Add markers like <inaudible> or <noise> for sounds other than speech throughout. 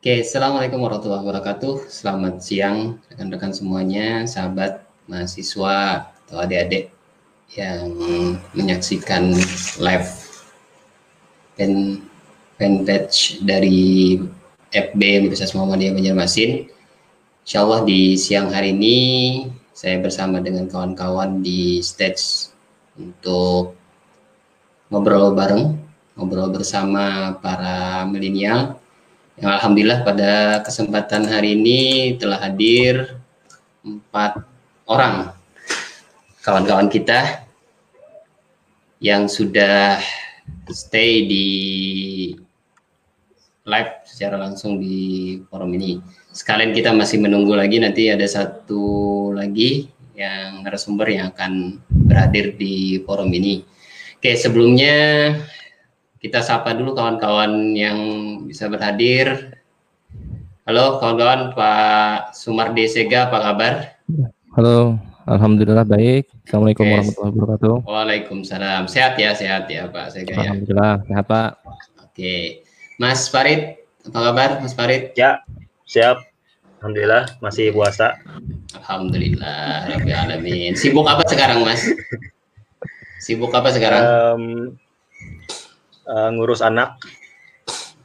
Oke, Assalamualaikum warahmatullahi wabarakatuh. Selamat siang rekan-rekan semuanya, sahabat, mahasiswa, atau adik-adik yang menyaksikan live pen fanpage dari FB Universitas Muhammadiyah Banjarmasin. Insya Allah di siang hari ini saya bersama dengan kawan-kawan di stage untuk ngobrol bareng, ngobrol bersama para milenial alhamdulillah pada kesempatan hari ini telah hadir empat orang kawan-kawan kita yang sudah stay di live secara langsung di forum ini. Sekalian kita masih menunggu lagi nanti ada satu lagi yang narasumber yang akan berhadir di forum ini. Oke, sebelumnya kita sapa dulu kawan-kawan yang bisa berhadir. Halo kawan-kawan, Pak Sumardi Sega, apa kabar? Halo, Alhamdulillah baik. Assalamualaikum yes. warahmatullahi wabarakatuh. Waalaikumsalam. Sehat ya, sehat ya Pak Sega ya. Alhamdulillah, sehat Pak. Oke. Mas Farid, apa kabar Mas Farid? Ya, siap. Alhamdulillah, masih puasa. Alhamdulillah, Alamin. Sibuk apa sekarang Mas? <laughs> Sibuk apa sekarang? Um, uh, ngurus anak.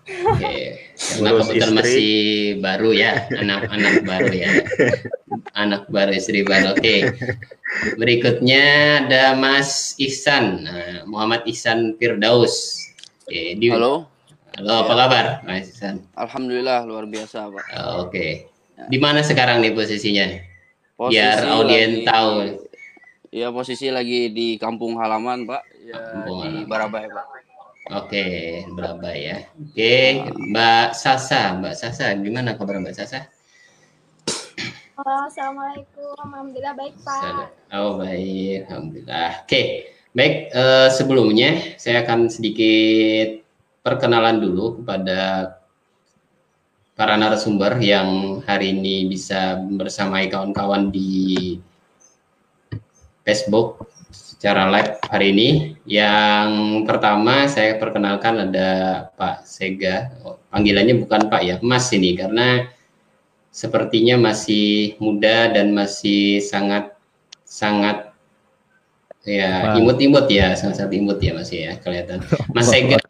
Oke, okay. karena kebetulan masih baru ya, anak-anak baru ya, <laughs> anak baru istri baru. Oke, okay. berikutnya ada Mas Ihsan, nah, Muhammad Ihsan Firdaus. Oke, okay, di... Halo. Halo, apa ya. kabar, Mas Ihsan? Alhamdulillah luar biasa, Pak. Oke, okay. Ya. di mana sekarang nih posisinya? Posisi Biar audien tahu. Ya posisi lagi di kampung halaman, Pak. Ya, kampung di Barabai, Pak. Oke, berapa ya? Oke, Mbak Sasa, Mbak Sasa, gimana kabar Mbak Sasa? Halo, Assalamualaikum. Alhamdulillah baik Pak. Oh baik, Alhamdulillah. Oke, baik. Uh, sebelumnya saya akan sedikit perkenalan dulu kepada para narasumber yang hari ini bisa bersamai kawan-kawan di Facebook secara live hari ini. Yang pertama saya perkenalkan ada Pak Sega. Oh, panggilannya bukan Pak ya, Mas ini karena sepertinya masih muda dan masih sangat sangat ya imut-imut ya, sangat-sangat imut ya Mas ya kelihatan. Mas Sega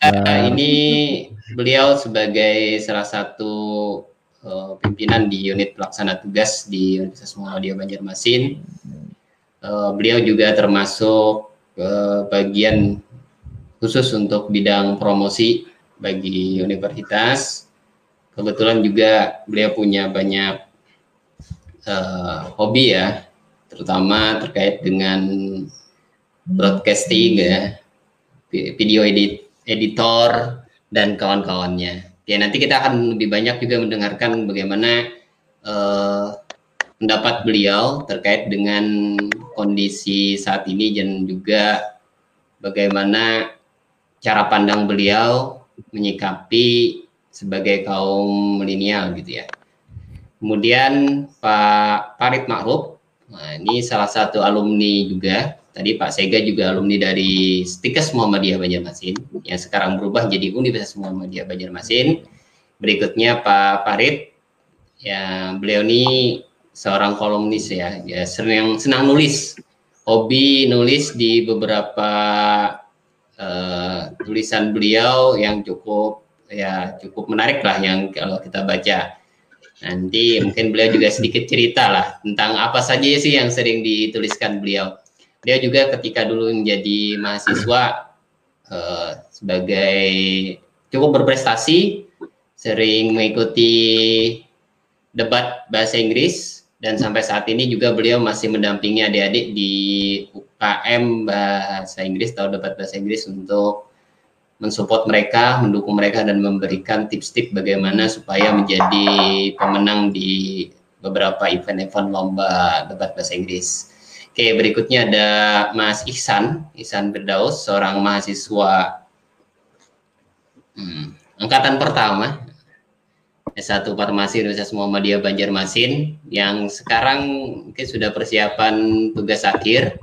ini beliau sebagai salah satu uh, pimpinan di unit pelaksana tugas di Universitas Muhammadiyah Banjarmasin uh, beliau juga termasuk uh, bagian khusus untuk bidang promosi bagi universitas. Kebetulan juga beliau punya banyak uh, hobi ya, terutama terkait dengan broadcasting ya, video edit, editor dan kawan-kawannya. Oke, nanti kita akan lebih banyak juga mendengarkan bagaimana uh, pendapat beliau terkait dengan kondisi saat ini dan juga bagaimana cara pandang beliau menyikapi sebagai kaum milenial gitu ya. Kemudian Pak Farid Ma'ruf, nah ini salah satu alumni juga. Tadi Pak Sega juga alumni dari Stikes Muhammadiyah Banjarmasin yang sekarang berubah jadi Universitas Muhammadiyah Banjarmasin. Berikutnya Pak Farid, ya beliau ini seorang kolumnis ya, ya senang senang nulis, hobi nulis di beberapa uh, tulisan beliau yang cukup ya cukup menarik lah yang kalau kita baca. Nanti mungkin beliau juga sedikit cerita lah tentang apa saja sih yang sering dituliskan beliau. Dia juga ketika dulu menjadi mahasiswa uh, sebagai cukup berprestasi, sering mengikuti debat bahasa Inggris dan sampai saat ini juga beliau masih mendampingi adik-adik di UKM bahasa Inggris atau debat bahasa Inggris untuk mensupport mereka, mendukung mereka dan memberikan tips-tips bagaimana supaya menjadi pemenang di beberapa event-event lomba debat bahasa Inggris. Oke, berikutnya ada Mas Ihsan, Ihsan Berdaus, seorang mahasiswa hmm, angkatan pertama S1 Farmasi Universitas Muhammadiyah Banjarmasin yang sekarang mungkin sudah persiapan tugas akhir,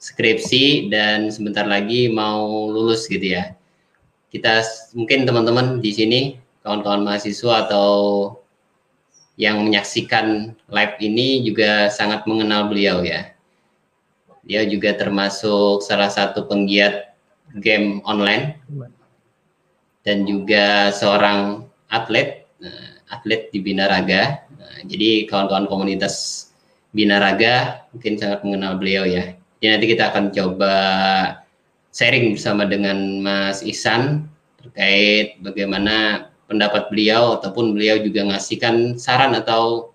skripsi dan sebentar lagi mau lulus gitu ya. Kita mungkin teman-teman di sini kawan-kawan mahasiswa atau yang menyaksikan live ini juga sangat mengenal beliau ya. Dia juga termasuk salah satu penggiat game online dan juga seorang atlet, atlet di Binaraga. Uh, jadi kawan-kawan komunitas Binaraga mungkin sangat mengenal beliau ya. Jadi nanti kita akan coba sharing bersama dengan Mas Ihsan terkait bagaimana pendapat beliau ataupun beliau juga ngasihkan saran atau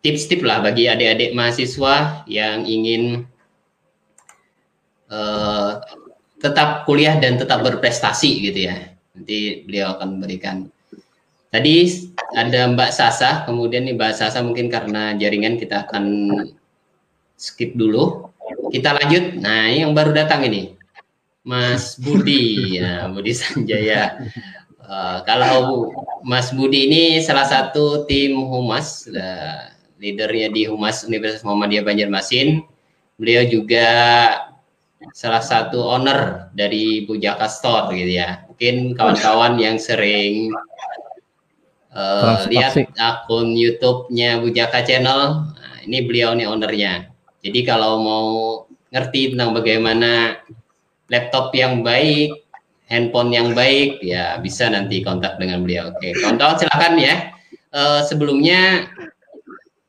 tips-tips lah bagi adik-adik mahasiswa yang ingin uh, tetap kuliah dan tetap berprestasi gitu ya. Nanti beliau akan berikan. Tadi ada Mbak Sasa, kemudian nih Mbak Sasa mungkin karena jaringan kita akan skip dulu. Kita lanjut. Nah, yang baru datang ini. Mas Budi, ya Budi Sanjaya. Uh, kalau Mas Budi ini salah satu tim humas, uh, leadernya di humas Universitas Muhammadiyah Banjarmasin. Beliau juga salah satu owner dari Bujaka Store gitu ya. Mungkin kawan-kawan yang sering uh, lihat akun YouTube-nya Bujaka Channel, nah, ini beliau nih ownernya. Jadi kalau mau ngerti tentang bagaimana laptop yang baik, handphone yang baik, ya bisa nanti kontak dengan beliau. Oke, kawan-kawan silakan ya. Uh, sebelumnya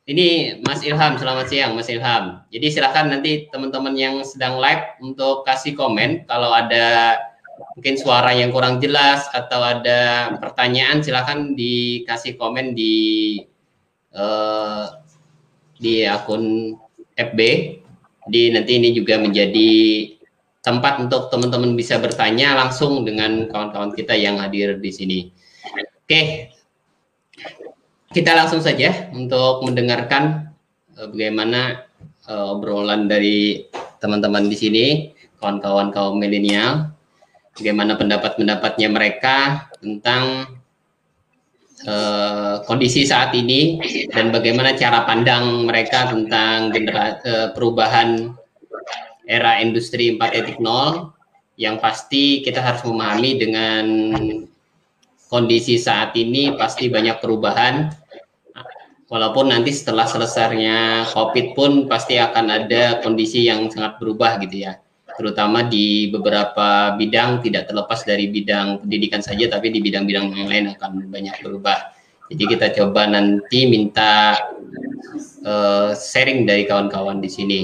ini Mas Ilham, selamat siang Mas Ilham. Jadi silakan nanti teman-teman yang sedang live untuk kasih komen kalau ada mungkin suara yang kurang jelas atau ada pertanyaan silakan dikasih komen di uh, di akun FB. Jadi nanti ini juga menjadi tempat untuk teman-teman bisa bertanya langsung dengan kawan-kawan kita yang hadir di sini. Oke, kita langsung saja untuk mendengarkan uh, bagaimana uh, obrolan dari teman-teman di sini, kawan-kawan kaum milenial, bagaimana pendapat-pendapatnya mereka tentang uh, kondisi saat ini dan bagaimana cara pandang mereka tentang generasi, uh, perubahan era industri 4.0 yang pasti kita harus memahami dengan kondisi saat ini pasti banyak perubahan. Walaupun nanti setelah selesainya COVID pun pasti akan ada kondisi yang sangat berubah gitu ya terutama di beberapa bidang tidak terlepas dari bidang pendidikan saja tapi di bidang-bidang yang lain akan banyak berubah. Jadi kita coba nanti minta uh, sharing dari kawan-kawan di sini.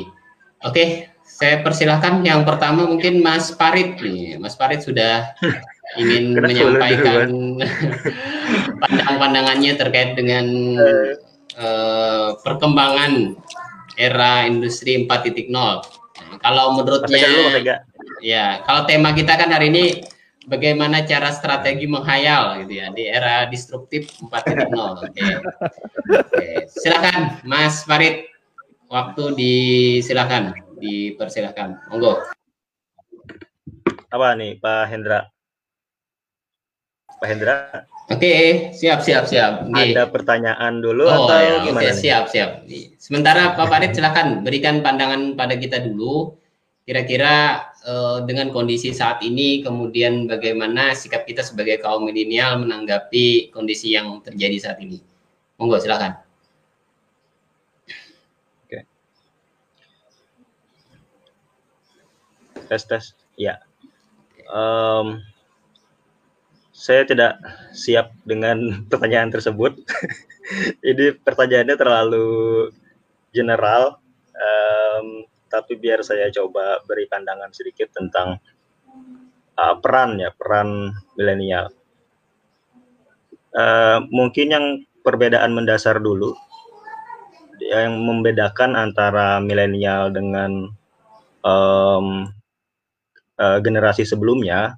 Oke okay, saya persilahkan. Yang pertama mungkin Mas Parit nih. Mas Parit sudah <laughs> ingin menyampaikan <laughs> pandang-pandangannya terkait dengan uh, perkembangan era industri 4.0. Nah, kalau menurutnya ya, kalau tema kita kan hari ini bagaimana cara strategi menghayal gitu ya di era disruptif 4.0. <laughs> Oke. Okay. Okay. Silakan Mas Farid. Waktu disilakan dipersilahkan. Monggo. Apa nih Pak Hendra? Pak Hendra? Oke, siap siap siap. Oke. Ada pertanyaan dulu oh, atau ya, gimana? Oke, siap siap. Sementara Pak Farid silakan berikan pandangan pada kita dulu. Kira-kira uh, dengan kondisi saat ini, kemudian bagaimana sikap kita sebagai kaum milenial menanggapi kondisi yang terjadi saat ini? Monggo silakan. tes tes ya um, saya tidak siap dengan <laughs> pertanyaan tersebut. <laughs> Ini pertanyaannya terlalu general um, tapi biar saya coba beri pandangan sedikit tentang uh, peran ya peran milenial. Uh, mungkin yang perbedaan mendasar dulu yang membedakan antara milenial dengan um, uh, generasi sebelumnya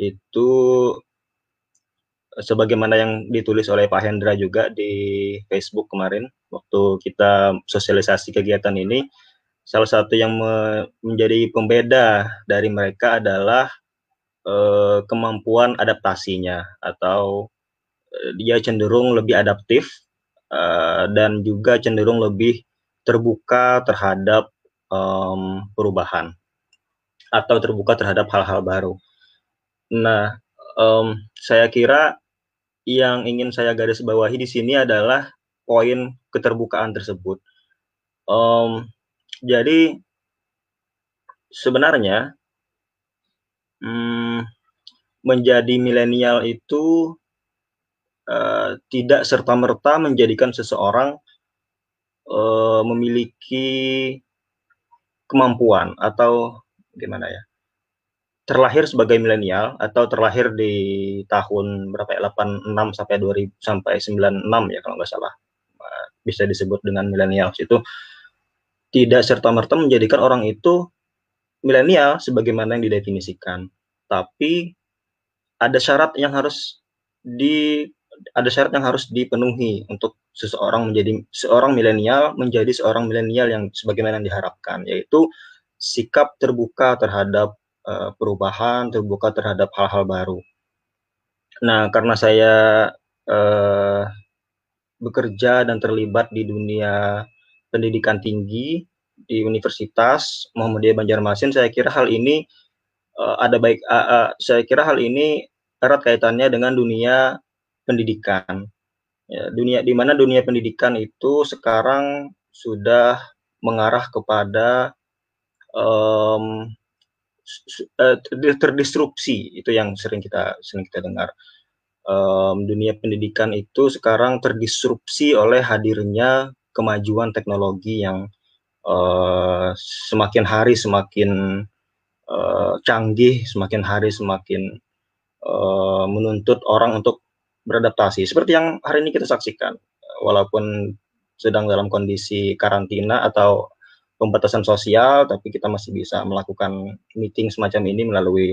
itu sebagaimana yang ditulis oleh Pak Hendra juga di Facebook kemarin waktu kita sosialisasi kegiatan ini salah satu yang me menjadi pembeda dari mereka adalah uh, kemampuan adaptasinya atau uh, dia cenderung lebih adaptif uh, dan juga cenderung lebih terbuka terhadap um, perubahan atau terbuka terhadap hal-hal baru. Nah, um, saya kira yang ingin saya garis bawahi di sini adalah poin keterbukaan tersebut. Um, jadi sebenarnya hmm, menjadi milenial itu uh, tidak serta merta menjadikan seseorang uh, memiliki kemampuan atau gimana ya terlahir sebagai milenial atau terlahir di tahun berapa ya 86 sampai 2000 sampai 96 ya kalau nggak salah. Bisa disebut dengan milenial itu tidak serta merta menjadikan orang itu milenial sebagaimana yang didefinisikan. Tapi ada syarat yang harus di ada syarat yang harus dipenuhi untuk seseorang menjadi seorang milenial menjadi seorang milenial yang sebagaimana yang diharapkan yaitu sikap terbuka terhadap uh, perubahan, terbuka terhadap hal-hal baru. Nah, karena saya uh, bekerja dan terlibat di dunia pendidikan tinggi di Universitas Muhammadiyah Banjarmasin, saya kira hal ini uh, ada baik. Uh, uh, saya kira hal ini erat kaitannya dengan dunia pendidikan. Ya, dunia di mana dunia pendidikan itu sekarang sudah mengarah kepada um, uh, terdisrupsi itu yang sering kita sering kita dengar. Um, dunia pendidikan itu sekarang terdisrupsi oleh hadirnya kemajuan teknologi yang uh, semakin hari semakin uh, canggih semakin hari semakin uh, menuntut orang untuk beradaptasi. Seperti yang hari ini kita saksikan walaupun sedang dalam kondisi karantina atau pembatasan sosial, tapi kita masih bisa melakukan meeting semacam ini melalui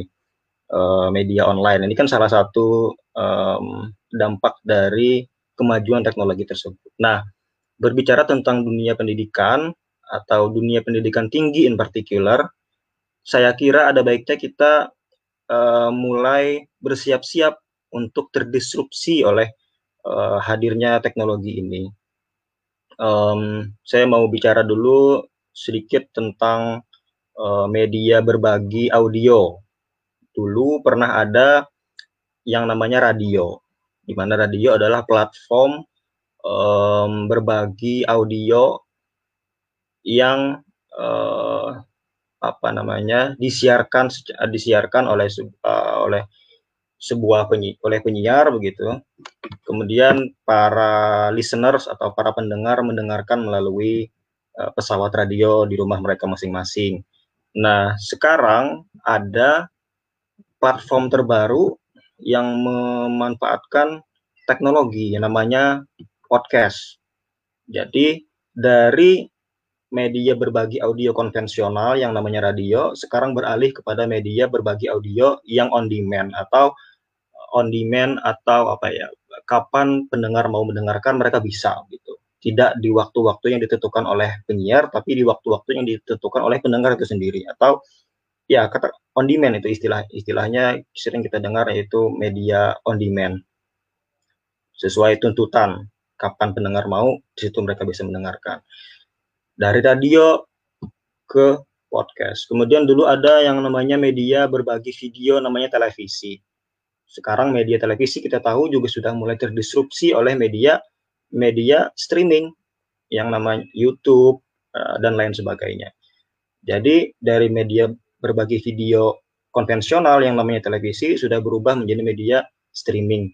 uh, media online. Ini kan salah satu um, dampak dari kemajuan teknologi tersebut. Nah, berbicara tentang dunia pendidikan atau dunia pendidikan tinggi in particular, saya kira ada baiknya kita uh, mulai bersiap-siap untuk terdisrupsi oleh uh, hadirnya teknologi ini. Um, saya mau bicara dulu sedikit tentang uh, media berbagi audio. Dulu pernah ada yang namanya radio, di mana radio adalah platform um, berbagi audio yang uh, apa namanya disiarkan disiarkan oleh uh, oleh sebuah penyi, oleh penyiar begitu. Kemudian para listeners atau para pendengar mendengarkan melalui uh, pesawat radio di rumah mereka masing-masing. Nah, sekarang ada platform terbaru yang memanfaatkan teknologi yang namanya podcast. Jadi dari media berbagi audio konvensional yang namanya radio sekarang beralih kepada media berbagi audio yang on demand atau on demand atau apa ya kapan pendengar mau mendengarkan mereka bisa gitu tidak di waktu-waktu yang ditentukan oleh penyiar, tapi di waktu-waktu yang ditentukan oleh pendengar itu sendiri. Atau ya kata on demand itu istilah istilahnya sering kita dengar yaitu media on demand. Sesuai tuntutan kapan pendengar mau, di situ mereka bisa mendengarkan. Dari radio ke podcast. Kemudian dulu ada yang namanya media berbagi video namanya televisi. Sekarang media televisi kita tahu juga sudah mulai terdisrupsi oleh media media streaming yang namanya YouTube uh, dan lain sebagainya. Jadi dari media berbagi video konvensional yang namanya televisi sudah berubah menjadi media streaming.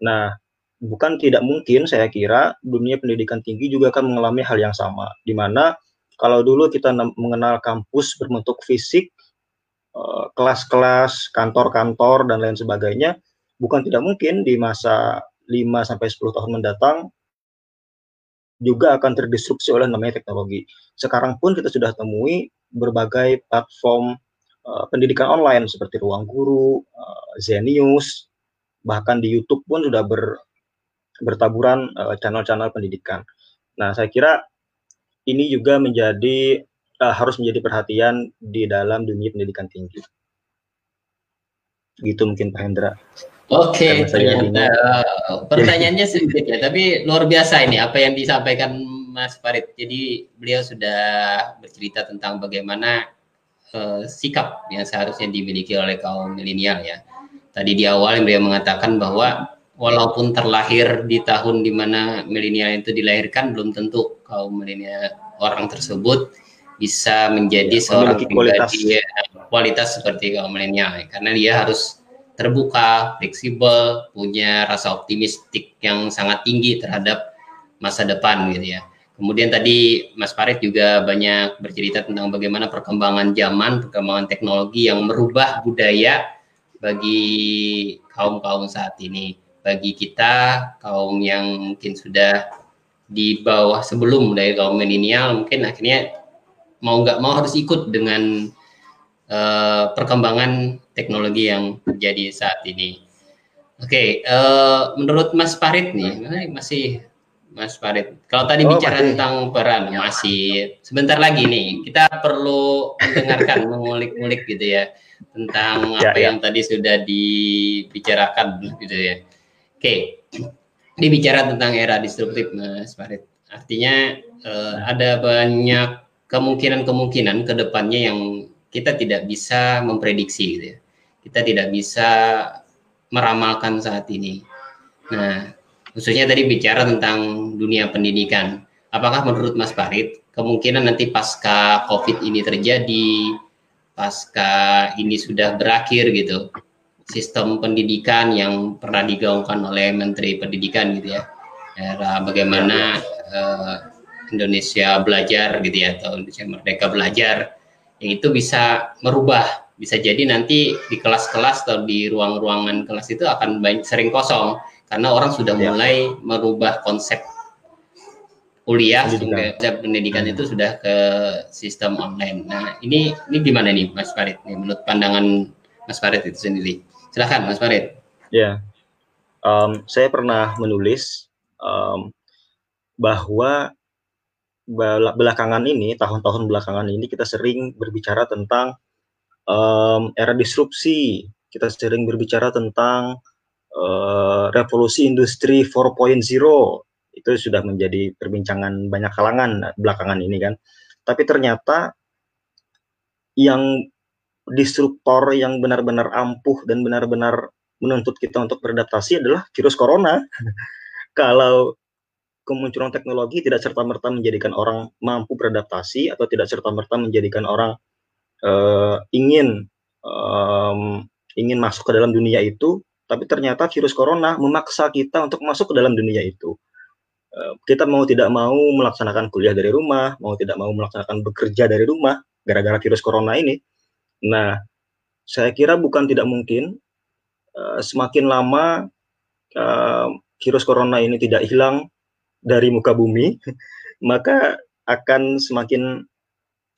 Nah, bukan tidak mungkin saya kira dunia pendidikan tinggi juga akan mengalami hal yang sama di mana kalau dulu kita mengenal kampus berbentuk fisik eh, kelas-kelas, kantor-kantor dan lain sebagainya, bukan tidak mungkin di masa 5 sampai 10 tahun mendatang juga akan terdisrupsi oleh namanya teknologi. Sekarang pun kita sudah temui berbagai platform uh, pendidikan online seperti Ruang Guru, uh, Zenius, bahkan di YouTube pun sudah ber, bertaburan channel channel-channel pendidikan. Nah, saya kira ini juga menjadi uh, harus menjadi perhatian di dalam dunia pendidikan tinggi. Gitu mungkin Pak Hendra. Oke, ternyata uh, pertanyaannya sedikit ya, tapi luar biasa ini apa yang disampaikan Mas Farid. Jadi beliau sudah bercerita tentang bagaimana uh, sikap yang seharusnya dimiliki oleh kaum milenial ya. Tadi di awal beliau mengatakan bahwa walaupun terlahir di tahun di mana milenial itu dilahirkan belum tentu kaum milenial orang tersebut bisa menjadi ya, seorang kualitas. ya, kualitas seperti kaum milenial karena dia harus terbuka, fleksibel, punya rasa optimistik yang sangat tinggi terhadap masa depan gitu ya. Kemudian tadi Mas Farid juga banyak bercerita tentang bagaimana perkembangan zaman, perkembangan teknologi yang merubah budaya bagi kaum-kaum saat ini. Bagi kita, kaum yang mungkin sudah di bawah sebelum dari kaum milenial, mungkin akhirnya mau nggak mau harus ikut dengan uh, perkembangan teknologi yang terjadi saat ini. Oke, okay, uh, eh, menurut Mas Farid nih, masih Mas Farid. Kalau tadi oh, bicara masih. tentang peran, masih sebentar lagi nih, kita perlu mendengarkan, <laughs> mengulik-ngulik gitu ya tentang ya, apa ya. yang tadi sudah dibicarakan gitu ya. Oke, okay. dibicara tentang era disruptif, Mas Farid. Artinya uh, ada banyak kemungkinan-kemungkinan ke depannya yang kita tidak bisa memprediksi gitu ya. Kita tidak bisa meramalkan saat ini. Nah, khususnya tadi bicara tentang dunia pendidikan. Apakah menurut Mas Farid kemungkinan nanti pasca COVID ini terjadi, pasca ini sudah berakhir gitu, sistem pendidikan yang pernah digaungkan oleh Menteri Pendidikan gitu ya, era bagaimana uh, Indonesia belajar gitu ya atau Indonesia Merdeka belajar itu bisa merubah bisa jadi nanti di kelas-kelas atau di ruang-ruangan kelas itu akan banyak sering kosong karena orang sudah ya. mulai merubah konsep kuliah pendidikan. pendidikan itu sudah ke sistem online. Nah ini ini gimana nih Mas Farid nih menurut pandangan Mas Farid itu sendiri? Silahkan Mas Farid. Ya, um, saya pernah menulis um, bahwa belakangan ini, tahun-tahun belakangan ini kita sering berbicara tentang um, era disrupsi, kita sering berbicara tentang uh, revolusi industri 4.0 itu sudah menjadi perbincangan banyak kalangan belakangan ini kan. Tapi ternyata yang disruptor yang benar-benar ampuh dan benar-benar menuntut kita untuk beradaptasi adalah virus corona. <laughs> Kalau kemunculan teknologi tidak serta-merta menjadikan orang mampu beradaptasi atau tidak serta-merta menjadikan orang uh, ingin um, ingin masuk ke dalam dunia itu, tapi ternyata virus corona memaksa kita untuk masuk ke dalam dunia itu. Uh, kita mau tidak mau melaksanakan kuliah dari rumah, mau tidak mau melaksanakan bekerja dari rumah gara-gara virus corona ini. Nah, saya kira bukan tidak mungkin uh, semakin lama uh, virus corona ini tidak hilang, dari muka bumi, maka akan semakin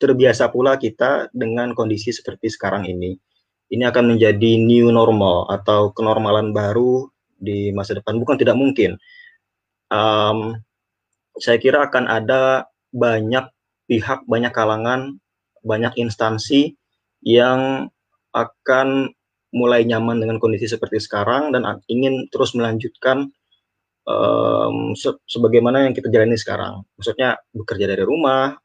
terbiasa pula kita dengan kondisi seperti sekarang ini. Ini akan menjadi new normal atau kenormalan baru di masa depan. Bukan tidak mungkin. Um, saya kira akan ada banyak pihak, banyak kalangan, banyak instansi yang akan mulai nyaman dengan kondisi seperti sekarang dan ingin terus melanjutkan um, se sebagaimana yang kita jalani sekarang. Maksudnya bekerja dari rumah,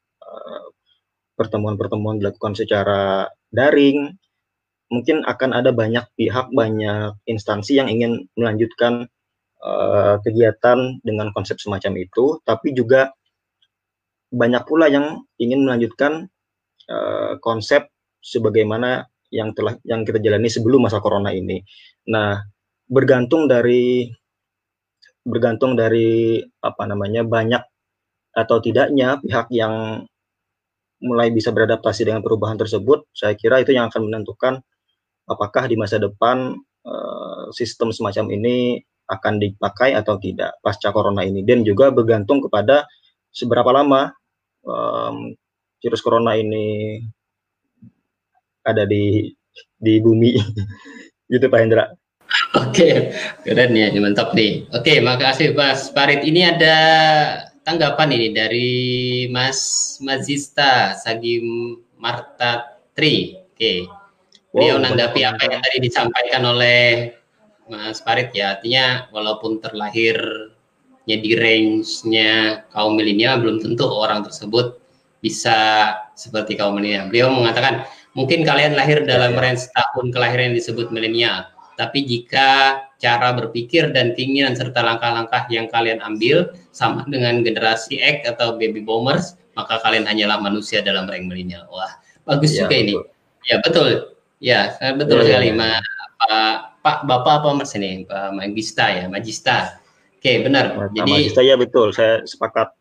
pertemuan-pertemuan uh, dilakukan secara daring, mungkin akan ada banyak pihak, banyak instansi yang ingin melanjutkan uh, kegiatan dengan konsep semacam itu, tapi juga banyak pula yang ingin melanjutkan uh, konsep sebagaimana yang telah yang kita jalani sebelum masa corona ini. Nah, bergantung dari bergantung dari apa namanya banyak atau tidaknya pihak yang mulai bisa beradaptasi dengan perubahan tersebut, saya kira itu yang akan menentukan apakah di masa depan uh, sistem semacam ini akan dipakai atau tidak pasca corona ini dan juga bergantung kepada seberapa lama um, virus corona ini ada di di bumi <laughs> gitu Pak Hendra. Oke, keren ya, mantap nih. Oke, makasih Mas Farid. Ini ada tanggapan ini dari Mas Mazista Sagim Marta Tri. Oke, beliau wow, menanggapi apa yang tadi disampaikan oleh Mas Farid ya. Artinya walaupun terlahirnya di range-nya kaum milenial, belum tentu orang tersebut bisa seperti kaum milenial. Beliau mengatakan mungkin kalian lahir dalam ya, ya. range tahun kelahiran yang disebut milenial tapi jika cara berpikir dan keinginan serta langkah-langkah yang kalian ambil sama dengan generasi X atau baby boomers, maka kalian hanyalah manusia dalam rank milenial. Wah, bagus ya, juga betul. ini. Ya betul. Ya, betul ya, sekali, ya. Ma, Pak, Pak Bapak apa Mas ini, Pak Magista ya, Magista. Oke, benar. Pak jadi Magista ya betul, saya sepakat.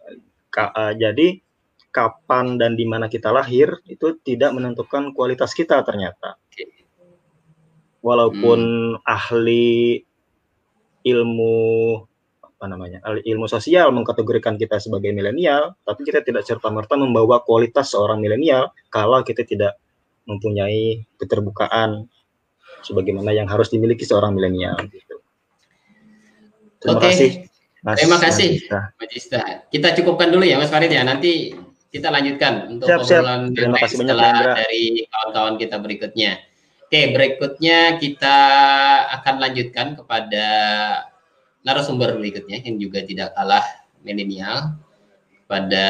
Ka, uh, jadi kapan dan di mana kita lahir itu tidak menentukan kualitas kita ternyata. Walaupun hmm. ahli ilmu apa namanya ilmu sosial mengkategorikan kita sebagai milenial, tapi kita tidak serta merta membawa kualitas seorang milenial kalau kita tidak mempunyai keterbukaan sebagaimana yang harus dimiliki seorang milenial. Gitu. Terima Oke. kasih. Mas, Terima kasih, Majista. Kita cukupkan dulu ya, Mas Farid ya. Nanti kita lanjutkan untuk siap, obrolan siap. Terima kasih setelah banyak, dari kawan-kawan kita berikutnya. Oke, berikutnya kita akan lanjutkan kepada narasumber berikutnya yang juga tidak kalah milenial pada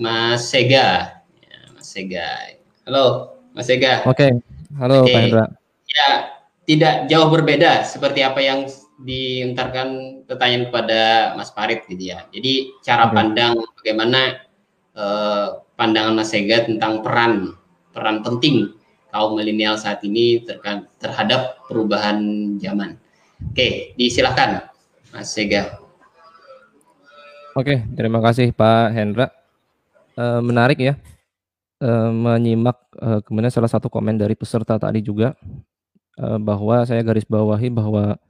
Mas Sega. Ya, Mas Sega. Halo, Mas Sega. Oke. Halo, Oke. Pak Hendra. Ya, tidak jauh berbeda seperti apa yang diuntarkan pertanyaan kepada Mas Farid gitu ya. Jadi cara pandang bagaimana eh, pandangan Mas Sega tentang peran peran penting kaum milenial saat ini terhadap perubahan zaman. Oke, disilakan Mas Sega. Oke, terima kasih Pak Hendra. E, menarik ya e, menyimak e, kemudian salah satu komen dari peserta tadi juga e, bahwa saya garis bawahi bahwa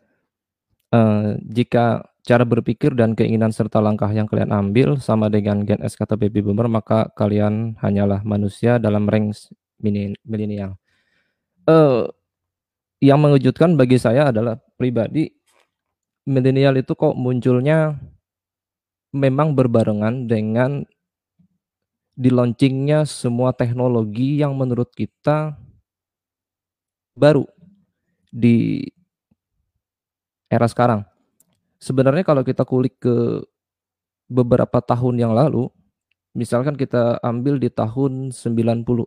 e, jika cara berpikir dan keinginan serta langkah yang kalian ambil sama dengan Gen S kata baby boomer maka kalian hanyalah manusia dalam range milenial. Uh, yang mengejutkan bagi saya adalah pribadi milenial itu kok munculnya memang berbarengan dengan di launchingnya semua teknologi yang menurut kita baru di era sekarang sebenarnya kalau kita kulik ke beberapa tahun yang lalu, misalkan kita ambil di tahun 96,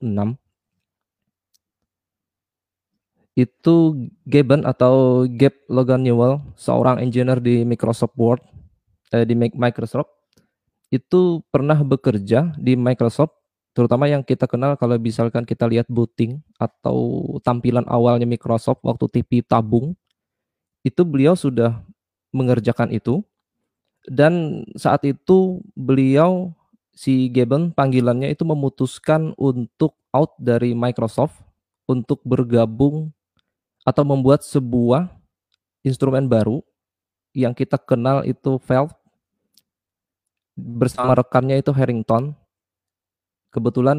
itu Gaben atau Gabe Logan Newell, seorang engineer di Microsoft Word, eh, di Microsoft, itu pernah bekerja di Microsoft, terutama yang kita kenal kalau misalkan kita lihat booting atau tampilan awalnya Microsoft waktu TV tabung, itu beliau sudah mengerjakan itu. Dan saat itu beliau si Geben panggilannya itu memutuskan untuk out dari Microsoft untuk bergabung atau membuat sebuah instrumen baru yang kita kenal itu Valve bersama rekannya itu Harrington. Kebetulan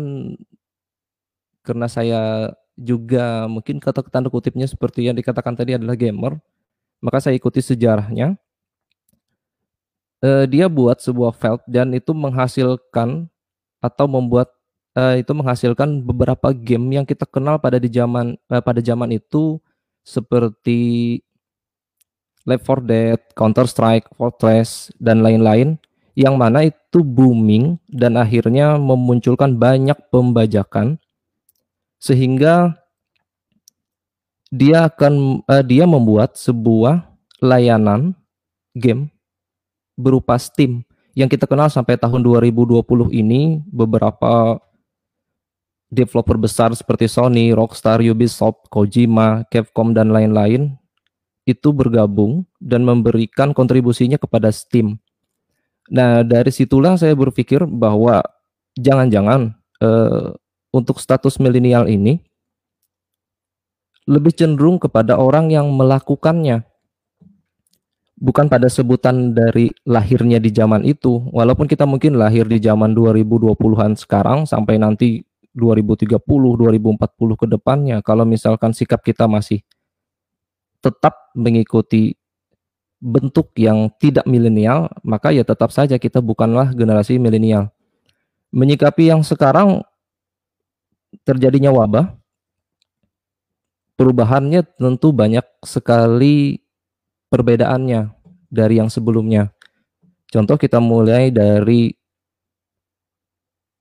karena saya juga mungkin kata tanda kutipnya seperti yang dikatakan tadi adalah gamer, maka saya ikuti sejarahnya. Uh, dia buat sebuah felt dan itu menghasilkan atau membuat uh, itu menghasilkan beberapa game yang kita kenal pada di zaman uh, pada zaman itu seperti Left 4 Dead, Counter Strike, Fortress dan lain-lain yang mana itu booming dan akhirnya memunculkan banyak pembajakan sehingga dia akan uh, dia membuat sebuah layanan game berupa Steam yang kita kenal sampai tahun 2020 ini beberapa developer besar seperti Sony, Rockstar, Ubisoft, Kojima, Capcom dan lain-lain itu bergabung dan memberikan kontribusinya kepada Steam. Nah, dari situlah saya berpikir bahwa jangan-jangan uh, untuk status milenial ini lebih cenderung kepada orang yang melakukannya. Bukan pada sebutan dari lahirnya di zaman itu, walaupun kita mungkin lahir di zaman 2020-an sekarang sampai nanti 2030, 2040 ke depannya, kalau misalkan sikap kita masih tetap mengikuti bentuk yang tidak milenial, maka ya tetap saja kita bukanlah generasi milenial. Menyikapi yang sekarang terjadinya wabah, perubahannya tentu banyak sekali perbedaannya dari yang sebelumnya. Contoh kita mulai dari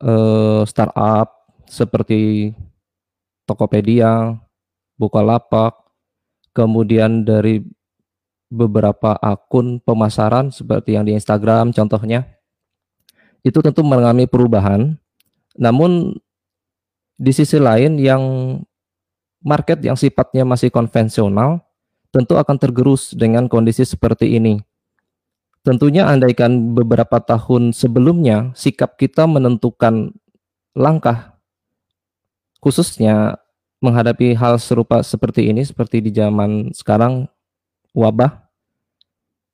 uh, startup seperti Tokopedia, Bukalapak, kemudian dari beberapa akun pemasaran seperti yang di Instagram contohnya, itu tentu mengalami perubahan. Namun di sisi lain yang market yang sifatnya masih konvensional tentu akan tergerus dengan kondisi seperti ini. Tentunya andaikan beberapa tahun sebelumnya sikap kita menentukan langkah khususnya menghadapi hal serupa seperti ini seperti di zaman sekarang wabah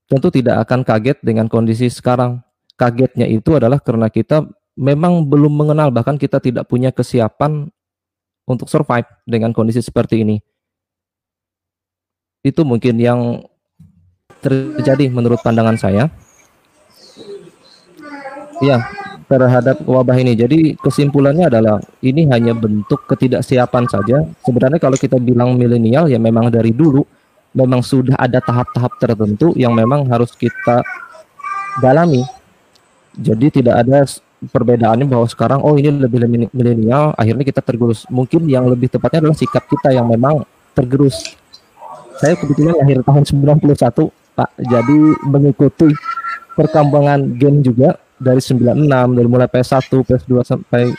tentu tidak akan kaget dengan kondisi sekarang. Kagetnya itu adalah karena kita memang belum mengenal bahkan kita tidak punya kesiapan untuk survive dengan kondisi seperti ini. Itu mungkin yang terjadi menurut pandangan saya. Ya, terhadap wabah ini. Jadi kesimpulannya adalah ini hanya bentuk ketidaksiapan saja. Sebenarnya kalau kita bilang milenial ya memang dari dulu memang sudah ada tahap-tahap tertentu yang memang harus kita dalami. Jadi tidak ada perbedaannya bahwa sekarang oh ini lebih milenial akhirnya kita tergerus. Mungkin yang lebih tepatnya adalah sikap kita yang memang tergerus. Saya kebetulan lahir tahun 91 Pak. Jadi mengikuti perkembangan game juga dari 96 dari mulai PS1, PS2 sampai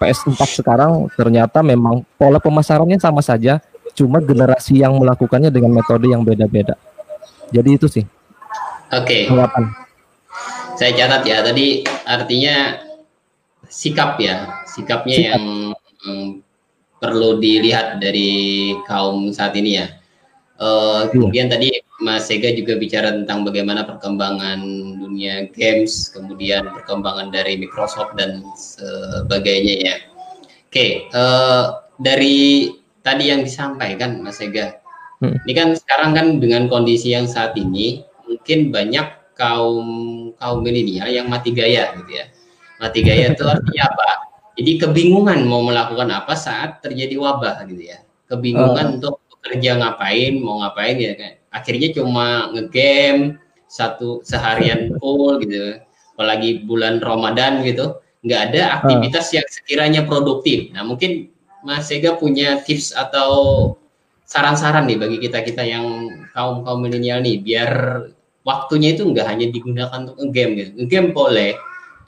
PS4 sekarang ternyata memang pola pemasarannya sama saja, cuma generasi yang melakukannya dengan metode yang beda-beda. Jadi itu sih. Oke. Okay. Saya catat ya tadi artinya sikap ya, sikapnya sikap. yang, yang perlu dilihat dari kaum saat ini ya. Uh, kemudian tadi Mas Sega juga bicara tentang bagaimana perkembangan dunia games, kemudian perkembangan dari Microsoft dan sebagainya ya. Oke, okay, uh, eh, dari tadi yang disampaikan Mas Sega, hmm. ini kan sekarang kan dengan kondisi yang saat ini mungkin banyak kaum kaum milenial yang mati gaya gitu ya. Mati gaya itu artinya <laughs> apa? Jadi kebingungan mau melakukan apa saat terjadi wabah gitu ya. Kebingungan uh. untuk kerja ngapain mau ngapain ya kan akhirnya cuma ngegame satu seharian full gitu. Apalagi bulan Ramadan gitu nggak ada aktivitas yang sekiranya produktif. Nah mungkin Mas Sega punya tips atau saran-saran nih bagi kita kita yang kaum kaum milenial nih biar waktunya itu nggak hanya digunakan untuk ngegame gitu. Ngegame boleh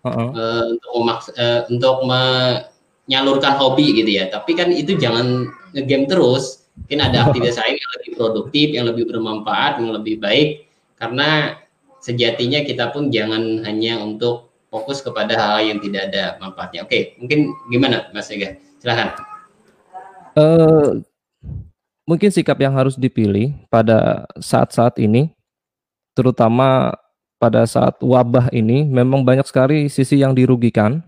uh -uh. Uh, untuk memaks uh, untuk menyalurkan hobi gitu ya. Tapi kan itu jangan ngegame terus mungkin ada aktivitas lain yang lebih produktif, yang lebih bermanfaat, yang lebih baik karena sejatinya kita pun jangan hanya untuk fokus kepada hal yang tidak ada manfaatnya. Oke, mungkin gimana Mas Ega? Silahkan. Uh, mungkin sikap yang harus dipilih pada saat-saat ini, terutama pada saat wabah ini, memang banyak sekali sisi yang dirugikan.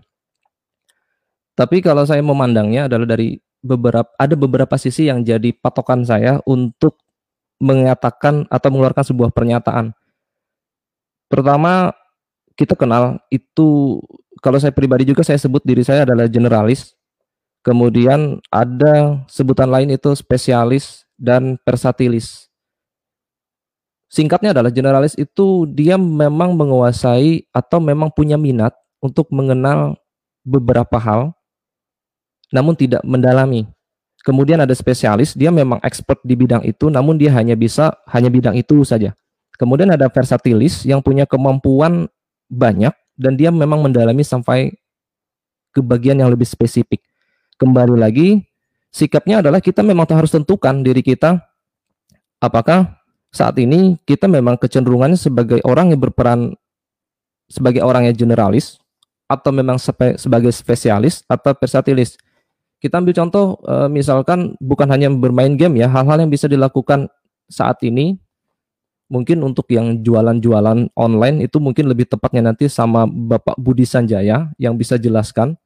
Tapi kalau saya memandangnya adalah dari beberapa ada beberapa sisi yang jadi patokan saya untuk mengatakan atau mengeluarkan sebuah pernyataan. Pertama, kita kenal itu kalau saya pribadi juga saya sebut diri saya adalah generalis. Kemudian ada sebutan lain itu spesialis dan versatilis. Singkatnya adalah generalis itu dia memang menguasai atau memang punya minat untuk mengenal beberapa hal namun tidak mendalami. Kemudian ada spesialis, dia memang expert di bidang itu, namun dia hanya bisa hanya bidang itu saja. Kemudian ada versatilis yang punya kemampuan banyak dan dia memang mendalami sampai ke bagian yang lebih spesifik. Kembali lagi, sikapnya adalah kita memang harus tentukan diri kita apakah saat ini kita memang kecenderungannya sebagai orang yang berperan sebagai orang yang generalis atau memang sebagai spesialis atau versatilis kita ambil contoh uh, misalkan bukan hanya bermain game ya, hal-hal yang bisa dilakukan saat ini mungkin untuk yang jualan-jualan online itu mungkin lebih tepatnya nanti sama Bapak Budi Sanjaya yang bisa jelaskan.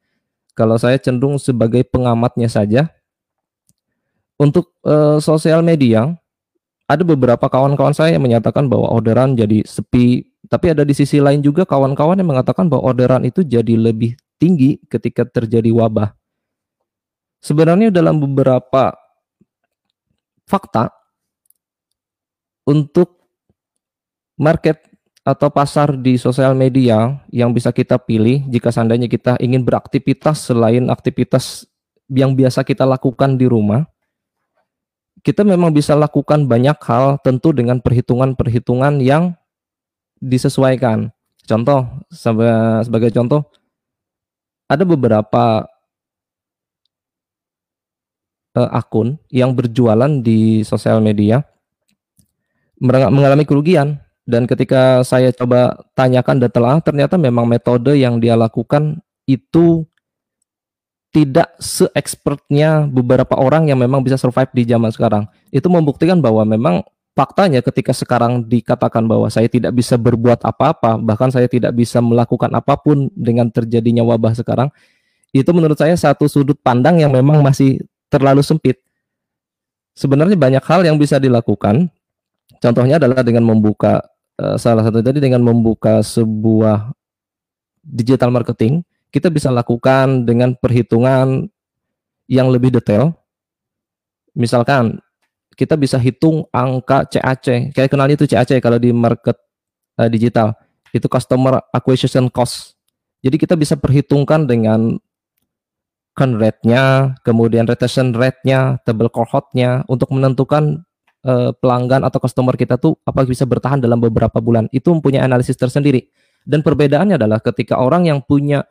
Kalau saya cenderung sebagai pengamatnya saja. Untuk uh, sosial media, ada beberapa kawan-kawan saya yang menyatakan bahwa orderan jadi sepi, tapi ada di sisi lain juga kawan-kawan yang mengatakan bahwa orderan itu jadi lebih tinggi ketika terjadi wabah. Sebenarnya dalam beberapa fakta untuk market atau pasar di sosial media yang bisa kita pilih jika seandainya kita ingin beraktivitas selain aktivitas yang biasa kita lakukan di rumah, kita memang bisa lakukan banyak hal tentu dengan perhitungan-perhitungan yang disesuaikan. Contoh sebagai, contoh ada beberapa uh, akun yang berjualan di sosial media mengalami kerugian dan ketika saya coba tanyakan dan telah ternyata memang metode yang dia lakukan itu tidak se-expertnya beberapa orang yang memang bisa survive di zaman sekarang. Itu membuktikan bahwa memang faktanya ketika sekarang dikatakan bahwa saya tidak bisa berbuat apa-apa, bahkan saya tidak bisa melakukan apa pun dengan terjadinya wabah sekarang, itu menurut saya satu sudut pandang yang memang masih terlalu sempit. Sebenarnya banyak hal yang bisa dilakukan. Contohnya adalah dengan membuka uh, salah satu tadi dengan membuka sebuah digital marketing kita bisa lakukan dengan perhitungan yang lebih detail. Misalkan kita bisa hitung angka CAC. Kayak kenal itu CAC kalau di market uh, digital. Itu customer acquisition cost. Jadi kita bisa perhitungkan dengan con rate-nya, kemudian retention rate-nya, table cohort-nya untuk menentukan uh, pelanggan atau customer kita tuh apa bisa bertahan dalam beberapa bulan. Itu mempunyai analisis tersendiri. Dan perbedaannya adalah ketika orang yang punya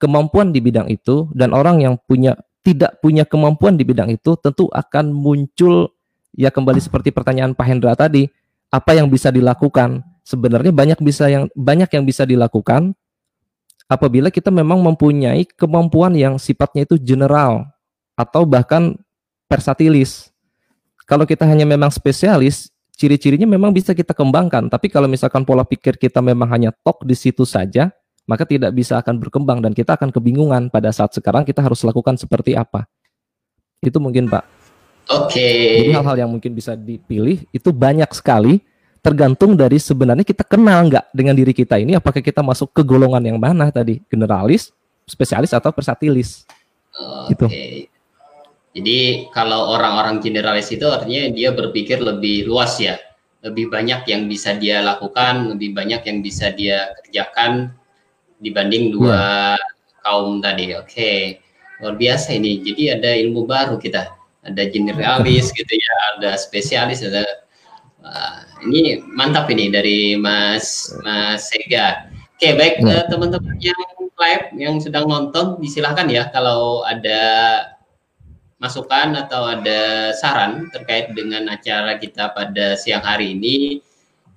kemampuan di bidang itu dan orang yang punya tidak punya kemampuan di bidang itu tentu akan muncul ya kembali seperti pertanyaan Pak Hendra tadi, apa yang bisa dilakukan? Sebenarnya banyak bisa yang banyak yang bisa dilakukan apabila kita memang mempunyai kemampuan yang sifatnya itu general atau bahkan versatilis. Kalau kita hanya memang spesialis, ciri-cirinya memang bisa kita kembangkan. Tapi kalau misalkan pola pikir kita memang hanya tok di situ saja, maka tidak bisa akan berkembang dan kita akan kebingungan pada saat sekarang kita harus lakukan seperti apa. Itu mungkin Pak. Oke. Okay. Jadi hal-hal yang mungkin bisa dipilih itu banyak sekali tergantung dari sebenarnya kita kenal nggak dengan diri kita ini apakah kita masuk ke golongan yang mana tadi generalis, spesialis atau versatilis. Oke. Okay. Gitu. Jadi kalau orang-orang generalis itu artinya dia berpikir lebih luas ya, lebih banyak yang bisa dia lakukan, lebih banyak yang bisa dia kerjakan dibanding dua yeah. kaum tadi. Oke, okay. luar biasa ini. Jadi ada ilmu baru kita. Ada generalis <laughs> gitu ya, ada spesialis, ada uh, ini mantap ini dari Mas Mas Sega. Oke, baik yeah. uh, teman-teman yang live yang sedang nonton, disilahkan ya kalau ada masukan atau ada saran terkait dengan acara kita pada siang hari ini,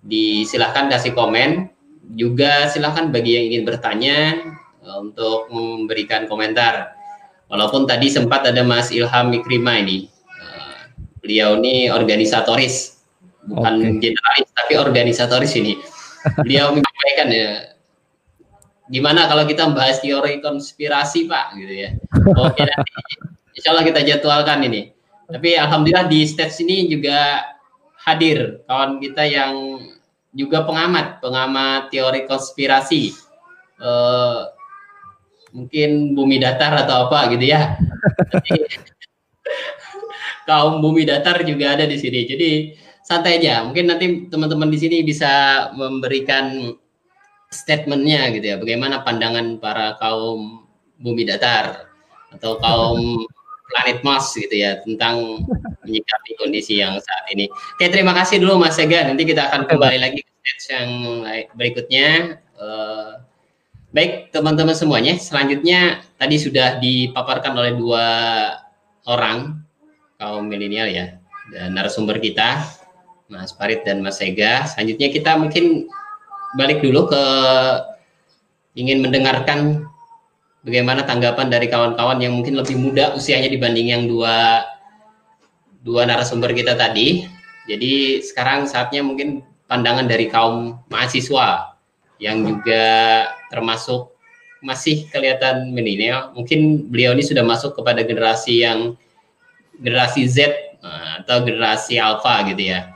disilahkan kasih komen juga silahkan bagi yang ingin bertanya uh, untuk memberikan komentar. Walaupun tadi sempat ada Mas Ilham Mikrima ini, uh, beliau ini organisatoris, bukan okay. generalis tapi organisatoris ini. Beliau menyampaikan ya, gimana kalau kita membahas teori konspirasi Pak, gitu ya. Oke nanti, Insya Allah kita jadwalkan ini. Tapi alhamdulillah di stage ini juga hadir kawan kita yang juga pengamat, pengamat teori konspirasi. Uh, mungkin bumi datar atau apa gitu ya. <laughs> kaum bumi datar juga ada di sini. Jadi santai aja. Mungkin nanti teman-teman di sini bisa memberikan statementnya gitu ya. Bagaimana pandangan para kaum bumi datar atau kaum <laughs> planet Mars gitu ya tentang menyikapi kondisi yang saat ini. Oke, terima kasih dulu Mas Sega. Nanti kita akan kembali lagi ke stage yang berikutnya. Uh, baik teman-teman semuanya, selanjutnya tadi sudah dipaparkan oleh dua orang kaum milenial ya dan narasumber kita Mas Farid dan Mas Sega. Selanjutnya kita mungkin balik dulu ke ingin mendengarkan bagaimana tanggapan dari kawan-kawan yang mungkin lebih muda usianya dibanding yang dua dua narasumber kita tadi. Jadi sekarang saatnya mungkin pandangan dari kaum mahasiswa yang juga termasuk masih kelihatan milenial. Mungkin beliau ini sudah masuk kepada generasi yang generasi Z eh, atau generasi Alpha gitu ya.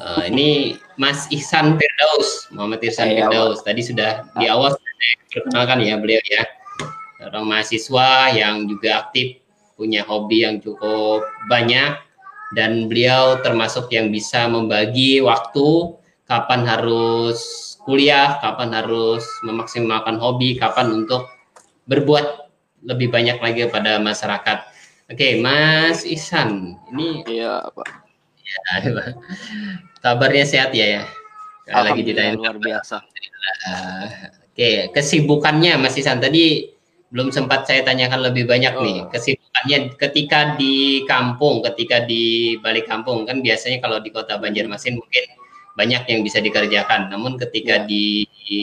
Uh, ini Mas Ihsan Firdaus, Muhammad Ihsan Firdaus. Tadi sudah di awal perkenalkan ya beliau ya seorang mahasiswa yang juga aktif punya hobi yang cukup banyak dan beliau termasuk yang bisa membagi waktu kapan harus kuliah, kapan harus memaksimalkan hobi, kapan untuk berbuat lebih banyak lagi kepada masyarakat. Oke, Mas Ihsan, ini Iya, Pak. Ya, <laughs> kabarnya sehat ya ya. Lagi Alhamdulillah luar biasa. Uh, Oke, kesibukannya Mas Ihsan tadi belum sempat saya tanyakan lebih banyak nih. Oh. Kesibukannya ketika di kampung, ketika di balik kampung kan biasanya kalau di kota Banjarmasin mungkin banyak yang bisa dikerjakan. Namun ketika Ya. di di,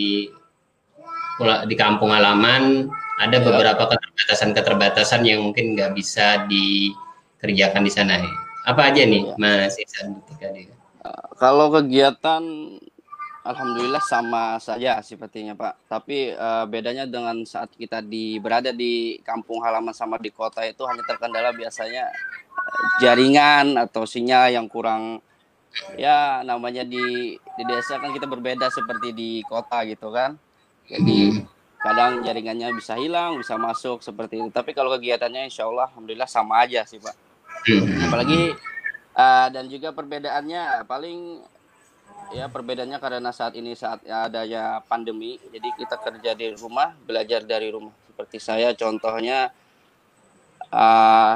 di kampung halaman ada Ya. beberapa keterbatasan-keterbatasan yang mungkin nggak bisa dikerjakan di sana. Apa aja nih, Ya. Mas ketika di Kalau kegiatan alhamdulillah sama saja sepertinya, Pak. Tapi eh, bedanya dengan saat kita di berada di kampung halaman sama di kota itu hanya terkendala biasanya eh, jaringan atau sinyal yang kurang ya namanya di di desa kan kita berbeda seperti di kota gitu kan. Jadi Hmm. kadang jaringannya bisa hilang, bisa masuk seperti itu. Tapi kalau kegiatannya insya Allah alhamdulillah sama aja sih, Pak. Apalagi uh, dan juga perbedaannya paling ya perbedaannya karena saat ini saat adanya pandemi jadi kita kerja di rumah belajar dari rumah. Seperti saya contohnya uh,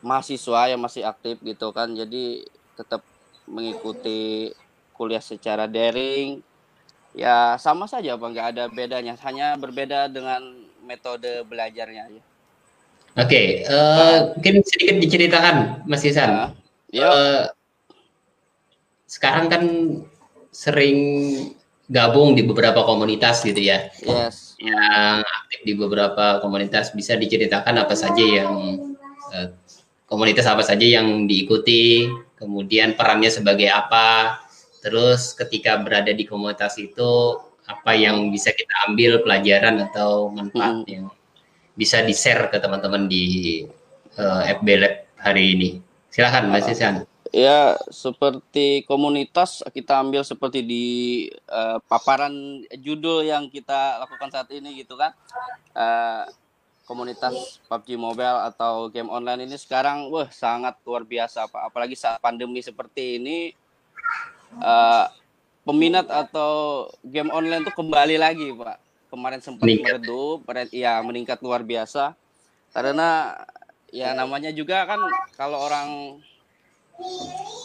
mahasiswa yang masih aktif gitu kan jadi tetap mengikuti kuliah secara daring. Ya sama saja apa nggak ada bedanya hanya berbeda dengan metode belajarnya aja Oke, eh, mungkin sedikit diceritakan, Mas Ihsan. Nah, ya. Eh, sekarang kan sering gabung di beberapa komunitas gitu ya. yes. Yang aktif di beberapa komunitas. Bisa diceritakan apa saja yang eh, komunitas apa saja yang diikuti, kemudian perannya sebagai apa, terus ketika berada di komunitas itu apa yang bisa kita ambil pelajaran atau manfaat Hmm. yang bisa di-share ke teman-teman di eh, FB Lab hari ini. Silakan Mas Ihsan. Ya, seperti komunitas kita ambil seperti di eh, paparan judul yang kita lakukan saat ini gitu kan. Eh, komunitas PUBG Mobile atau game online ini sekarang wah sangat luar biasa Pak. Apalagi saat pandemi seperti ini eh, peminat atau game online tuh kembali lagi Pak. Kemarin sempat Meningkat. meredup, ya meningkat luar biasa. Karena ya namanya juga kan kalau orang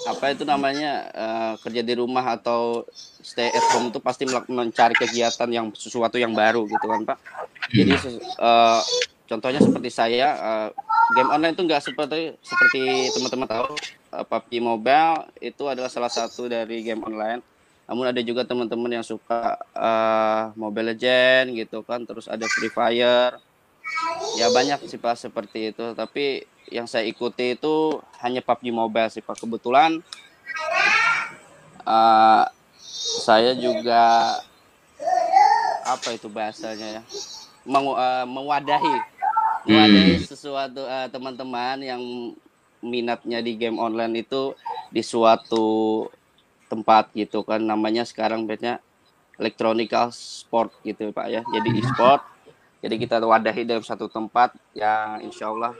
apa itu namanya eh, kerja di rumah atau stay at home itu pasti mencari kegiatan yang sesuatu yang baru gitu kan pak jadi eh, contohnya seperti saya eh, game online itu nggak seperti seperti teman-teman tahu eh, PUBG Mobile itu adalah salah satu dari game online namun ada juga teman-teman yang suka eh, Mobile Legend gitu kan terus ada Free Fire. Ya banyak sih pak seperti itu. Tapi yang saya ikuti itu hanya PUBG Mobile sih pak. Kebetulan eh, saya juga apa itu bahasanya ya Mengu- eh, mewadahi mewadahi sesuatu eh, teman-teman yang minatnya di game online itu di suatu tempat gitu kan namanya sekarang bednya electronical sport gitu pak ya. Jadi e-sport. Jadi kita wadahi dalam satu tempat yang insya Allah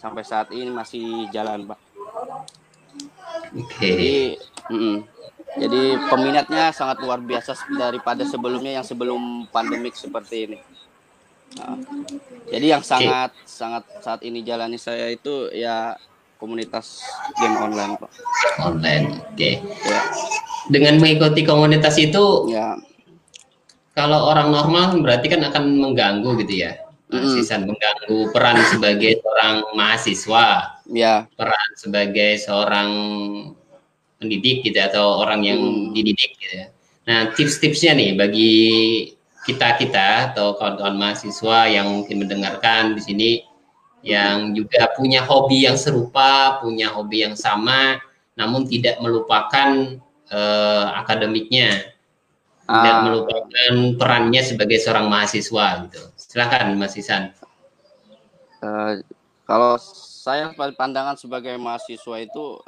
sampai saat ini masih jalan pak. Oke. jadi mm-mm. jadi peminatnya sangat luar biasa daripada sebelumnya yang sebelum pandemik seperti ini. Nah, jadi yang sangat sangat saat ini jalani saya itu ya komunitas game online pak Online. Oke. ya Dengan mengikuti komunitas itu ya kalau orang normal berarti kan akan mengganggu gitu ya. Ihsan, mengganggu peran sebagai seorang mahasiswa, ya peran sebagai seorang pendidik gitu atau orang yang dididik gitu ya. Nah, tips-tipsnya nih bagi kita-kita atau kawan-kawan mahasiswa yang mungkin mendengarkan di sini yang juga punya hobi yang serupa, punya hobi yang sama, namun tidak melupakan eh, akademiknya, tidak Ah, melupakan perannya sebagai seorang mahasiswa gitu. Silakan Mas Ihsan. eh, kalau saya pandangan sebagai mahasiswa itu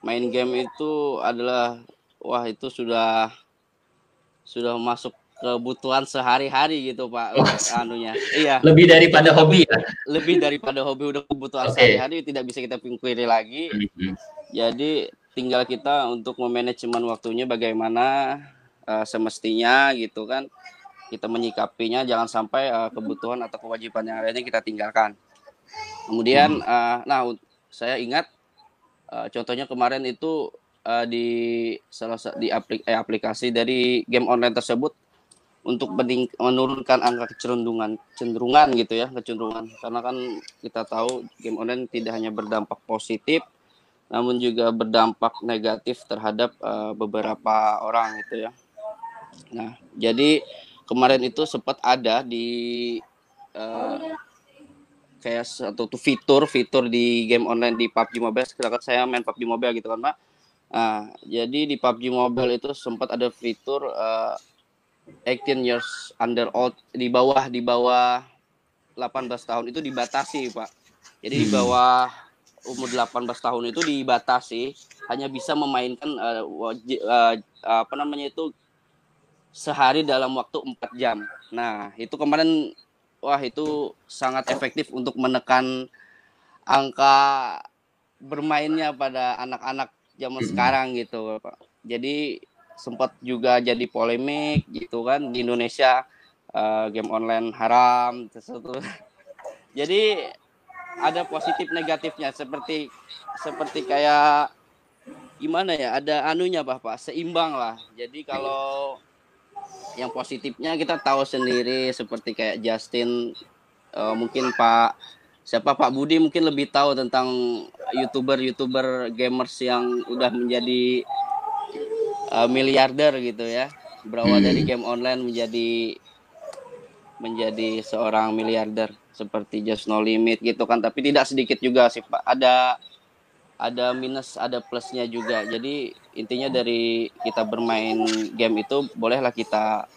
main game itu adalah wah itu sudah sudah masuk kebutuhan sehari-hari gitu pak Oh. anunya iya Lebih daripada hobi ya. lebih daripada hobi udah kebutuhan Oke. sehari-hari tidak bisa kita pungkiri lagi Mhm. jadi tinggal kita untuk memanajemen waktunya bagaimana eh, semestinya gitu kan kita menyikapinya jangan sampai eh, kebutuhan atau kewajiban yang lainnya kita tinggalkan Kemudian uh, nah saya ingat uh, contohnya kemarin itu uh, di salah di aplik eh, aplikasi dari game online tersebut untuk menurunkan angka kecenderungan cenderungan gitu ya kecenderungan karena kan kita tahu game online tidak hanya berdampak positif namun juga berdampak negatif terhadap uh, beberapa orang gitu ya. Nah, jadi kemarin itu sempat ada di uh, kayak satu tuh fitur fitur di game online di PUBG Mobile. Sedangkan saya main PUBG Mobile gitu kan, Pak. Nah, jadi di PUBG Mobile itu sempat ada fitur uh, 18 years under old di bawah di bawah 18 tahun itu dibatasi, Pak. Jadi di hmm. bawah umur 18 tahun itu dibatasi hanya bisa memainkan uh, wajib, uh, apa namanya itu sehari dalam waktu 4 jam. Nah, itu kemarin wah itu sangat efektif untuk menekan angka bermainnya pada anak-anak zaman hmm. sekarang gitu, Pak. Jadi sempat juga jadi polemik gitu kan di Indonesia uh, game online haram sesuatu. <laughs> jadi ada positif negatifnya. Seperti seperti kayak gimana ya ada anunya bapak seimbang lah. Jadi kalau yang positifnya kita tahu sendiri seperti kayak Justin uh, mungkin Pak siapa Pak Budi mungkin lebih tahu tentang youtuber-youtuber gamers yang udah menjadi uh, miliarder gitu ya. Berawal hmm. dari game online menjadi menjadi seorang miliarder seperti Just No Limit gitu kan. Tapi tidak sedikit juga sih Pak. Ada ada minus ada plusnya juga. Jadi intinya dari kita bermain game itu bolehlah kita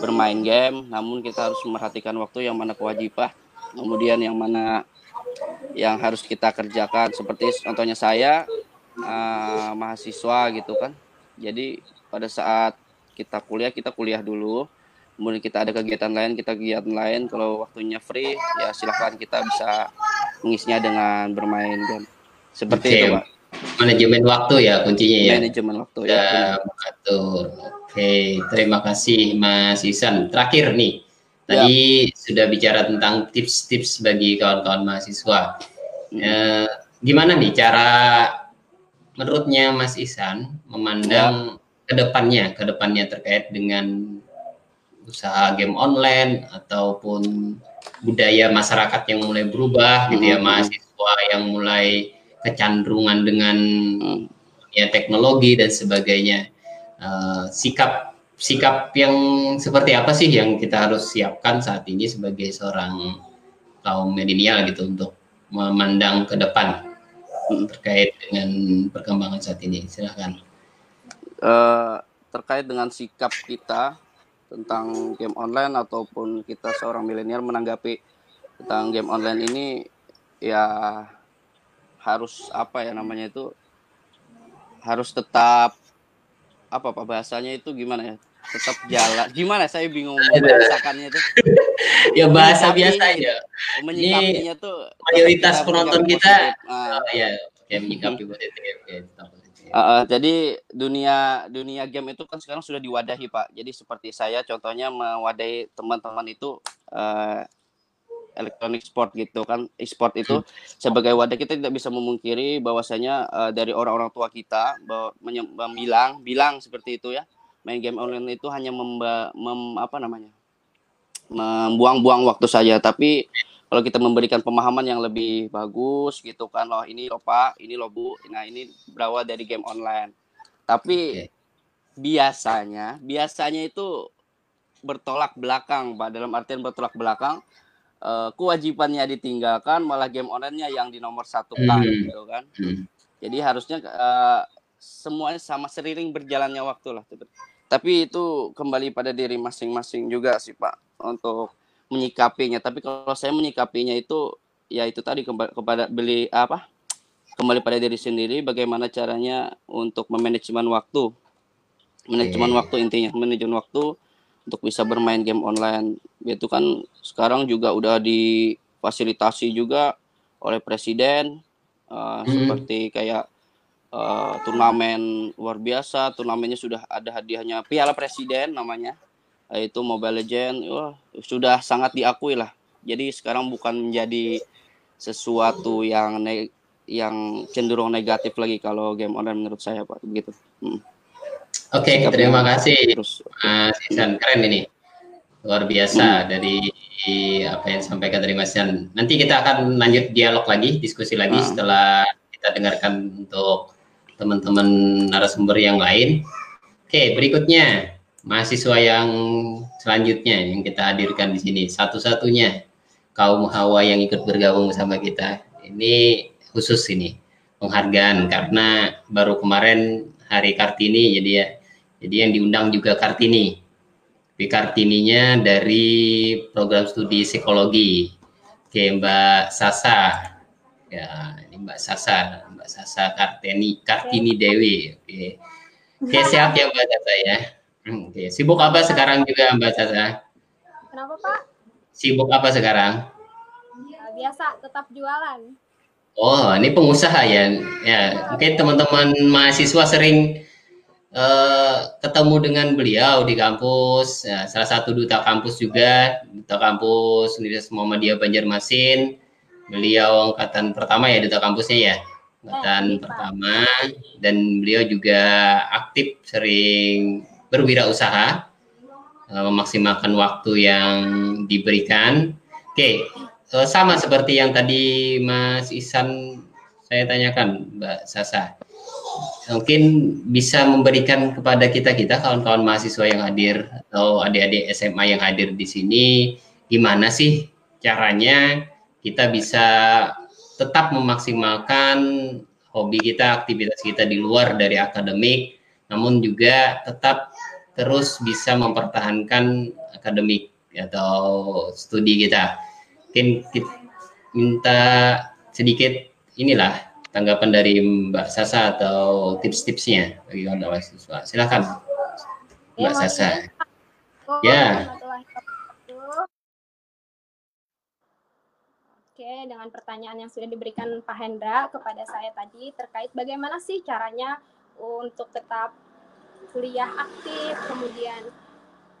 bermain game namun kita harus memperhatikan waktu yang mana kewajiban kemudian yang mana yang harus kita kerjakan. Seperti contohnya saya uh, mahasiswa gitu kan jadi pada saat kita kuliah kita kuliah dulu. Kemudian kita ada kegiatan lain kita kegiatan lain. Kalau waktunya free ya silahkan kita bisa mengisinya dengan bermain game. Seperti okay. itu pak. manajemen waktu ya kuncinya ya. Manajemen waktu ya, ya mengatur oke terima kasih Mas Isan. Terakhir nih. Tadi ya. sudah bicara tentang tips-tips bagi kawan-kawan mahasiswa. Hmm. eh, gimana nih cara menurutnya Mas Isan memandang ya. ke depannya ke depannya terkait dengan usaha game online ataupun budaya masyarakat yang mulai berubah gitu ya hmm. mahasiswa yang mulai kecenderungan dengan ya teknologi dan sebagainya uh, sikap sikap yang seperti apa sih yang kita harus siapkan saat ini sebagai seorang kaum milenial gitu untuk memandang ke depan terkait dengan perkembangan saat ini. Silahkan. Uh, terkait dengan sikap kita tentang game online ataupun kita seorang milenial menanggapi tentang game online ini ya harus apa ya namanya itu harus tetap apa pak bahasanya itu gimana ya tetap jalan. Gimana saya bingung membahasakannya itu <laughs> ya bahasa biasa aja. Menyikapinya tuh mayoritas penonton kita ya kayak menyikapi positif. Ya, Uh, jadi dunia dunia game itu kan sekarang sudah diwadahi pak. Jadi seperti saya contohnya mewadahi teman-teman itu uh, elektronik sport gitu kan e-sport itu hmm. sebagai wadah kita tidak bisa memungkiri bahwasanya uh, dari orang-orang tua kita bahwa bilang bilang seperti itu ya main game online itu hanya memba, mem, apa namanya membuang-buang waktu saja tapi kalau kita memberikan pemahaman yang lebih bagus gitu kan loh ini loh pak ini loh bu nah ini berawal dari game online tapi okay. biasanya biasanya itu bertolak belakang pak dalam artian bertolak belakang uh, kewajibannya ditinggalkan malah game onlinenya yang di nomor satu kan hmm. gitu kan hmm. jadi harusnya uh, semuanya sama seriring berjalannya waktu lah tapi itu kembali pada diri masing-masing juga sih pak untuk menyikapinya tapi kalau saya menyikapinya itu ya itu tadi kepada beli apa kembali pada diri sendiri bagaimana caranya untuk memanajemen waktu manajemen yeah. waktu intinya manajemen waktu untuk bisa bermain game online itu kan sekarang juga udah difasilitasi juga oleh presiden uh, hmm. seperti kayak uh, turnamen luar biasa turnamennya sudah ada hadiahnya piala presiden namanya yaitu Mobile Legend wah sudah sangat diakui lah jadi sekarang bukan menjadi sesuatu yang ne yang cenderung negatif lagi kalau game online menurut saya Pak begitu. Hmm. Oke, okay, terima kasih Terus, Mas Isan keren ini. Luar biasa hmm. dari apa yang disampaikan dari Mas Isan. Nanti kita akan lanjut dialog lagi, diskusi lagi hmm. setelah kita dengarkan untuk teman-teman narasumber yang lain. Oke, berikutnya mahasiswa yang selanjutnya yang kita hadirkan di sini satu-satunya kaum hawa yang ikut bergabung bersama kita. Ini khusus ini penghargaan karena baru kemarin hari Kartini jadi ya jadi yang diundang juga Kartini. Tapi Kartininya dari program studi psikologi. Oke, Mbak Sasa. Ya, ini Mbak Sasa, Sasa Kartini Kartini Dewi. Oke. Oke, siap ya Mbak Sasa ya. Oke, sibuk apa sekarang juga Mbak Sasa? Kenapa Pak? Sibuk apa sekarang? Ya, biasa, tetap jualan. Oh, ini pengusaha ya. Ya, oke teman-teman mahasiswa sering uh, ketemu dengan beliau di kampus. Ya, salah satu duta kampus juga, duta kampus Universitas Muhammadiyah Banjarmasin. Beliau angkatan pertama ya duta kampusnya ya angkatan pertama dan beliau juga aktif sering berwirausaha uh, memaksimalkan waktu yang diberikan. Oke, okay. uh, sama seperti yang tadi Mas Isan saya tanyakan Mbak Sasa. Mungkin bisa memberikan kepada kita-kita kawan-kawan mahasiswa yang hadir atau adik-adik SMA yang hadir di sini gimana sih caranya kita bisa tetap memaksimalkan hobi kita, aktivitas kita di luar dari akademik, namun juga tetap terus bisa mempertahankan akademik atau studi kita. Mungkin kita minta sedikit inilah tanggapan dari Mbak Sasa atau tips-tipsnya bagi kawan mahasiswa. Silakan, Mbak Sasa. Ya. Oke, dengan pertanyaan yang sudah diberikan Pak Hendra kepada saya tadi terkait bagaimana sih caranya untuk tetap kuliah aktif, kemudian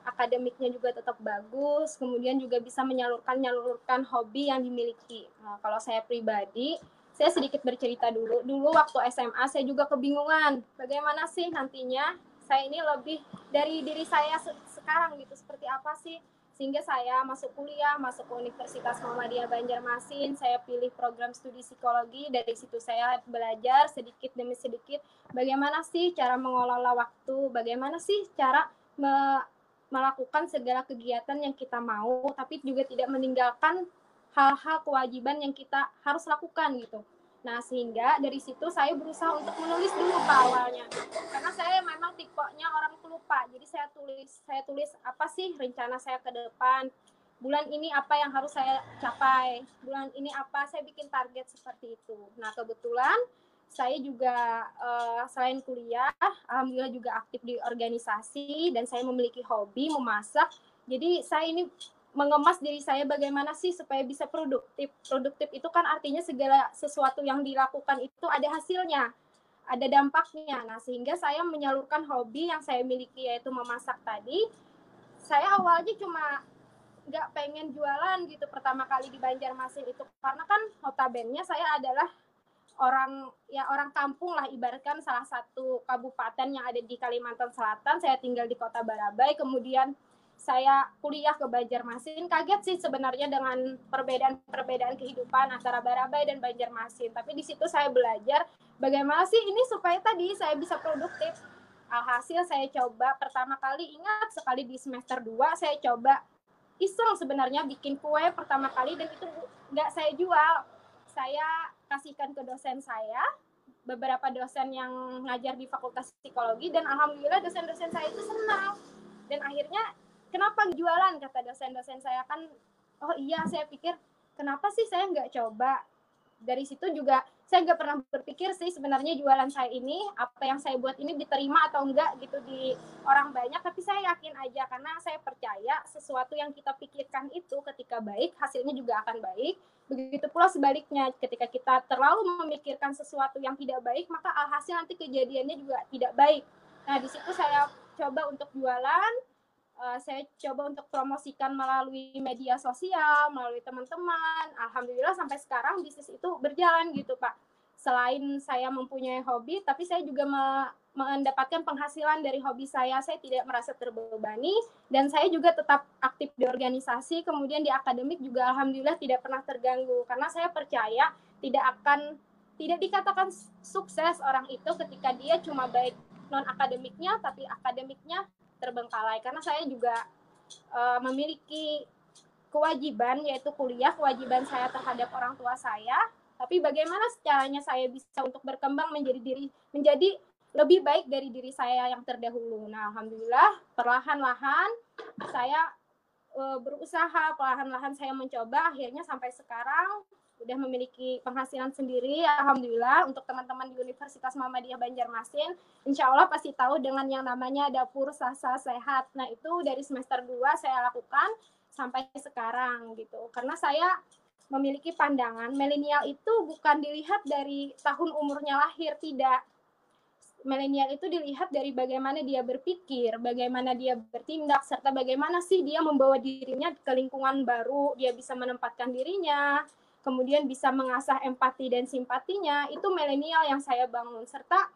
akademiknya juga tetap bagus, kemudian juga bisa menyalurkan nyalurkan hobi yang dimiliki. Nah, kalau saya pribadi, saya sedikit bercerita dulu. Dulu waktu SMA saya juga kebingungan, bagaimana sih nantinya saya ini lebih dari diri saya sekarang gitu, seperti apa sih sehingga saya masuk kuliah, masuk ke Universitas Muhammadiyah Banjarmasin, saya pilih program studi psikologi, dari situ saya belajar sedikit demi sedikit bagaimana sih cara mengelola waktu, bagaimana sih cara me melakukan segala kegiatan yang kita mau, tapi juga tidak meninggalkan hal-hal kewajiban yang kita harus lakukan gitu. Nah, sehingga dari situ saya berusaha untuk menulis dulu Pak awalnya. Karena saya memang tipenya orang pelupa. Jadi saya tulis saya tulis apa sih rencana saya ke depan. Bulan ini apa yang harus saya capai. Bulan ini apa saya bikin target seperti itu. Nah, kebetulan saya juga uh, selain kuliah, alhamdulillah juga aktif di organisasi dan saya memiliki hobi memasak. Jadi saya ini mengemas diri saya bagaimana sih supaya bisa produktif. Produktif itu kan artinya segala sesuatu yang dilakukan itu ada hasilnya, ada dampaknya. Nah, sehingga saya menyalurkan hobi yang saya miliki yaitu memasak tadi. Saya awalnya cuma nggak pengen jualan gitu pertama kali di Banjarmasin itu karena kan notabene saya adalah orang ya orang kampung lah ibaratkan salah satu kabupaten yang ada di Kalimantan Selatan saya tinggal di kota Barabai kemudian saya kuliah ke Banjarmasin kaget sih sebenarnya dengan perbedaan-perbedaan kehidupan antara Barabai dan Banjarmasin. Tapi di situ saya belajar bagaimana sih ini supaya tadi saya bisa produktif. Alhasil saya coba pertama kali ingat sekali di semester 2 saya coba iseng sebenarnya bikin kue pertama kali dan itu nggak saya jual. Saya kasihkan ke dosen saya beberapa dosen yang ngajar di Fakultas Psikologi dan alhamdulillah dosen-dosen saya itu senang dan akhirnya kenapa jualan? Kata dosen-dosen saya kan oh iya saya pikir kenapa sih saya nggak coba? Dari situ juga saya nggak pernah berpikir sih sebenarnya jualan saya ini apa yang saya buat ini diterima atau enggak gitu di orang banyak tapi saya yakin aja karena saya percaya sesuatu yang kita pikirkan itu ketika baik hasilnya juga akan baik. Begitu pula sebaliknya ketika kita terlalu memikirkan sesuatu yang tidak baik maka alhasil nanti kejadiannya juga tidak baik. Nah di situ saya coba untuk jualan uh, saya coba untuk promosikan melalui media sosial, melalui teman-teman. Alhamdulillah sampai sekarang bisnis itu berjalan gitu Pak. Selain saya mempunyai hobi, tapi saya juga me mendapatkan penghasilan dari hobi saya. Saya tidak merasa terbebani dan saya juga tetap aktif di organisasi. Kemudian di akademik juga alhamdulillah tidak pernah terganggu karena saya percaya tidak akan tidak dikatakan sukses orang itu ketika dia cuma baik non akademiknya tapi akademiknya terbengkalai karena saya juga uh, memiliki kewajiban yaitu kuliah kewajiban saya terhadap orang tua saya. Tapi bagaimana caranya saya bisa untuk berkembang menjadi diri menjadi lebih baik dari diri saya yang terdahulu? Nah alhamdulillah perlahan-lahan saya uh, berusaha perlahan-lahan saya mencoba. Akhirnya sampai sekarang udah memiliki penghasilan sendiri alhamdulillah untuk teman-teman di Universitas Muhammadiyah Banjarmasin insya Allah pasti tahu dengan yang namanya dapur sasa sehat. Nah itu dari semester 2 saya lakukan sampai sekarang gitu. Karena saya memiliki pandangan milenial itu bukan dilihat dari tahun umurnya lahir tidak. Milenial itu dilihat dari bagaimana dia berpikir, bagaimana dia bertindak, serta bagaimana sih dia membawa dirinya ke lingkungan baru, dia bisa menempatkan dirinya, kemudian bisa mengasah empati dan simpatinya, itu milenial yang saya bangun. Serta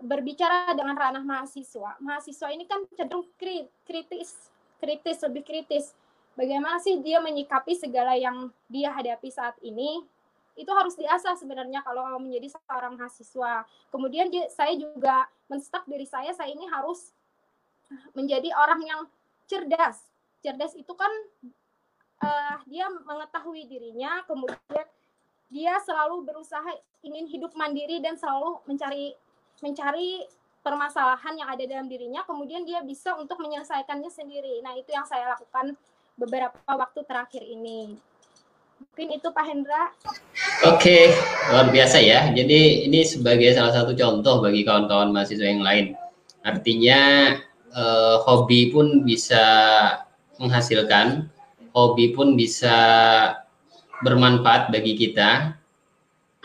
berbicara dengan ranah mahasiswa. Mahasiswa ini kan cenderung kritis, kritis, lebih kritis. Bagaimana sih dia menyikapi segala yang dia hadapi saat ini? Itu harus diasah sebenarnya kalau menjadi seorang mahasiswa. Kemudian saya juga menstak diri saya, saya ini harus menjadi orang yang cerdas. Cerdas itu kan uh, dia mengetahui dirinya, kemudian dia selalu berusaha ingin hidup mandiri dan selalu mencari mencari permasalahan yang ada dalam dirinya, kemudian dia bisa untuk menyelesaikannya sendiri. Nah, itu yang saya lakukan beberapa waktu terakhir ini. Mungkin itu Pak Hendra. Oke, luar biasa ya. Jadi ini sebagai salah satu contoh bagi kawan-kawan mahasiswa yang lain. Artinya eh, hobi pun bisa menghasilkan hobi pun bisa bermanfaat bagi kita.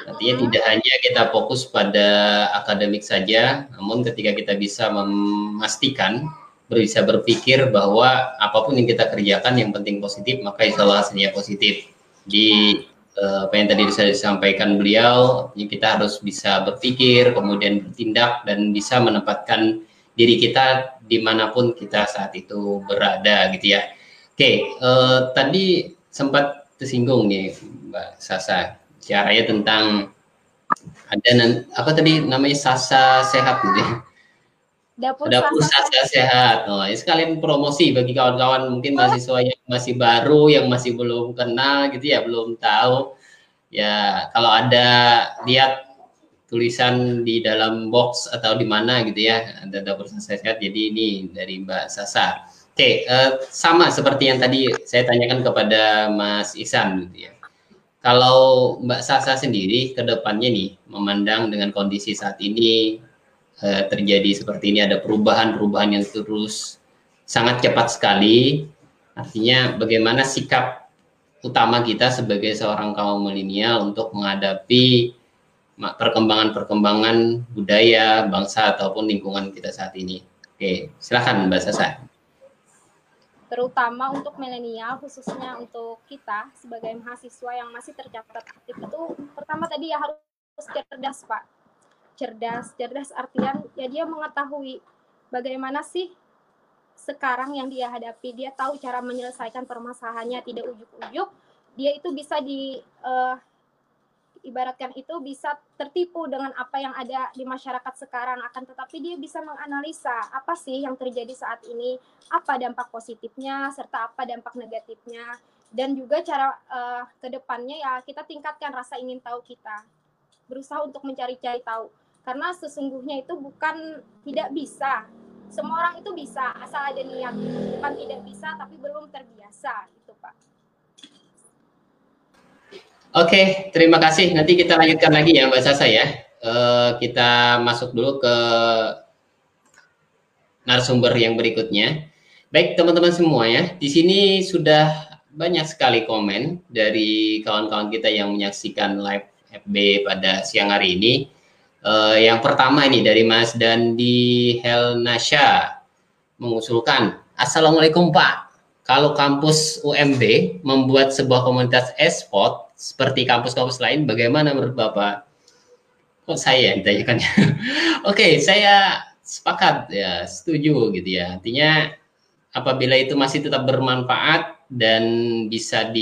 Artinya tidak hanya kita fokus pada akademik saja, namun ketika kita bisa memastikan, bisa berpikir bahwa apa pun yang kita kerjakan yang penting positif, maka insya Allah hasilnya positif. Di eh, apa yang tadi bisa disampaikan beliau, kita harus bisa berpikir, kemudian bertindak, dan bisa menempatkan diri kita di mana pun kita saat itu berada gitu ya. Oke, uh, tadi sempat tersinggung nih Mbak Sasa, caranya tentang ada apa tadi namanya Sasa sehat gitu ya. Dapur, Dapur Sasa, Sasa sehat. Oh, ini sekalian promosi bagi kawan-kawan mungkin mahasiswa yang masih baru, yang masih belum kenal gitu ya, belum tahu. Ya, kalau ada lihat tulisan di dalam box atau di mana gitu ya, ada Dapur Sasa sehat. Jadi ini dari Mbak Sasa. Oke, uh, sama seperti yang tadi saya tanyakan kepada Mas Isan gitu ya. Kalau Mbak Sasa sendiri ke depannya nih memandang dengan kondisi saat ini uh, terjadi seperti ini ada perubahan-perubahan yang terus sangat cepat sekali. Artinya bagaimana sikap utama kita sebagai seorang kaum milenial untuk menghadapi perkembangan-perkembangan budaya, bangsa ataupun lingkungan kita saat ini. Oke, silakan Mbak Sasa terutama untuk milenial khususnya untuk kita sebagai mahasiswa yang masih tercatat aktif itu pertama tadi ya harus cerdas pak. Cerdas cerdas artian ya dia mengetahui bagaimana sih sekarang yang dia hadapi. Dia tahu cara menyelesaikan permasalahannya tidak ujuk-ujuk. Dia itu bisa di uh, ibaratkan itu bisa tertipu dengan apa yang ada di masyarakat sekarang. Akan tetapi dia bisa menganalisa apa sih yang terjadi saat ini apa dampak positifnya serta apa dampak negatifnya dan juga cara uh, ke depannya ya kita tingkatkan rasa ingin tahu kita. Berusaha untuk mencari-cari tahu. Karena sesungguhnya itu bukan tidak bisa. Semua orang itu bisa asal ada niat. Bukan tidak bisa tapi belum terbiasa gitu pak Oke, terima kasih. Nanti kita lanjutkan lagi ya Mbak Sasa ya. Uh, kita masuk dulu ke narasumber yang berikutnya. Baik teman-teman semua ya, di sini sudah banyak sekali komen dari kawan-kawan kita yang menyaksikan live FB pada siang hari ini. Uh, yang pertama ini dari Mas Dandi Helnasha mengusulkan Assalamualaikum Pak. Kalau kampus UMB membuat sebuah komunitas e-sport seperti kampus-kampus lain, bagaimana menurut Bapak? Kok saya yang ya? <laughs> Oke, saya sepakat ya, setuju gitu ya. Artinya apabila itu masih tetap bermanfaat dan bisa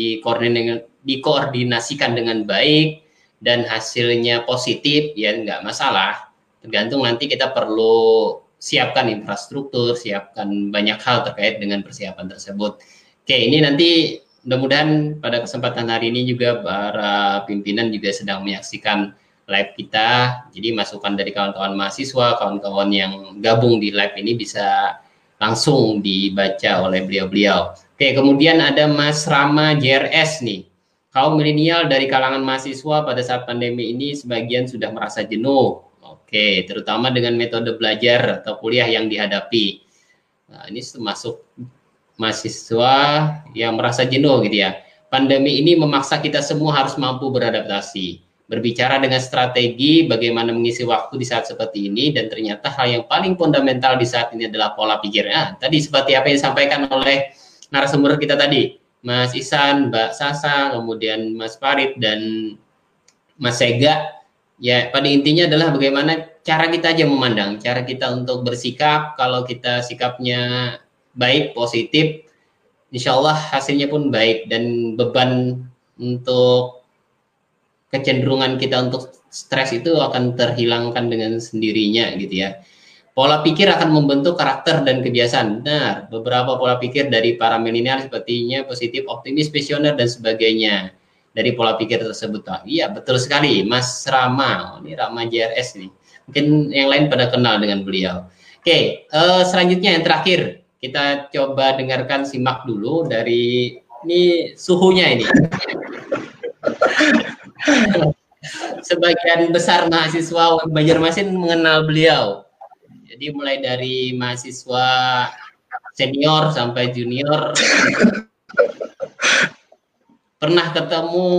dikoordinasikan dengan baik dan hasilnya positif, ya nggak masalah. Tergantung nanti kita perlu siapkan infrastruktur, siapkan banyak hal terkait dengan persiapan tersebut. Oke, ini nanti mudah-mudahan pada kesempatan hari ini juga para pimpinan juga sedang menyaksikan live kita. Jadi masukan dari kawan-kawan mahasiswa, kawan-kawan yang gabung di live ini bisa langsung dibaca oleh beliau-beliau. Oke, kemudian ada Mas Rama JRS nih. Kaum milenial dari kalangan mahasiswa pada saat pandemi ini sebagian sudah merasa jenuh Oke, terutama dengan metode belajar atau kuliah yang dihadapi. Nah, ini termasuk mahasiswa yang merasa jenuh gitu ya. Pandemi ini memaksa kita semua harus mampu beradaptasi. Berbicara dengan strategi bagaimana mengisi waktu di saat seperti ini dan ternyata hal yang paling fundamental di saat ini adalah pola pikir. Nah, tadi seperti apa yang disampaikan oleh narasumber kita tadi, Mas Isan, Mbak Sasa, kemudian Mas Farid dan Mas Sega Ya, pada intinya adalah bagaimana cara kita aja memandang, cara kita untuk bersikap. Kalau kita sikapnya baik, positif, insya Allah hasilnya pun baik dan beban untuk kecenderungan kita untuk stres itu akan terhilangkan dengan sendirinya gitu ya. Pola pikir akan membentuk karakter dan kebiasaan. Benar, beberapa pola pikir dari para milenial sepertinya positif, optimis, visioner dan sebagainya dari pola pikir tersebut. Oh, iya, betul sekali, Mas Rama. Ini Rama JRS nih. Mungkin yang lain pada kenal dengan beliau. Oke, uh, selanjutnya yang terakhir kita coba dengarkan simak dulu dari ini suhunya ini. <laughs> Sebagian besar mahasiswa Banjarmasin mengenal beliau. Jadi mulai dari mahasiswa senior sampai junior pernah ketemu,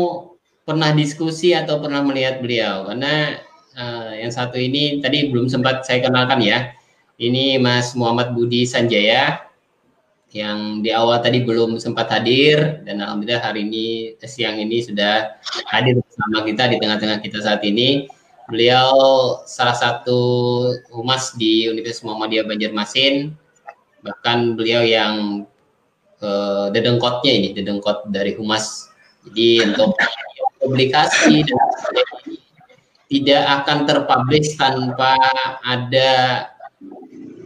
pernah diskusi atau pernah melihat beliau? Karena uh, yang satu ini tadi belum sempat saya kenalkan ya. Ini Mas Muhammad Budi Sanjaya yang di awal tadi belum sempat hadir dan alhamdulillah hari ini siang ini sudah hadir bersama kita di tengah-tengah kita saat ini. Beliau salah satu humas di Universitas Muhammadiyah Banjarmasin, bahkan beliau yang uh, dedengkotnya ini, dedengkot dari humas jadi untuk publikasi dan tidak akan terpublish tanpa ada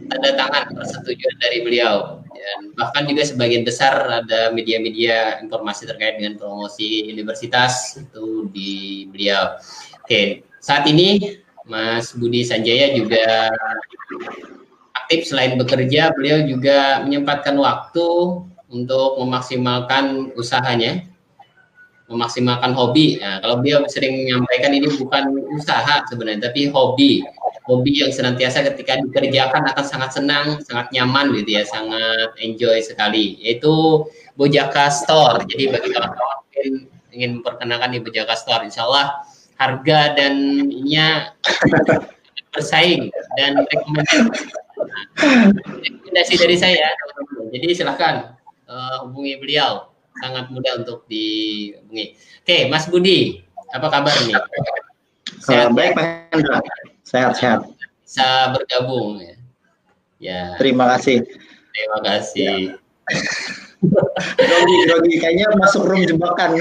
tanda tangan persetujuan dari beliau. Dan bahkan juga sebagian besar ada media-media informasi terkait dengan promosi universitas itu di beliau. Oke, saat ini Mas Budi Sanjaya juga aktif selain bekerja, beliau juga menyempatkan waktu untuk memaksimalkan usahanya memaksimalkan hobi. Nah, kalau beliau sering menyampaikan ini bukan usaha sebenarnya, tapi hobi. Hobi yang senantiasa ketika dikerjakan akan sangat senang, sangat nyaman gitu ya, sangat enjoy sekali. Yaitu Bojaka Store. Jadi bagi kawan-kawan mungkin ingin memperkenalkan di Bojaka Store, insya Allah harga dan ininya <coughs> bersaing dan rekomendasi, rekomendasi dari saya. Jadi silahkan uh, hubungi beliau sangat mudah untuk dihubungi. Oke, Mas Budi, apa kabar nih? Sehat, uh, baik, Pak Hendra. Sehat-sehat. Bisa bergabung ya. Ya. Terima kasih. Terima kasih. Ya. Rogi, Rogi, kayaknya masuk room jebakan.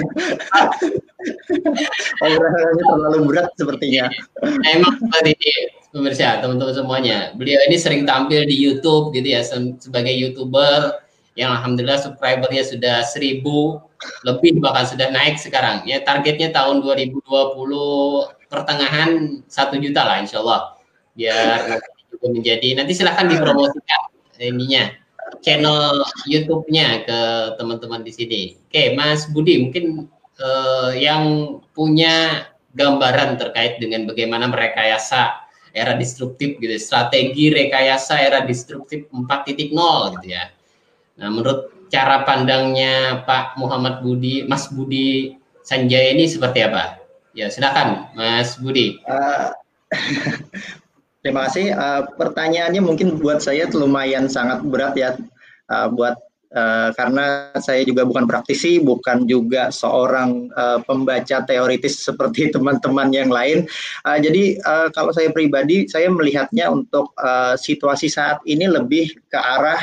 Obrolannya terlalu berat sepertinya. Nah, emang seperti ini, pemirsa, teman-teman semuanya. Beliau ini sering tampil di YouTube gitu ya, sebagai YouTuber yang alhamdulillah subscribernya sudah seribu lebih bahkan sudah naik sekarang ya targetnya tahun 2020 pertengahan satu juta lah insya Allah biar juga menjadi nanti silahkan dipromosikan ininya channel YouTube-nya ke teman-teman di sini. Oke, Mas Budi mungkin eh, yang punya gambaran terkait dengan bagaimana merekayasa era disruptif gitu, strategi rekayasa era disruptif 4.0 gitu ya Nah, menurut cara pandangnya Pak Muhammad Budi, Mas Budi Sanjaya ini seperti apa? Ya, silakan, Mas Budi. Uh, <laughs> terima kasih. Uh, pertanyaannya mungkin buat saya lumayan sangat berat ya. uh, buat uh, karena saya juga bukan praktisi, bukan juga seorang uh, pembaca teoritis seperti <laughs> teman-teman yang lain. Uh, jadi uh, kalau saya pribadi, saya melihatnya untuk uh, situasi saat ini lebih ke arah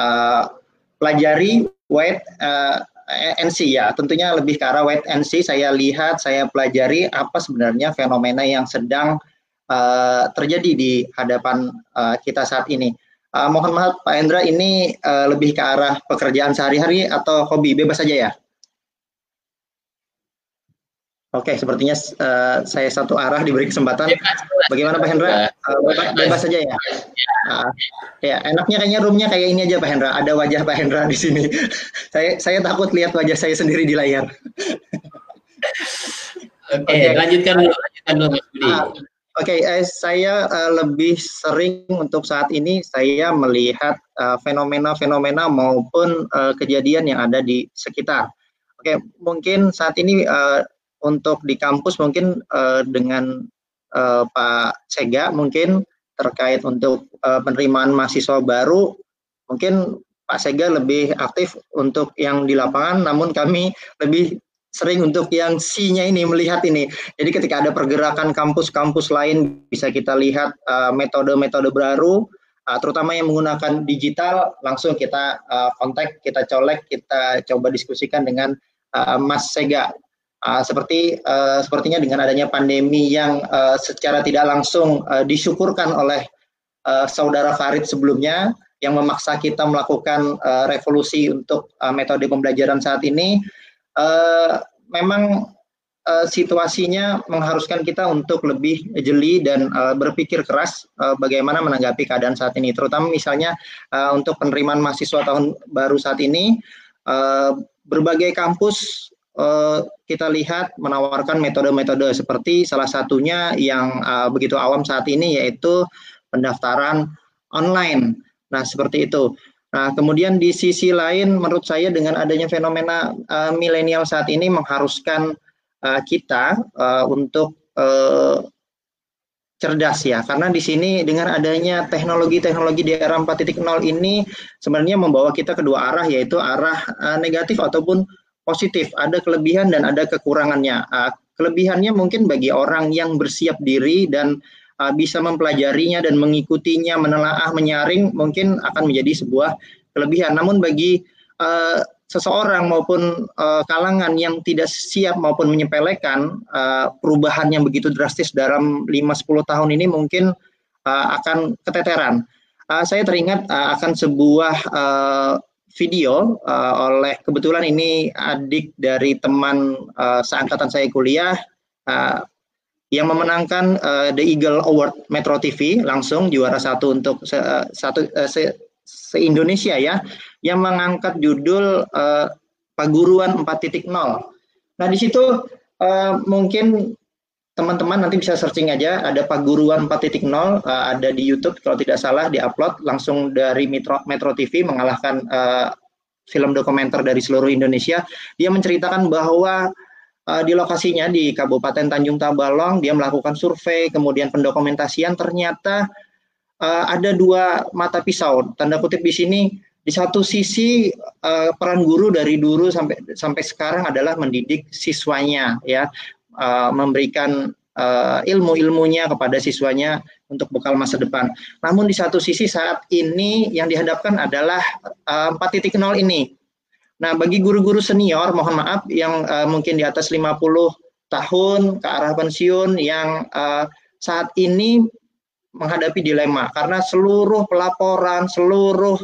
uh, pelajari white uh, NC ya, tentunya lebih ke arah white NC. Saya lihat, saya pelajari apa sebenarnya fenomena yang sedang uh, terjadi di hadapan uh, kita saat ini. Uh, mohon maaf Pak Hendra, ini uh, lebih ke arah pekerjaan sehari-hari atau hobi bebas saja ya? Oke, sepertinya uh, saya satu arah diberi kesempatan. Bagaimana Pak Hendra? Uh, bebas, bebas saja ya. Uh, ya, enaknya kayaknya roomnya kayak ini aja Pak Hendra. Ada wajah Pak Hendra di sini. <laughs> saya saya takut lihat wajah saya sendiri di layar. <laughs> Oke, okay, okay. lanjutkan dulu. Lanjutkan dulu Mas Budi. Uh, Oke, okay, eh, saya uh, lebih sering untuk saat ini saya melihat fenomena-fenomena uh, maupun uh, kejadian yang ada di sekitar. Oke, okay, mungkin saat ini uh, untuk di kampus mungkin uh, dengan uh, Pak Sega mungkin terkait untuk uh, penerimaan mahasiswa baru mungkin Pak Sega lebih aktif untuk yang di lapangan namun kami lebih sering untuk yang C-nya ini melihat ini. Jadi ketika ada pergerakan kampus-kampus lain bisa kita lihat metode-metode uh, baru uh, terutama yang menggunakan digital langsung kita uh, kontak, kita colek, kita coba diskusikan dengan uh, Mas Sega Uh, seperti uh, sepertinya dengan adanya pandemi yang uh, secara tidak langsung uh, disyukurkan oleh uh, saudara Farid sebelumnya yang memaksa kita melakukan uh, revolusi untuk uh, metode pembelajaran saat ini, uh, memang situasinya mengharuskan kita untuk lebih jeli dan uh, berpikir keras uh, bagaimana menanggapi keadaan saat ini, terutama misalnya uh, untuk penerimaan mahasiswa tahun baru saat ini. Uh, berbagai kampus uh, kita lihat menawarkan metode-metode seperti salah satunya yang uh, begitu awam saat ini yaitu pendaftaran online. Nah, seperti itu. Nah, kemudian di sisi lain menurut saya dengan adanya fenomena uh, milenial saat ini mengharuskan uh, kita uh, untuk uh, cerdas ya karena di sini dengan adanya teknologi-teknologi di era 4.0 ini sebenarnya membawa kita kedua arah yaitu arah uh, negatif ataupun positif, ada kelebihan dan ada kekurangannya. Uh, kelebihannya mungkin bagi orang yang bersiap diri dan uh, bisa mempelajarinya dan mengikutinya, menelaah, menyaring, mungkin akan menjadi sebuah kelebihan. Namun bagi uh, seseorang maupun uh, kalangan yang tidak siap maupun menyepelekan uh, perubahan yang begitu drastis dalam 5-10 tahun ini mungkin uh, akan keteteran. Uh, saya teringat uh, akan sebuah uh, video uh, oleh kebetulan ini adik dari teman uh, seangkatan saya kuliah uh, yang memenangkan uh, The Eagle Award Metro TV langsung juara satu untuk se, satu se, se Indonesia ya yang mengangkat judul uh, Paguruan 4.0. Nah di situ uh, mungkin teman-teman nanti bisa searching aja. Ada Paguruan 4.0 uh, ada di YouTube. Kalau tidak salah diupload langsung dari Metro Metro TV mengalahkan uh, film dokumenter dari seluruh Indonesia. Dia menceritakan bahwa uh, di lokasinya di Kabupaten Tanjung Tabalong dia melakukan survei kemudian pendokumentasian. Ternyata uh, ada dua mata pisau. Tanda kutip di sini di satu sisi peran guru dari dulu sampai sampai sekarang adalah mendidik siswanya ya uh, memberikan uh, ilmu-ilmunya kepada siswanya untuk bekal masa depan. Namun di satu sisi saat ini yang dihadapkan adalah uh, 4.0 ini. Nah, bagi guru-guru senior, mohon maaf yang uh, mungkin di atas 50 tahun ke arah pensiun yang uh, saat ini menghadapi dilema karena seluruh pelaporan, seluruh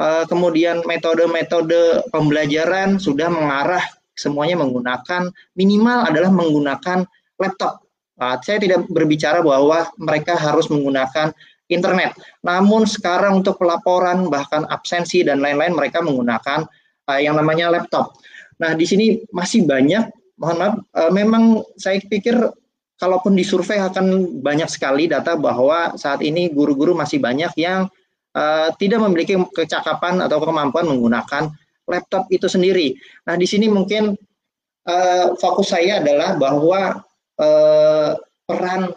uh, kemudian metode-metode pembelajaran sudah mengarah semuanya menggunakan minimal adalah menggunakan laptop. Nah, saya tidak berbicara bahwa mereka harus menggunakan internet. Namun sekarang untuk pelaporan bahkan absensi dan lain-lain mereka menggunakan uh, yang namanya laptop. Nah, di sini masih banyak mohon maaf uh, memang saya pikir kalaupun disurvei akan banyak sekali data bahwa saat ini guru-guru masih banyak yang tidak memiliki kecakapan atau kemampuan menggunakan laptop itu sendiri. Nah, di sini mungkin uh, fokus saya adalah bahwa uh, peran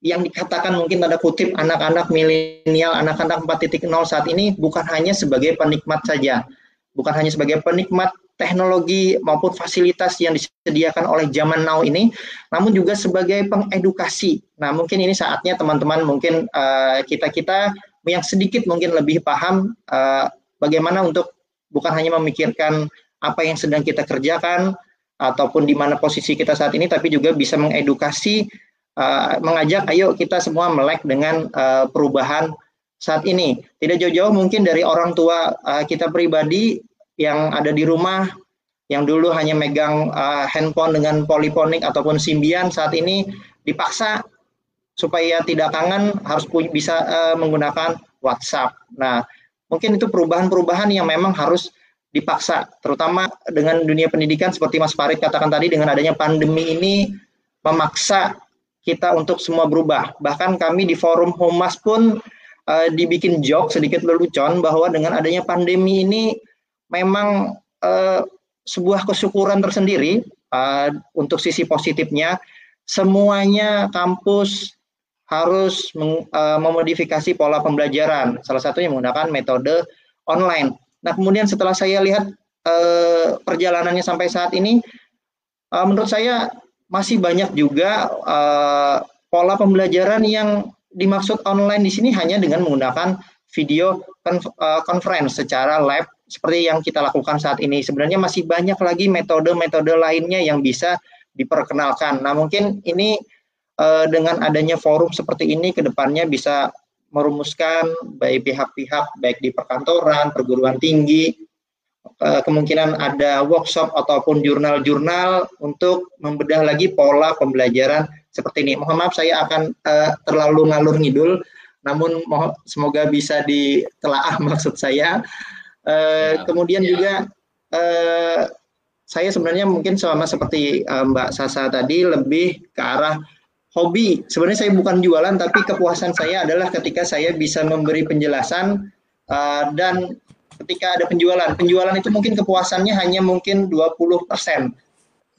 yang dikatakan mungkin tanda kutip anak-anak milenial, anak-anak 4.0 saat ini bukan hanya sebagai penikmat saja, bukan hanya sebagai penikmat teknologi maupun fasilitas yang disediakan oleh zaman now ini, namun juga sebagai pengedukasi. Nah, mungkin ini saatnya teman-teman mungkin uh, kita-kita yang sedikit mungkin lebih paham uh, bagaimana untuk bukan hanya memikirkan apa yang sedang kita kerjakan ataupun di mana posisi kita saat ini, tapi juga bisa mengedukasi, uh, mengajak, ayo kita semua melek dengan uh, perubahan saat ini. Tidak jauh-jauh mungkin dari orang tua uh, kita pribadi yang ada di rumah yang dulu hanya megang uh, handphone dengan poliponik ataupun simbian saat ini dipaksa supaya tidak kangen harus bisa uh, menggunakan WhatsApp. Nah, mungkin itu perubahan-perubahan yang memang harus dipaksa, terutama dengan dunia pendidikan seperti Mas Farid katakan tadi dengan adanya pandemi ini memaksa kita untuk semua berubah. Bahkan kami di forum Humas pun uh, dibikin joke sedikit lelucon bahwa dengan adanya pandemi ini memang uh, sebuah kesyukuran tersendiri uh, untuk sisi positifnya semuanya kampus harus uh, memodifikasi pola pembelajaran salah satunya menggunakan metode online. Nah kemudian setelah saya lihat uh, perjalanannya sampai saat ini uh, menurut saya masih banyak juga pola pembelajaran yang dimaksud online di sini hanya dengan menggunakan video conference secara live seperti yang kita lakukan saat ini. Sebenarnya masih banyak lagi metode-metode lainnya yang bisa diperkenalkan. Nah, mungkin ini uh, dengan adanya forum seperti ini ke depannya bisa merumuskan baik pihak-pihak baik di perkantoran, perguruan tinggi, uh, kemungkinan ada workshop ataupun jurnal-jurnal untuk membedah lagi pola pembelajaran seperti ini. Mohon maaf saya akan uh, terlalu ngalur ngidul, namun semoga bisa ditelaah <laughs> maksud saya. Kemudian ya. juga saya sebenarnya mungkin sama seperti Mbak Sasa tadi lebih ke arah hobi. Sebenarnya saya bukan jualan tapi kepuasan saya adalah ketika saya bisa memberi penjelasan uh, dan ketika ada penjualan. Penjualan itu mungkin kepuasannya hanya mungkin 20%.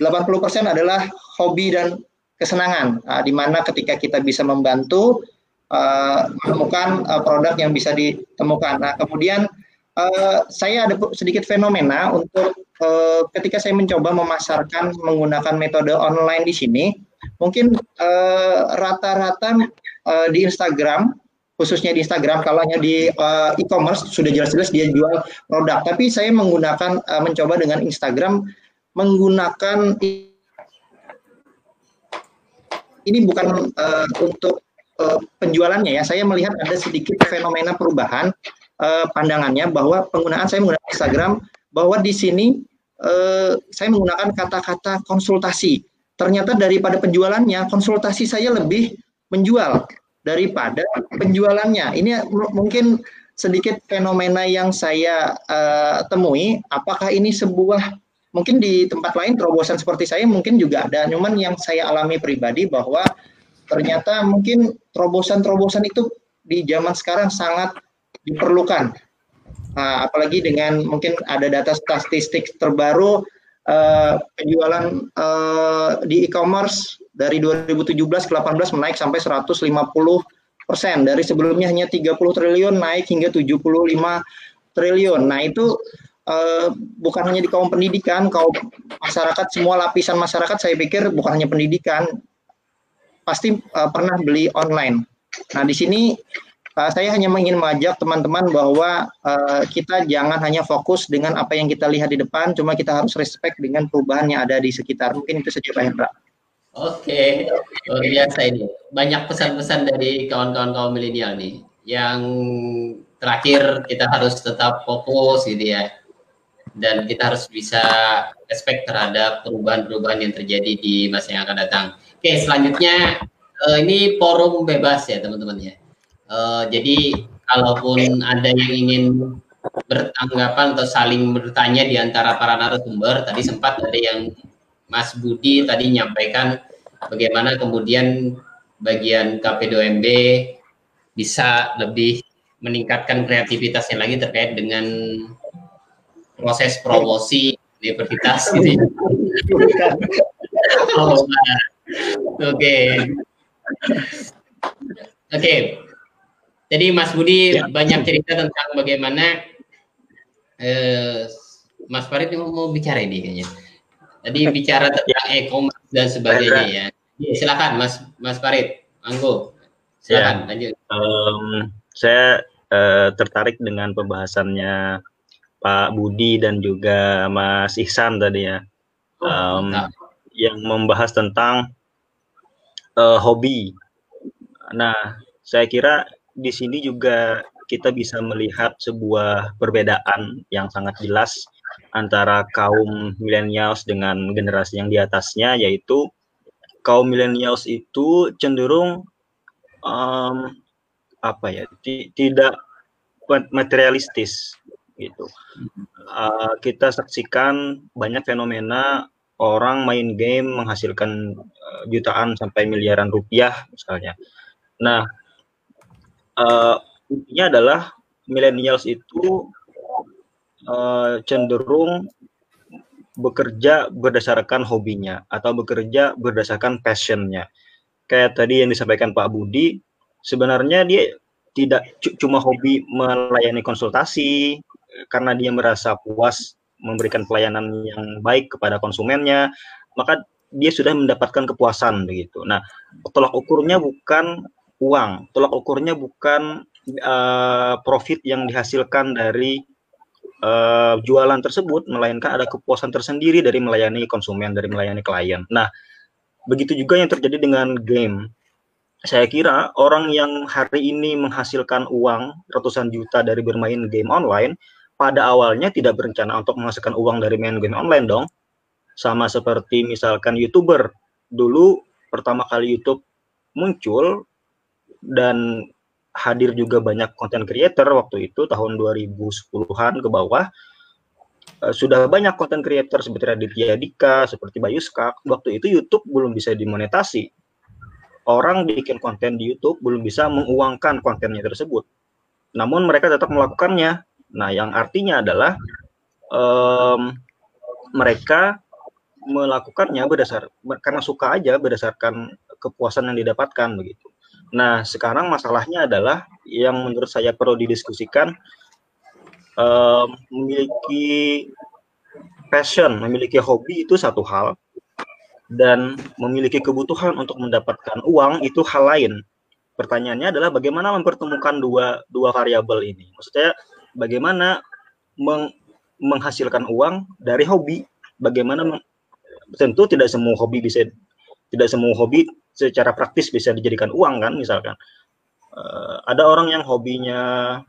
80% adalah hobi dan kesenangan uh, di mana ketika kita bisa membantu uh, menemukan uh, produk yang bisa ditemukan. Nah, kemudian Uh, saya ada sedikit fenomena untuk uh, ketika saya mencoba memasarkan menggunakan metode online di sini, mungkin eh, rata-rata uh, uh, di Instagram, khususnya di Instagram, kalau hanya di uh, e-commerce sudah jelas-jelas dia jual produk, tapi saya menggunakan uh, mencoba dengan Instagram menggunakan ini bukan uh, untuk uh, penjualannya ya, saya melihat ada sedikit fenomena perubahan uh, pandangannya bahwa penggunaan saya menggunakan Instagram bahwa di sini uh, saya menggunakan kata-kata konsultasi. Ternyata daripada penjualannya, konsultasi saya lebih menjual daripada penjualannya. Ini mungkin sedikit fenomena yang saya uh, temui. Apakah ini sebuah mungkin di tempat lain terobosan seperti saya mungkin juga ada. Cuman yang saya alami pribadi bahwa ternyata mungkin terobosan-terobosan itu di zaman sekarang sangat diperlukan. Nah, apalagi dengan mungkin ada data statistik terbaru uh, penjualan uh, di e-commerce dari 2017 ke 18 menaik sampai 150 persen dari sebelumnya hanya 30 triliun naik hingga 75 triliun. Nah itu uh, bukan hanya di kaum pendidikan, kaum masyarakat semua lapisan masyarakat saya pikir bukan hanya pendidikan pasti uh, pernah beli online. Nah di sini Uh, saya hanya ingin mengajak teman-teman bahwa uh, kita jangan hanya fokus dengan apa yang kita lihat di depan, cuma kita harus respect dengan perubahan yang ada di sekitar. Mungkin itu saja Pak Hendra. Oke, luar biasa ini. Banyak pesan-pesan dari kawan-kawan kaum milenial nih. Yang terakhir kita harus tetap fokus gitu ya. Dan kita harus bisa respect terhadap perubahan-perubahan yang terjadi di masa yang akan datang. Oke, selanjutnya uh, ini forum bebas ya teman-teman ya Uh, jadi kalaupun ada yang ingin bertanggapan atau saling bertanya di antara para narasumber, tadi sempat ada yang Mas Budi tadi menyampaikan bagaimana kemudian bagian KP2MB bisa lebih meningkatkan kreativitasnya lagi terkait dengan proses promosi universitas gitu. Ya. oh, Oke. Okay. Jadi Mas Budi ya. banyak cerita tentang bagaimana eh, Mas Farid mau bicara ini kayaknya. Tadi <laughs> bicara tentang e-commerce dan sebagainya ya. ya. Silakan Mas Mas Farid, Anggo. Silakan ya. lanjut. Um, saya uh, tertarik dengan pembahasannya Pak Budi dan juga Mas Ihsan tadi ya. Um, yang membahas tentang uh, hobi. Nah, saya kira di sini juga kita bisa melihat sebuah perbedaan yang sangat jelas antara kaum milenials dengan generasi yang di atasnya, yaitu kaum milenials itu cenderung um, apa ya, tidak materialistis gitu. Uh, kita saksikan banyak fenomena orang main game menghasilkan uh, jutaan sampai miliaran rupiah misalnya. Nah, uh, intinya adalah millennials itu uh, cenderung bekerja berdasarkan hobinya atau bekerja berdasarkan passionnya. Kayak tadi yang disampaikan Pak Budi, sebenarnya dia tidak cuma hobi melayani konsultasi, karena dia merasa puas memberikan pelayanan yang baik kepada konsumennya, maka dia sudah mendapatkan kepuasan begitu. Nah, tolak ukurnya bukan uang, tolak ukurnya bukan uh, profit yang dihasilkan dari uh, jualan tersebut, melainkan ada kepuasan tersendiri dari melayani konsumen, dari melayani klien. Nah, begitu juga yang terjadi dengan game. Saya kira orang yang hari ini menghasilkan uang ratusan juta dari bermain game online, pada awalnya tidak berencana untuk menghasilkan uang dari main game online dong. Sama seperti misalkan YouTuber. Dulu pertama kali YouTube muncul dan hadir juga banyak konten creator waktu itu tahun 2010-an ke bawah. Uh, sudah banyak konten creator seperti Raditya Dika, seperti Bayu Skak. Waktu itu YouTube belum bisa dimonetasi. Orang bikin konten di YouTube belum bisa menguangkan kontennya tersebut. Namun mereka tetap melakukannya Nah, yang artinya adalah um, mereka melakukannya berdasar karena suka aja berdasarkan kepuasan yang didapatkan begitu. Nah, sekarang masalahnya adalah yang menurut saya perlu didiskusikan um, memiliki passion, memiliki hobi itu satu hal dan memiliki kebutuhan untuk mendapatkan uang itu hal lain. Pertanyaannya adalah bagaimana mempertemukan dua dua variabel ini. Maksudnya bagaimana meng menghasilkan uang dari hobi. Bagaimana tentu tidak semua hobi bisa tidak semua hobi secara praktis bisa dijadikan uang kan misalkan. Uh, ada orang yang hobinya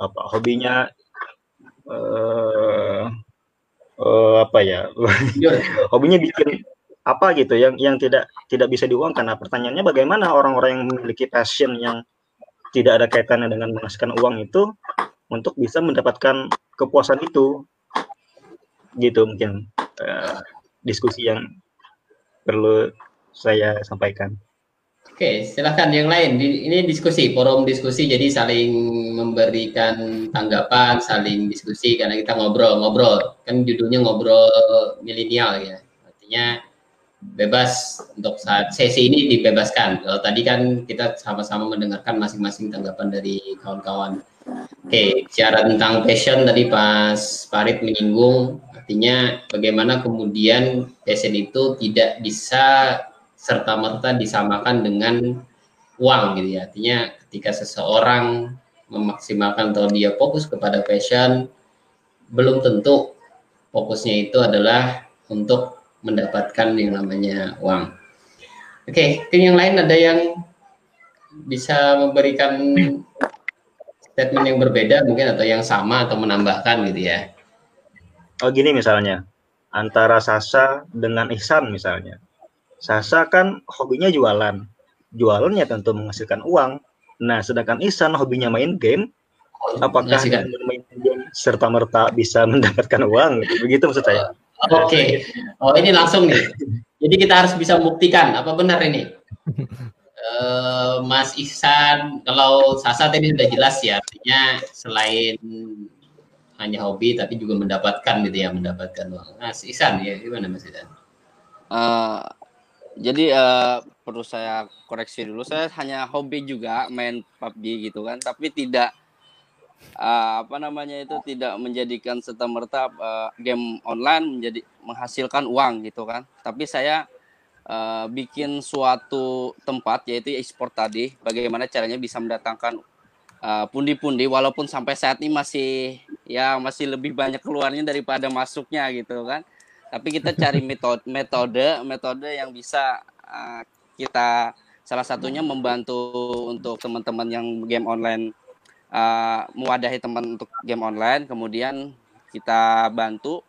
apa? Hobinya uh, uh, apa ya? <laughs> hobinya bikin apa gitu yang yang tidak tidak bisa diuangkan. Nah, pertanyaannya bagaimana orang-orang yang memiliki passion yang tidak ada kaitannya dengan menghasilkan uang itu untuk bisa mendapatkan kepuasan itu gitu mungkin uh, diskusi yang perlu saya sampaikan. Oke, silahkan yang lain. Ini diskusi, forum diskusi, jadi saling memberikan tanggapan, saling diskusi karena kita ngobrol-ngobrol. Kan judulnya ngobrol milenial ya. Artinya bebas untuk saat sesi ini dibebaskan. Kalau tadi kan kita sama-sama mendengarkan masing-masing tanggapan dari kawan-kawan. Oke, bicara tentang passion tadi pas Farid menyinggung, artinya bagaimana kemudian passion itu tidak bisa serta-merta disamakan dengan uang gitu ya. Artinya ketika seseorang memaksimalkan atau dia fokus kepada passion, belum tentu fokusnya itu adalah untuk mendapatkan yang namanya uang. Oke, okay, yang lain ada yang bisa memberikan statement yang berbeda mungkin atau yang sama atau menambahkan gitu ya. Oh gini misalnya, antara Sasa dengan Ihsan misalnya. Sasa kan hobinya jualan. Jualannya tentu menghasilkan uang. Nah, sedangkan Ihsan hobinya main game. Apakah dengan main game serta merta bisa <laughs> mendapatkan uang? Begitu maksud saya. Oke. Okay. Oh, ini langsung nih. Jadi kita harus bisa membuktikan apa benar ini. uh, Mas Ihsan, kalau Sasa tadi sudah jelas ya, artinya selain hanya hobi tapi juga mendapatkan gitu ya, mendapatkan uang. Mas Ihsan ya gimana Mas Ihsan? Uh, jadi uh, perlu saya koreksi dulu. Saya hanya hobi juga main PUBG gitu kan, tapi tidak uh, apa namanya itu tidak menjadikan serta merta uh, game online menjadi menghasilkan uang gitu kan. Tapi saya uh, bikin suatu tempat yaitu e-sport tadi, bagaimana caranya bisa mendatangkan pundi-pundi uh, walaupun sampai saat ini masih ya masih lebih banyak keluarnya daripada masuknya gitu kan. Tapi kita cari metode metode metode yang bisa uh, kita salah satunya membantu untuk teman-teman yang game online uh, mewadahi teman untuk game online. Kemudian kita bantu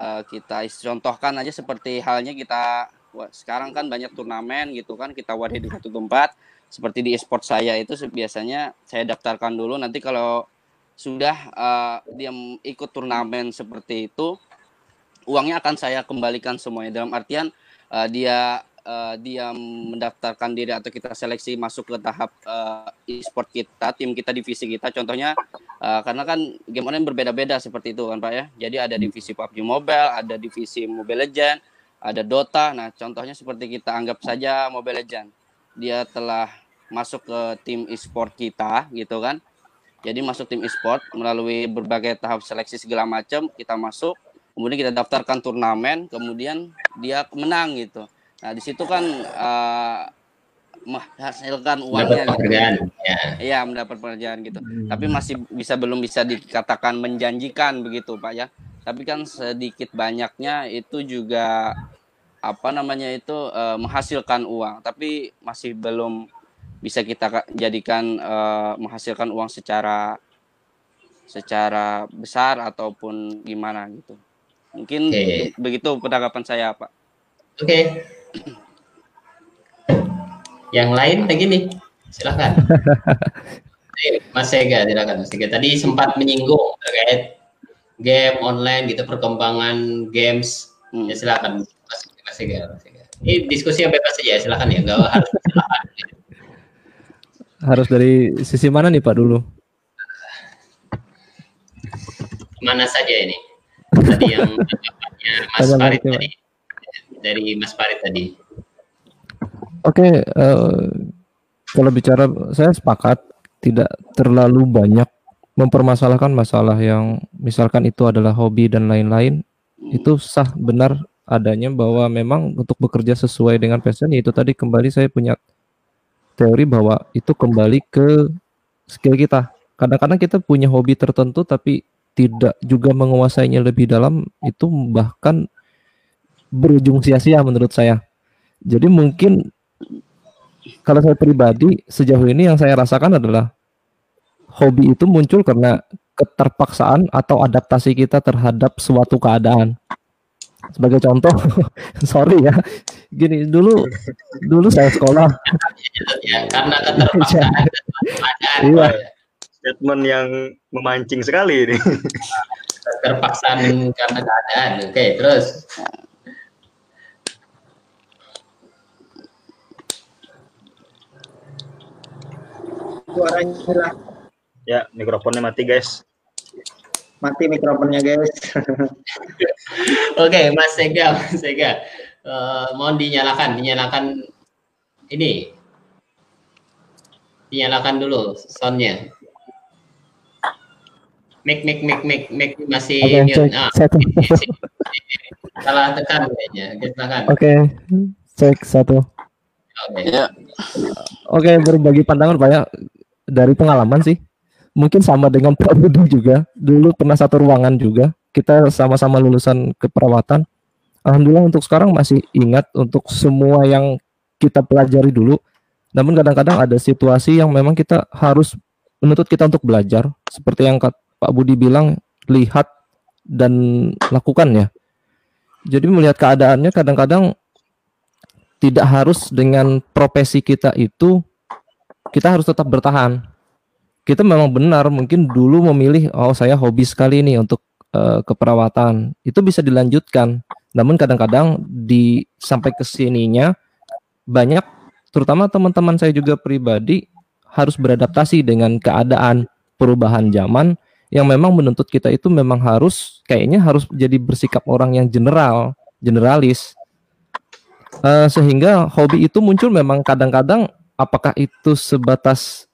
uh, kita contohkan aja seperti halnya kita sekarang kan banyak turnamen gitu kan kita wadahi di satu tempat. Seperti di e-sport saya itu biasanya saya daftarkan dulu. Nanti kalau sudah uh, dia ikut turnamen seperti itu uangnya akan saya kembalikan semuanya dalam artian uh, dia uh, dia mendaftarkan diri atau kita seleksi masuk ke tahap uh, e-sport kita, tim kita, divisi kita. Contohnya uh, karena kan game online berbeda-beda seperti itu kan Pak ya. Jadi ada divisi PUBG Mobile, ada divisi Mobile Legend, ada Dota. Nah, contohnya seperti kita anggap saja Mobile Legend. Dia telah masuk ke tim e-sport kita gitu kan. Jadi masuk tim e-sport melalui berbagai tahap seleksi segala macam, kita masuk, kemudian kita daftarkan turnamen, kemudian dia menang gitu. Nah, di situ kan uh, menghasilkan uangnya mendapat gitu. Ya. Iya, mendapat pekerjaan gitu. Hmm. Tapi masih bisa belum bisa dikatakan menjanjikan begitu, Pak ya. Tapi kan sedikit banyaknya itu juga apa namanya itu uh, menghasilkan uang, tapi masih belum bisa kita jadikan uh, menghasilkan uang secara secara besar ataupun gimana gitu. Mungkin okay. begitu penanggapan saya, Pak. Oke. Okay. Yang lain lagi nih, silakan. <laughs> Mas Sega, silakan Mas Sega. Tadi sempat menyinggung terkait game online gitu, perkembangan games. Hmm. Ya silakan Mas, Mas Sega. Mas Sega. Ini diskusi yang bebas saja, silakan ya, enggak harus <laughs> silakan. Harus dari sisi mana nih Pak dulu? Mana saja ini? Tadi yang Mas Farid tadi dari Mas Farid tadi. Oke, okay, uh, eh, kalau bicara saya sepakat tidak terlalu banyak mempermasalahkan masalah yang misalkan itu adalah hobi dan lain-lain itu sah benar adanya bahwa memang untuk bekerja sesuai dengan passion itu tadi kembali saya punya teori bahwa itu kembali ke skill kita. Kadang-kadang kita punya hobi tertentu tapi tidak juga menguasainya lebih dalam itu bahkan berujung sia-sia menurut saya. Jadi mungkin kalau saya pribadi sejauh ini yang saya rasakan adalah hobi itu muncul karena keterpaksaan atau adaptasi kita terhadap suatu keadaan. Sebagai contoh, <laughs> sorry ya, gini dulu dulu saya sekolah. <laughs> Ya, karena keterpaksaan. <laughs> iya. Statement yang memancing sekali ini. <laughs> Terpaksaan karena keadaan. Oke, terus. suaranya hilang. Ya, mikrofonnya mati, guys. Mati mikrofonnya, guys. <laughs> Oke, Mas Sega, Mas Sega. Uh, mohon dinyalakan, dinyalakan ini. Dinyalakan dulu soundnya. Mic, mic, mic, mic, mic masih okay, mute. Cek, ah, satu. <laughs> Salah tekan kayaknya. Oke, okay, cek satu. Oke. Okay. Ya. Oke, okay, berbagi pandangan Pak ya dari pengalaman sih mungkin sama dengan Pak Budi juga dulu pernah satu ruangan juga kita sama-sama lulusan keperawatan Alhamdulillah untuk sekarang masih ingat untuk semua yang kita pelajari dulu namun kadang-kadang ada situasi yang memang kita harus menuntut kita untuk belajar seperti yang Pak Budi bilang lihat dan lakukan ya jadi melihat keadaannya kadang-kadang tidak harus dengan profesi kita itu kita harus tetap bertahan. Kita memang benar mungkin dulu memilih oh saya hobi sekali nih untuk uh, keperawatan. Itu bisa dilanjutkan. Namun kadang-kadang di sampai ke sininya banyak terutama teman-teman saya juga pribadi harus beradaptasi dengan keadaan perubahan zaman yang memang menuntut kita itu memang harus kayaknya harus jadi bersikap orang yang general, generalis. Uh, sehingga hobi itu muncul memang kadang-kadang apakah itu sebatas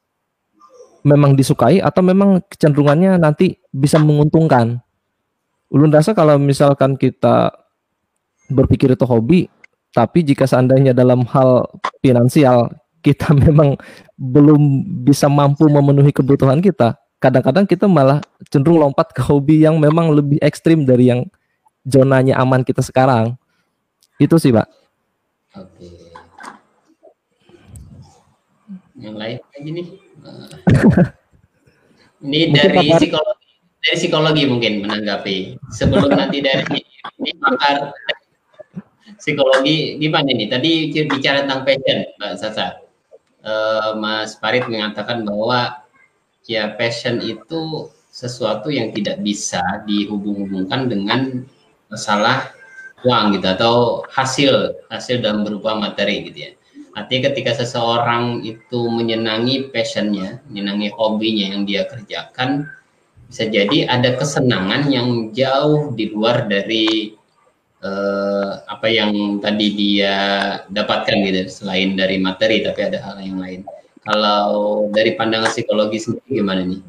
memang disukai atau memang kecenderungannya nanti bisa menguntungkan. Ulun rasa kalau misalkan kita berpikir itu hobi, tapi jika seandainya dalam hal finansial kita <laughs> memang belum bisa mampu memenuhi kebutuhan kita, kadang-kadang kita malah cenderung lompat ke hobi yang memang lebih ekstrim dari yang zonanya aman kita sekarang. Itu sih, Pak. Oke. Yang lain lagi nih. <laughs> ini dari psikologi, dari psikologi mungkin menanggapi. Sebelum nanti dari ini pakar psikologi gimana nih? Tadi bicara tentang passion, Mbak Sasa. Uh, Mas Farid mengatakan bahwa ya passion itu sesuatu yang tidak bisa dihubung-hubungkan dengan masalah uang gitu atau hasil hasil dalam berupa materi gitu ya. Artinya ketika seseorang itu menyenangi passionnya, menyenangi hobinya yang dia kerjakan, bisa jadi ada kesenangan yang jauh di luar dari eh, apa yang tadi dia dapatkan gitu, selain dari materi, tapi ada hal yang lain. Kalau dari pandangan psikologi sendiri gimana nih?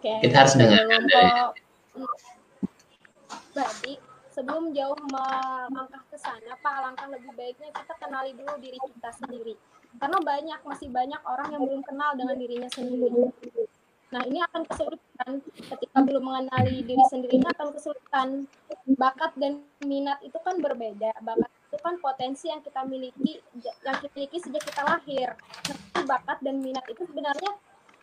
Oke, Kita harus dengarkan dari. Berarti sebelum jauh melangkah ke sana, Pak, alangkah lebih baiknya kita kenali dulu diri kita sendiri. Karena banyak, masih banyak orang yang belum kenal dengan dirinya sendiri. Nah, ini akan kesulitan ketika belum mengenali diri sendiri, ini akan kesulitan. Bakat dan minat itu kan berbeda. Bakat itu kan potensi yang kita miliki, yang kita miliki sejak kita lahir. Nah, bakat dan minat itu sebenarnya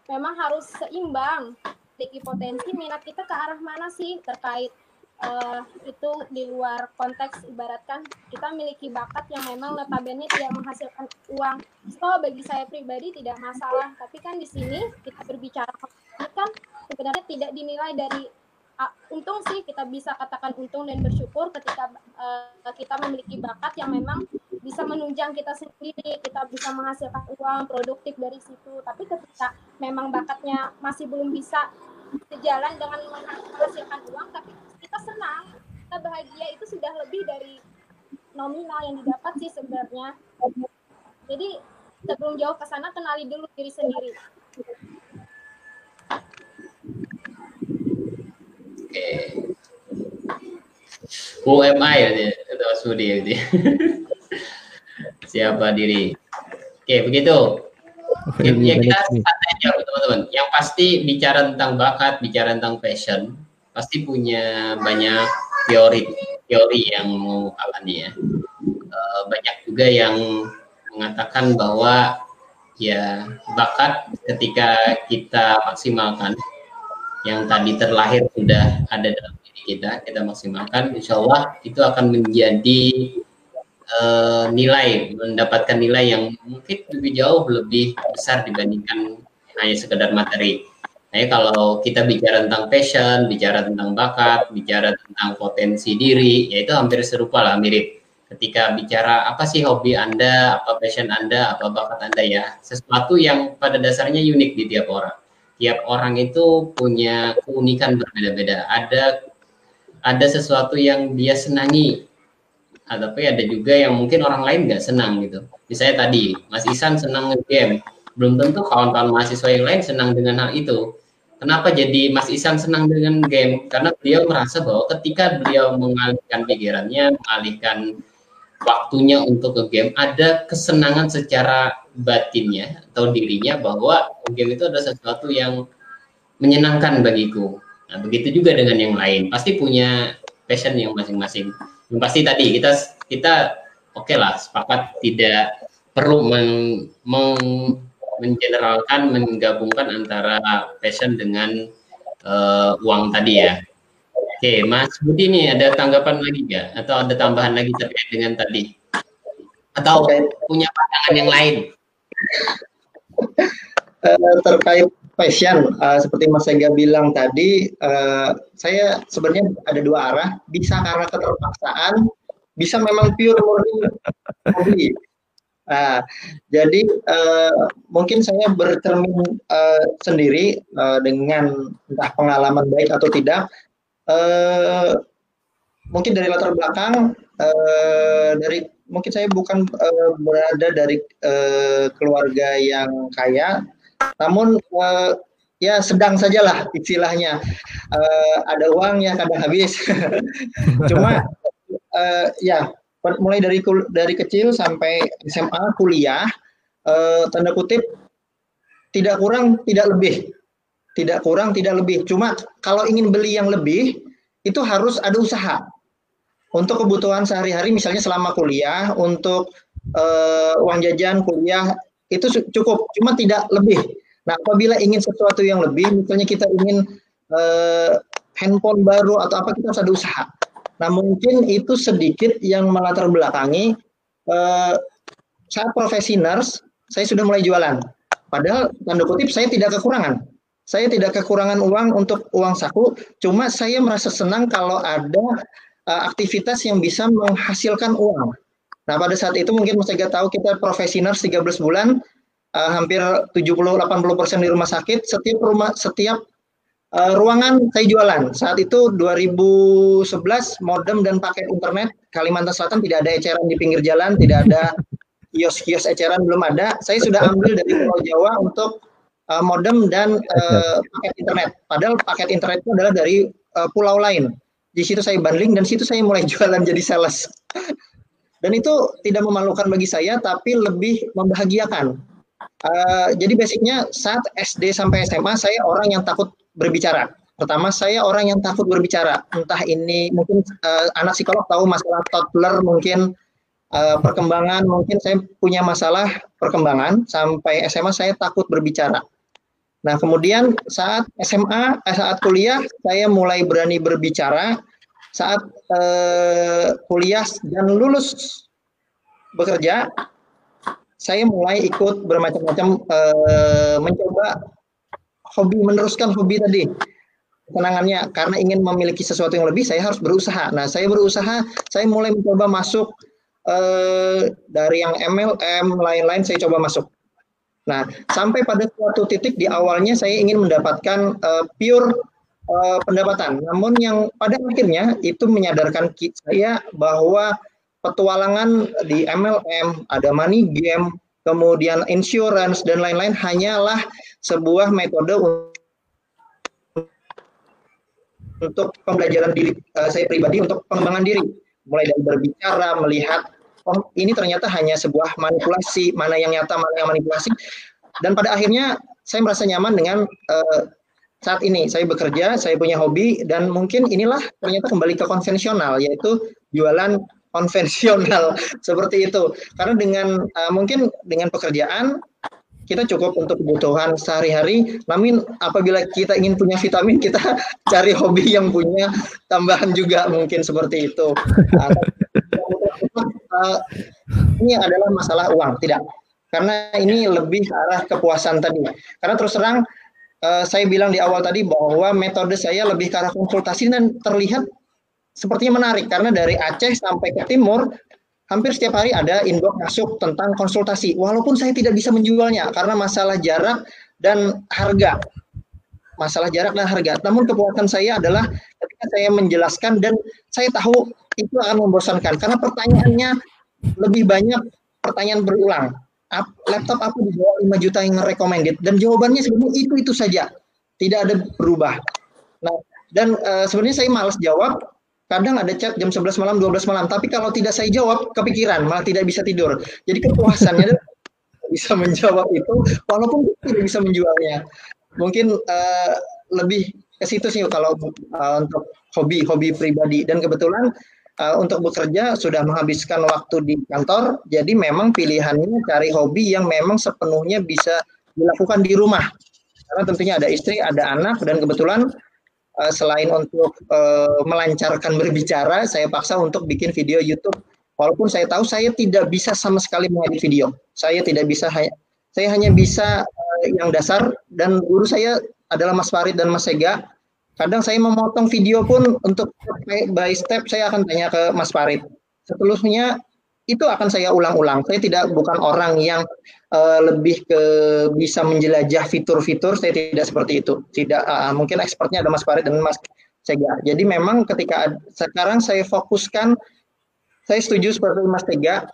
memang harus seimbang. Memiliki potensi, minat kita ke arah mana sih terkait uh, itu di luar konteks ibaratkan kita memiliki bakat yang memang notabene tidak menghasilkan uang. So bagi saya pribadi tidak masalah, tapi kan di sini kita berbicara kan sebenarnya tidak dinilai dari uh, untung sih kita bisa katakan untung dan bersyukur ketika uh, kita memiliki bakat yang memang bisa menunjang kita sendiri, kita bisa menghasilkan uang produktif dari situ. Tapi ketika memang bakatnya masih belum bisa sejalan dengan menghasilkan uang, tapi kita senang kita bahagia itu sudah lebih dari nominal yang didapat sih sebenarnya jadi sebelum jauh ke sana kenali dulu diri sendiri Oke. UMI ya itu Sudi ya <laughs> Siapa diri? Oke, begitu. Ya, kita santai aja teman-teman. Yang pasti bicara tentang bakat, bicara tentang passion, pasti punya banyak teori teori yang mengukakan ya. E, banyak juga yang mengatakan bahwa ya bakat ketika kita maksimalkan yang tadi terlahir sudah ada dalam diri kita, kita maksimalkan, insya Allah itu akan menjadi e, nilai, mendapatkan nilai yang mungkin lebih jauh lebih besar dibandingkan hanya sekedar materi. Nah, kalau kita bicara tentang passion, bicara tentang bakat, bicara tentang potensi diri, ya itu hampir serupa lah, mirip. Ketika bicara apa sih hobi Anda, apa passion Anda, apa bakat Anda ya, sesuatu yang pada dasarnya unik di tiap orang. Tiap orang itu punya keunikan berbeda-beda. Ada ada sesuatu yang dia senangi, tapi ada juga yang mungkin orang lain nggak senang gitu. Misalnya tadi, Mas Isan senang game, belum tentu kawan-kawan mahasiswa yang lain senang dengan hal itu. Kenapa jadi Mas Isan senang dengan game? Karena beliau merasa bahwa ketika beliau mengalihkan pikirannya, mengalihkan waktunya untuk ke game, ada kesenangan secara batinnya atau dirinya bahwa game itu adalah sesuatu yang menyenangkan bagiku. Nah, begitu juga dengan yang lain. Pasti punya passion yang masing-masing. Pasti tadi kita kita oke okay lah sepakat tidak perlu meng, meng mengeneralkan menggabungkan antara passion dengan uh, uang tadi ya. Oke, Mas Budi nih ada tanggapan lagi nggak atau ada tambahan lagi terkait dengan tadi? Atau punya pandangan yang lain? Uh, terkait passion, uh, seperti Mas Ega bilang tadi, uh, saya sebenarnya ada dua arah. Bisa karena keterpaksaan, bisa memang pure murni Nah, jadi uh, mungkin saya bercermin uh, sendiri uh, dengan entah pengalaman baik atau tidak. Uh, mungkin dari latar belakang uh, dari mungkin saya bukan uh, berada dari uh, keluarga yang kaya, namun uh, ya sedang sajalah istilahnya. Uh, ada uang yang kadang habis. <laughs> Cuma uh, ya mulai dari dari kecil sampai SMA kuliah uh, tanda kutip tidak kurang tidak lebih tidak kurang tidak lebih. Cuma kalau ingin beli yang lebih itu harus ada usaha. Untuk kebutuhan sehari-hari misalnya selama kuliah untuk uh, uang jajan kuliah itu cukup. Cuma tidak lebih. Nah apabila ingin sesuatu yang lebih misalnya kita ingin uh, handphone baru atau apa kita harus ada usaha. Nah mungkin itu sedikit yang melatar belakangi uh, saat profesi nurse saya sudah mulai jualan. Padahal tanda kutip saya tidak kekurangan saya tidak kekurangan uang untuk uang saku cuma saya merasa senang kalau ada uh, aktivitas yang bisa menghasilkan uang. Nah, pada saat itu mungkin Mas Ega tahu kita profesi nurse 13 bulan, uh, hampir 70-80% di rumah sakit, setiap rumah setiap uh, ruangan saya jualan. Saat itu 2011 modem dan paket internet Kalimantan Selatan tidak ada eceran di pinggir jalan, tidak ada <laughs> kios-kios eceran belum ada. Saya sudah ambil dari Pulau Jawa untuk uh, modem dan uh, paket internet. Padahal paket internet itu adalah dari uh, pulau lain di situ saya bundling dan situ saya mulai <laughs> jualan jadi sales. dan itu tidak memalukan bagi saya tapi lebih membahagiakan. Uh, jadi basicnya saat SD sampai SMA saya orang yang takut berbicara. Pertama saya orang yang takut berbicara. Entah ini mungkin uh, anak psikolog tahu masalah toddler mungkin uh, perkembangan mungkin saya punya masalah perkembangan sampai SMA saya takut berbicara. Nah, kemudian saat SMA, eh, saat kuliah, saya mulai berani berbicara. Saat eh, kuliah dan lulus bekerja, saya mulai ikut bermacam-macam eh, mencoba hobi, meneruskan hobi tadi. Kenangannya, karena ingin memiliki sesuatu yang lebih, saya harus berusaha. Nah, saya berusaha, saya mulai mencoba masuk eh, dari yang MLM, lain-lain, saya coba masuk Nah, sampai pada suatu titik di awalnya saya ingin mendapatkan uh, pure uh, pendapatan. Namun yang pada akhirnya itu menyadarkan saya bahwa petualangan di MLM, ada money game, kemudian insurance dan lain-lain hanyalah sebuah metode untuk pembelajaran diri uh, saya pribadi untuk pengembangan diri mulai dari berbicara melihat oh ini ternyata hanya sebuah manipulasi, mana yang nyata, mana yang manipulasi. Dan pada akhirnya saya merasa nyaman dengan uh, saat ini saya bekerja, saya punya hobi dan mungkin inilah ternyata kembali ke konvensional yaitu jualan konvensional <laughs> seperti itu. Karena dengan uh, mungkin dengan pekerjaan kita cukup untuk kebutuhan sehari-hari. Namun apabila kita ingin punya vitamin, kita <laughs> cari hobi yang punya tambahan juga mungkin seperti itu. <laughs> Uh, ini adalah masalah uang, tidak. Karena ini lebih arah kepuasan tadi. Karena terus terang uh, saya bilang di awal tadi bahwa metode saya lebih ke arah konsultasi dan terlihat sepertinya menarik karena dari Aceh sampai ke timur hampir setiap hari ada inbox masuk tentang konsultasi. Walaupun saya tidak bisa menjualnya karena masalah jarak dan harga. Masalah jarak dan harga. Namun kepuasan saya adalah ketika saya menjelaskan dan saya tahu itu akan membosankan karena pertanyaannya lebih banyak pertanyaan berulang. Laptop apa di bawah 5 juta yang recommended dan jawabannya sebenarnya itu itu saja, tidak ada berubah. Nah, dan uh, sebenarnya saya malas jawab. Kadang ada chat jam 11 malam, 12 malam, tapi kalau tidak saya jawab kepikiran, malah tidak bisa tidur. Jadi kepuasannya <laughs> bisa menjawab itu walaupun tidak bisa menjualnya. Mungkin uh, lebih ke situ sih kalau uh, untuk hobi hobi pribadi dan kebetulan uh, untuk bekerja sudah menghabiskan waktu di kantor, jadi memang pilihannya cari hobi yang memang sepenuhnya bisa dilakukan di rumah. Karena tentunya ada istri, ada anak, dan kebetulan uh, selain untuk uh, melancarkan <laughs> berbicara, saya paksa untuk bikin video YouTube. Walaupun saya tahu saya tidak bisa sama sekali mengedit video, saya tidak bisa, saya hanya bisa uh, yang dasar, dan guru saya adalah Mas Farid dan Mas Sega Kadang saya memotong video pun untuk by step saya akan tanya ke Mas Farid. Seterusnya itu akan saya ulang-ulang. Saya tidak bukan orang yang uh, lebih ke bisa menjelajah fitur-fitur. Saya tidak seperti itu. Tidak uh, mungkin expertnya ada Mas Farid dan Mas Sega. Jadi memang ketika sekarang saya fokuskan, saya setuju seperti Mas Tega,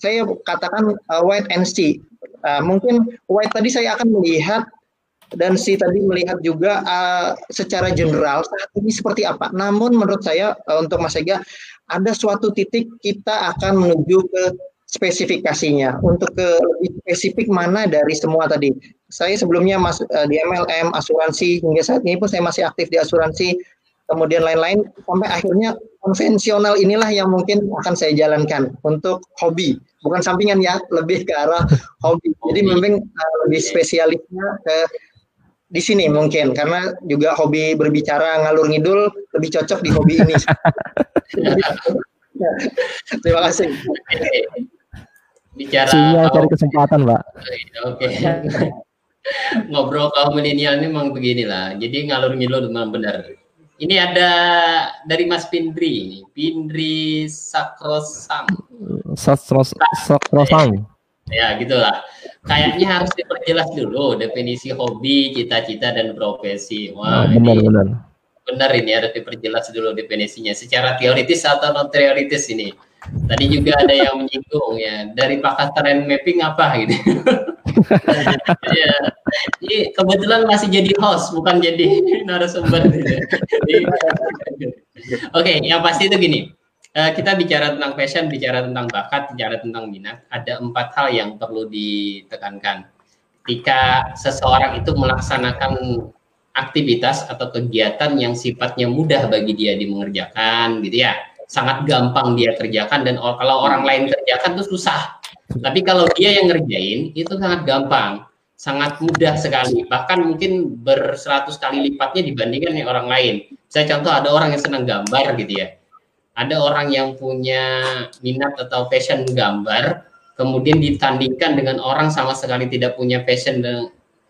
saya katakan uh, white and see. Uh, mungkin white tadi saya akan melihat dan si tadi melihat juga uh, secara general saat ini seperti apa. Namun menurut saya uh, untuk Mas Ega ada suatu titik kita akan menuju ke spesifikasinya untuk ke lebih spesifik mana dari semua tadi. Saya sebelumnya mas uh, di MLM asuransi hingga saat ini pun saya masih aktif di asuransi kemudian lain-lain sampai akhirnya konvensional inilah yang mungkin akan saya jalankan untuk hobi bukan sampingan ya lebih ke arah hobi jadi memang uh, lebih spesialisnya ke di sini mungkin karena juga hobi berbicara ngalur ngidul lebih cocok di hobi ini. <laughs> Terima kasih. Bicara Sinyal cari kesempatan, Pak. Oke. Ngobrol kaum milenial ini memang beginilah. Jadi ngalur ngidul memang benar. Ini ada dari Mas Pindri Pindri Sakrosang. Sakrosang. Ya, gitulah. Kayaknya harus diperjelas dulu definisi hobi, cita-cita dan profesi. Wah, benar, ini benar. Benar ini harus diperjelas dulu definisinya secara teoritis atau non teoritis ini. Tadi juga ada yang menyinggung ya, dari pakar trend mapping apa gitu. <laughs> ya. Jadi kebetulan masih jadi host, bukan jadi narasumber. Gitu. <laughs> Oke, okay, yang pasti itu gini uh, kita bicara tentang passion, bicara tentang bakat, bicara tentang minat, ada empat hal yang perlu ditekankan. Ketika seseorang itu melaksanakan aktivitas atau kegiatan yang sifatnya mudah bagi dia dimengerjakan, gitu ya, sangat gampang dia kerjakan dan kalau orang lain kerjakan itu susah. Tapi kalau dia yang ngerjain itu sangat gampang, sangat mudah sekali. Bahkan mungkin berseratus kali lipatnya dibandingkan yang orang lain. Saya contoh ada orang yang senang gambar gitu ya ada orang yang punya minat atau passion menggambar, kemudian ditandingkan dengan orang sama sekali tidak punya passion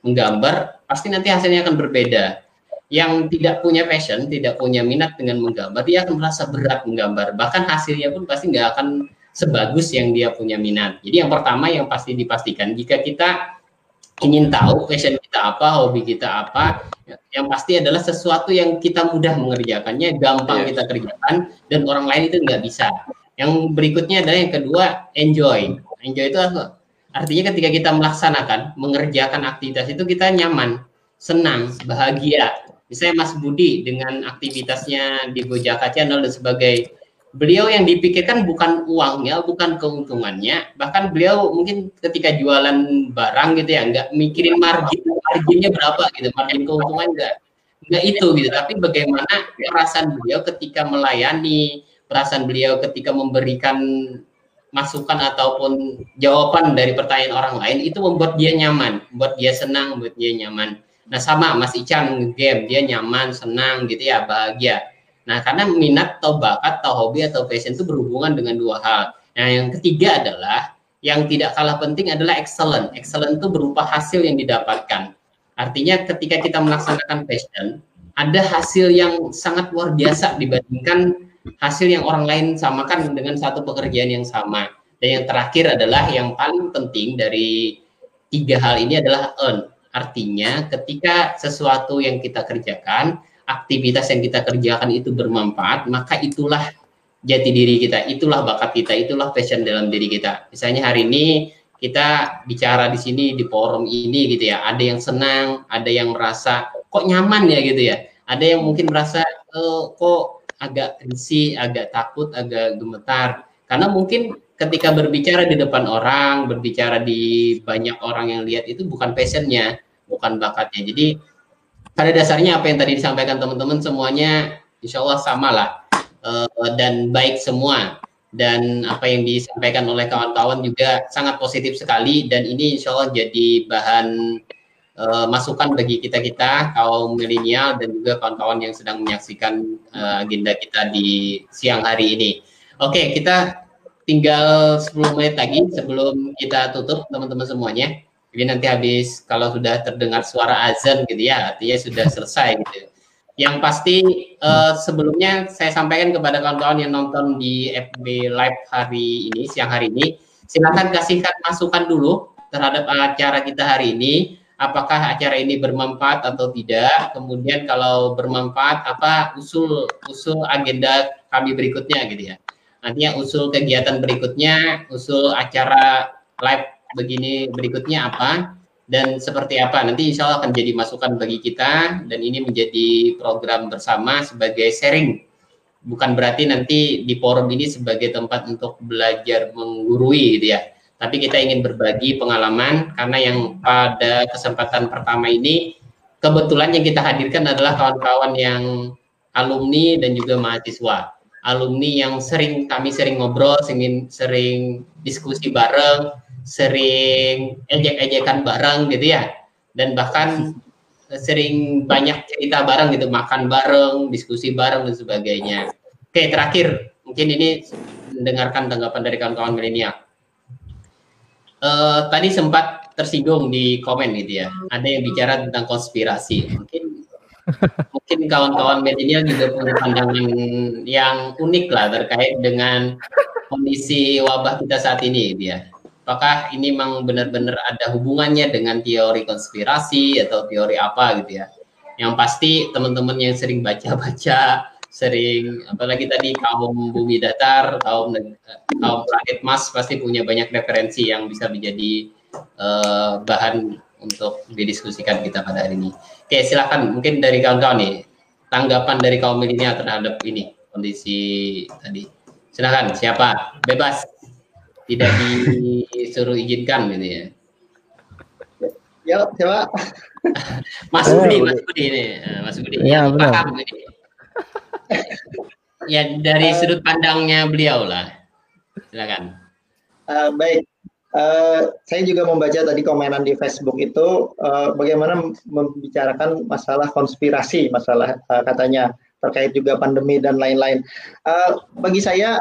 menggambar, pasti nanti hasilnya akan berbeda. Yang tidak punya passion, tidak punya minat dengan menggambar, dia akan merasa berat menggambar. Bahkan hasilnya pun pasti nggak akan sebagus yang dia punya minat. Jadi yang pertama yang pasti dipastikan, jika kita ingin tahu passion kita apa, hobi kita apa, yang pasti adalah sesuatu yang kita mudah mengerjakannya, gampang yeah. kita kerjakan, dan orang lain itu nggak bisa. Yang berikutnya adalah yang kedua, enjoy. Enjoy itu apa? Artinya ketika kita melaksanakan, mengerjakan aktivitas itu kita nyaman, senang, bahagia. Misalnya Mas Budi dengan aktivitasnya di Gojaka Channel dan sebagai beliau yang dipikirkan bukan uangnya, bukan keuntungannya, bahkan beliau mungkin ketika jualan barang gitu ya, nggak mikirin margin, marginnya berapa gitu, margin keuntungan enggak, enggak itu gitu, tapi bagaimana perasaan beliau ketika melayani, perasaan beliau ketika memberikan masukan ataupun jawaban dari pertanyaan orang lain itu membuat dia nyaman, membuat dia senang, membuat dia nyaman. Nah sama Mas Ican game dia nyaman, senang gitu ya, bahagia Nah, karena minat atau bakat atau hobi atau passion itu berhubungan dengan dua hal. Nah, yang ketiga adalah yang tidak kalah penting adalah excellent. Excellent itu berupa hasil yang didapatkan. Artinya ketika kita melaksanakan passion, ada hasil yang sangat luar biasa dibandingkan hasil yang orang lain samakan dengan satu pekerjaan yang sama. Dan yang terakhir adalah yang paling penting dari tiga hal ini adalah earn. Artinya ketika sesuatu yang kita kerjakan aktivitas yang kita kerjakan itu bermanfaat, maka itulah jati diri kita, itulah bakat kita, itulah passion dalam diri kita. Misalnya hari ini kita bicara di sini di forum ini gitu ya, ada yang senang, ada yang merasa kok nyaman ya gitu ya, ada yang mungkin merasa e, kok agak risih, agak takut, agak gemetar, karena mungkin ketika berbicara di depan orang, berbicara di banyak orang yang lihat itu bukan passionnya, bukan bakatnya. Jadi pada dasarnya apa yang tadi disampaikan teman-teman semuanya insya Allah sama lah uh, dan baik semua dan apa yang disampaikan oleh kawan-kawan juga sangat positif sekali dan ini insya Allah jadi bahan uh, masukan bagi kita kita kaum milenial dan juga kawan-kawan yang sedang menyaksikan uh, agenda kita di siang hari ini. Oke, kita tinggal 10 menit lagi sebelum kita tutup teman-teman semuanya. Jadi nanti habis kalau sudah terdengar suara azan gitu ya, artinya sudah selesai gitu. Yang pasti uh, sebelumnya saya sampaikan kepada kawan-kawan yang nonton di FB Live hari ini, siang hari ini, silakan kasihkan masukan dulu terhadap acara kita hari ini. apakah acara ini bermanfaat atau tidak. Kemudian kalau bermanfaat, apa usul usul agenda kami berikutnya gitu ya. Nantinya usul kegiatan berikutnya, usul acara live begini berikutnya apa dan seperti apa. Nanti insya Allah akan jadi masukan bagi kita dan ini menjadi program bersama sebagai sharing. Bukan berarti nanti di forum ini sebagai tempat untuk belajar menggurui gitu ya tapi kita ingin berbagi pengalaman karena yang pada kesempatan pertama ini kebetulan yang kita hadirkan adalah kawan-kawan yang alumni dan juga mahasiswa. Alumni yang sering kami sering ngobrol, sering sering diskusi bareng, sering ejek-ejekan bareng gitu ya. Dan bahkan sering banyak cerita bareng gitu, makan bareng, diskusi bareng dan sebagainya. Oke, terakhir mungkin ini mendengarkan tanggapan dari kawan-kawan milenial uh, tadi sempat tersinggung di komen gitu ya. Ada yang bicara tentang konspirasi. Mungkin <laughs> mungkin kawan-kawan milenial juga punya pandangan yang unik lah terkait dengan kondisi wabah kita saat ini gitu ya. Apakah ini memang benar-benar ada hubungannya dengan teori konspirasi atau teori apa gitu ya? Yang pasti teman-teman yang sering baca-baca sering apalagi tadi kaum bumi datar kaum kaum planet Mas pasti punya banyak referensi yang bisa menjadi uh, bahan untuk didiskusikan kita pada hari ini. Oke silakan mungkin dari kawan-kawan nih tanggapan dari kaum milenial terhadap ini kondisi tadi. Silakan siapa bebas tidak disuruh izinkan gitu ya. Ya, siapa? Mas Budi, Mas Budi ini, eh, Mas Budi. Ya, benar. paham ini ya dari uh, sudut pandangnya beliau lah. Silakan. Uh, baik. Uh, saya juga membaca tadi komenan di Facebook itu uh, bagaimana membicarakan masalah konspirasi, masalah uh, katanya terkait juga pandemi dan lain-lain. Uh, bagi saya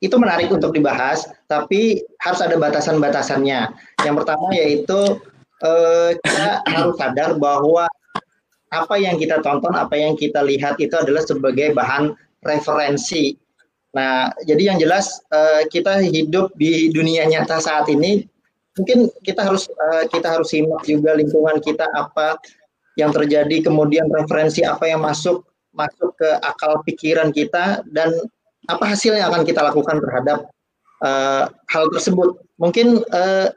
itu menarik untuk dibahas, tapi harus ada batasan-batasannya. Yang pertama yaitu uh, kita harus sadar bahwa apa yang kita tonton, apa yang kita lihat itu adalah sebagai bahan referensi. Nah, jadi yang jelas uh, kita hidup di dunia nyata saat ini, mungkin kita harus uh, kita harus simak juga lingkungan kita apa yang terjadi, kemudian referensi apa yang masuk masuk ke akal pikiran kita dan apa hasil yang akan kita lakukan terhadap uh, hal tersebut. Mungkin uh,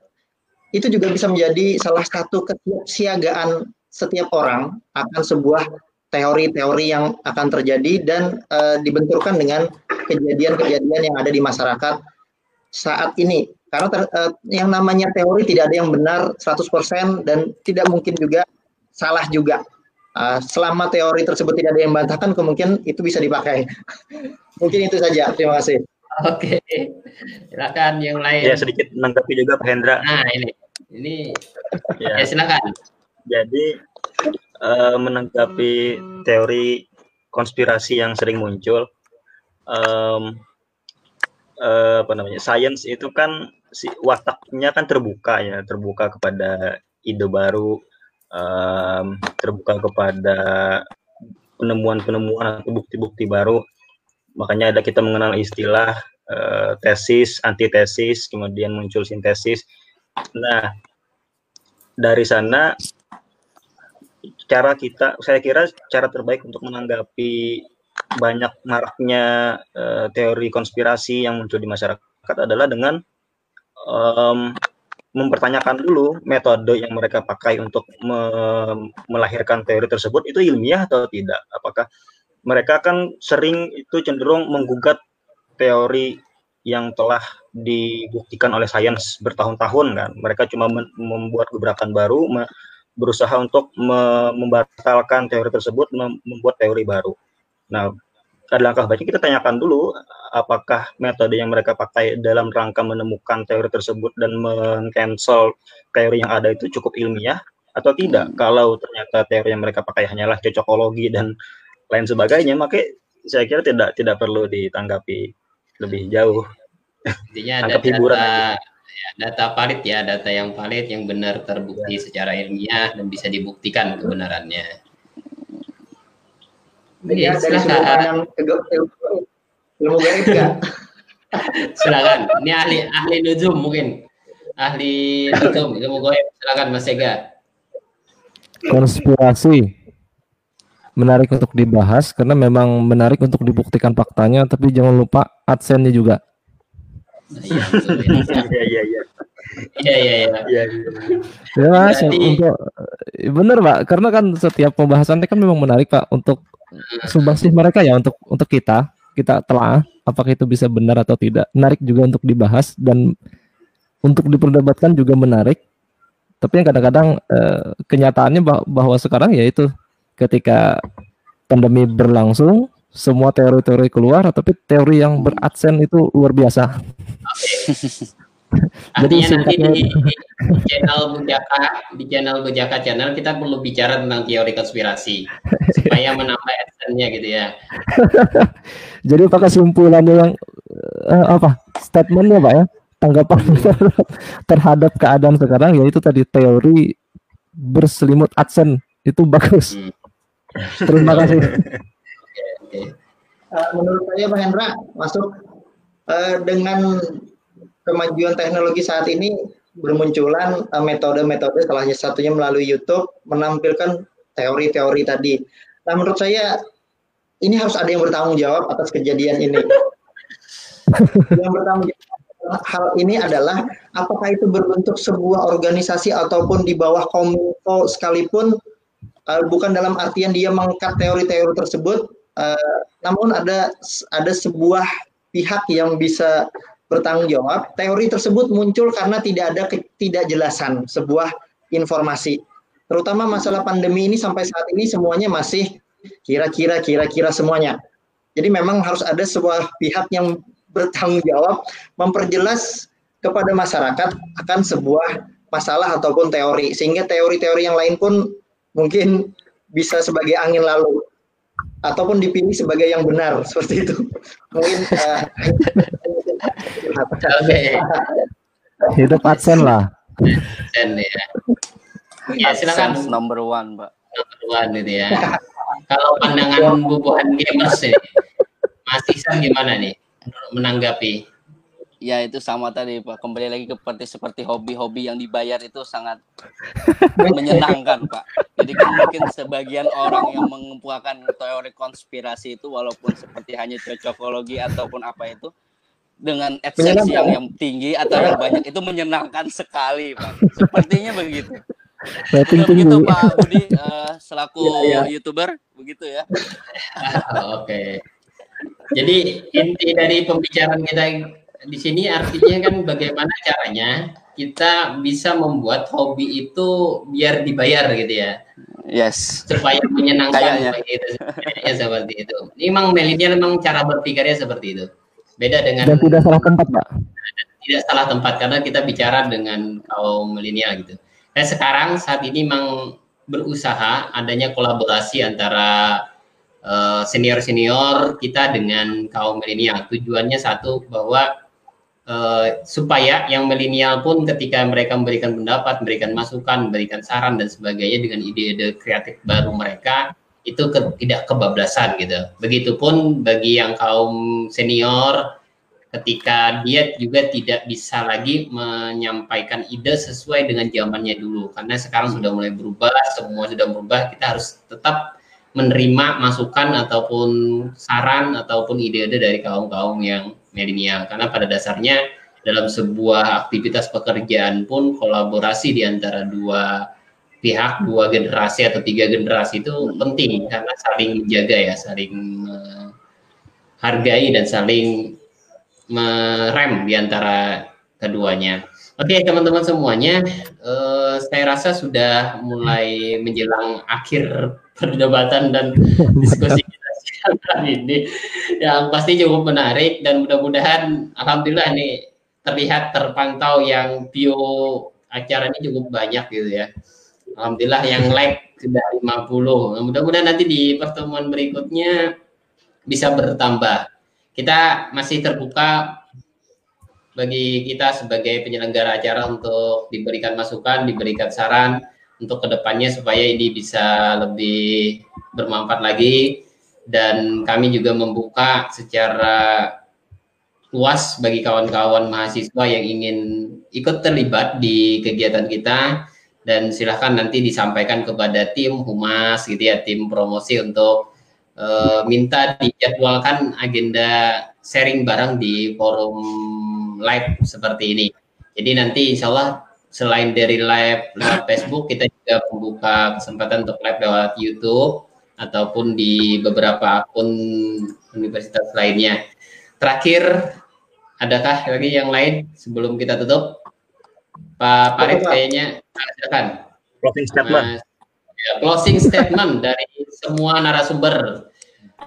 itu juga bisa menjadi salah satu kesiagaan setiap orang akan sebuah teori-teori yang akan terjadi dan uh, dibenturkan dengan kejadian-kejadian yang ada di masyarakat saat ini. Karena ter, uh, yang namanya teori tidak ada yang benar 100% dan tidak mungkin juga salah juga. Uh, selama teori tersebut tidak ada yang bantahkan, kemungkinan itu bisa dipakai. <laughs> Mungkin itu saja. Terima kasih. Oke, silakan yang lain. Ya sedikit menanggapi juga Pak Hendra. Nah ini, ini ya, ya silakan. Jadi uh, menanggapi teori konspirasi yang sering muncul, um, uh, apa namanya, sains itu kan si wataknya kan terbuka ya, terbuka kepada ide baru, um, terbuka kepada penemuan-penemuan atau bukti-bukti baru. Makanya ada kita mengenal istilah uh, tesis, antitesis, kemudian muncul sintesis. Nah, dari sana cara kita saya kira cara terbaik untuk menanggapi banyak maraknya uh, teori konspirasi yang muncul di masyarakat adalah dengan um, mempertanyakan dulu metode yang mereka pakai untuk me melahirkan teori tersebut itu ilmiah atau tidak apakah mereka kan sering itu cenderung menggugat teori yang telah dibuktikan oleh sains bertahun-tahun kan mereka cuma membuat gebrakan baru berusaha untuk membatalkan teori tersebut, membuat teori baru. Nah, ada langkah baiknya kita tanyakan dulu apakah metode yang mereka pakai dalam rangka menemukan teori tersebut dan mengcancel teori yang ada itu cukup ilmiah atau tidak. Kalau ternyata teori yang mereka pakai hanyalah cocokologi dan lain sebagainya, maka saya kira tidak tidak perlu ditanggapi lebih jauh. Intinya ada hiburan data, ya, data valid ya, data yang valid yang benar terbukti secara ilmiah dan bisa dibuktikan kebenarannya. Ya, dari sudut pandang ilmu gaib ya. <laughs> silakan. Ini ahli ahli nujum mungkin. Ahli nujum ilmu gaib. Silakan Mas Ega. konspirasi menarik untuk dibahas karena memang menarik untuk dibuktikan faktanya tapi jangan lupa adsense-nya juga. Iya, betul, ya. Iya iya iya. Iya, iya, Ya mas, untuk eh, bener pak, karena kan setiap pembahasannya kan memang menarik pak untuk sumbangsih mereka ya untuk untuk kita kita telah apakah itu bisa benar atau tidak menarik juga untuk dibahas dan untuk diperdebatkan juga menarik. Tapi yang kadang-kadang eh, kenyataannya bah- bahwa sekarang ya itu ketika pandemi berlangsung semua teori-teori keluar tapi teori yang beradsen itu luar biasa. <laughs> Jadi Artinya nanti di, di channel Bujaka, di channel Bujaka channel kita perlu bicara tentang teori konspirasi supaya menambah adsense-nya gitu ya. <laughs> Jadi apa kesimpulannya yang eh, apa statementnya pak ya tanggapan terhadap, <laughs> terhadap keadaan sekarang yaitu tadi teori berselimut adsen itu bagus. Hmm. Terima <laughs> kasih. Oke. Eh, menurut saya Pak Hendra masuk eh, dengan kemajuan teknologi saat ini bermunculan eh, metode-metode salah satunya melalui YouTube menampilkan teori-teori tadi. Nah menurut saya ini harus ada yang bertanggung jawab atas kejadian ini. <laughs> yang bertanggung jawab hal ini adalah apakah itu berbentuk sebuah organisasi ataupun di bawah kominfo sekalipun eh, bukan dalam artian dia mengangkat teori-teori tersebut eh, namun ada ada sebuah pihak yang bisa bertanggung jawab. Teori tersebut muncul karena tidak ada ketidakjelasan sebuah informasi. Terutama masalah pandemi ini sampai saat ini semuanya masih kira-kira kira-kira semuanya. Jadi memang harus ada sebuah pihak yang bertanggung jawab memperjelas kepada masyarakat akan sebuah masalah ataupun teori sehingga teori-teori yang lain pun mungkin bisa sebagai angin lalu ataupun dipilih sebagai yang benar <laughs> seperti itu mungkin eh, Oke, Hidup adsen lah. adsense ya. Ya silakan AdSense number one, Pak. keluar gitu ya. Kalau pandangan bubuhan gamers nih, Mas Ihsan gimana nih menanggapi? Ya itu sama tadi Pak. Kembali lagi ke seperti seperti hobi-hobi yang dibayar itu sangat menyenangkan Pak. Jadi kan mungkin sebagian orang yang mengempuakan teori konspirasi itu walaupun seperti hanya cocokologi ataupun apa itu dengan adsense yang, yang tinggi atau yang banyak itu menyenangkan sekali Pak. Sepertinya begitu. Rating Benar begitu tinggi. Pak Budi eh, selaku Iya, youtuber begitu ya. Oke. Jadi inti dari pembicaraan kita di sini artinya kan bagaimana caranya kita bisa membuat hobi itu biar dibayar gitu ya Yes. supaya menyenangkan Kayaknya. begitu ya seperti itu. Ini memang milenial memang cara berpikirnya seperti itu. Beda dengan Dan tidak salah tempat pak. tidak salah tempat karena kita bicara dengan kaum milenial gitu. Dan sekarang saat ini memang berusaha adanya kolaborasi antara senior senior kita dengan kaum milenial. Tujuannya satu bahwa eh, supaya yang milenial pun ketika mereka memberikan pendapat, memberikan masukan, memberikan saran dan sebagainya dengan ide-ide kreatif baru mereka itu ke- tidak kebablasan gitu. Begitupun bagi yang kaum senior ketika dia juga tidak bisa lagi menyampaikan ide sesuai dengan zamannya dulu karena sekarang sudah mulai berubah semua sudah berubah kita harus tetap menerima masukan ataupun saran ataupun ide-ide dari kaum-kaum yang milenial karena pada dasarnya dalam sebuah aktivitas pekerjaan pun kolaborasi di antara dua pihak dua generasi atau tiga generasi itu penting karena saling menjaga ya saling menghargai dan saling merem di antara keduanya. Oke teman-teman semuanya, eh, saya rasa sudah mulai menjelang akhir perdebatan dan <laughs> diskusi siang hari ini yang pasti cukup menarik dan mudah-mudahan alhamdulillah nih terlihat terpantau yang view acara ini cukup banyak gitu ya. Alhamdulillah yang like sudah 50. Nah, mudah-mudahan nanti di pertemuan berikutnya bisa bertambah. Kita masih terbuka bagi kita sebagai penyelenggara acara untuk diberikan masukan, diberikan saran untuk ke depannya supaya ini bisa lebih bermanfaat lagi dan kami juga membuka secara luas bagi kawan-kawan mahasiswa yang ingin ikut terlibat di kegiatan kita dan silahkan nanti disampaikan kepada tim humas gitu ya tim promosi untuk uh, minta dijadwalkan agenda sharing bareng di forum live seperti ini. Jadi nanti insya Allah selain dari live lewat Facebook, kita juga membuka kesempatan untuk live lewat YouTube ataupun di beberapa akun universitas lainnya. Terakhir, adakah lagi yang lain sebelum kita tutup? Pak Farid kayaknya silakan. Closing statement. Mas, ya, closing statement dari semua narasumber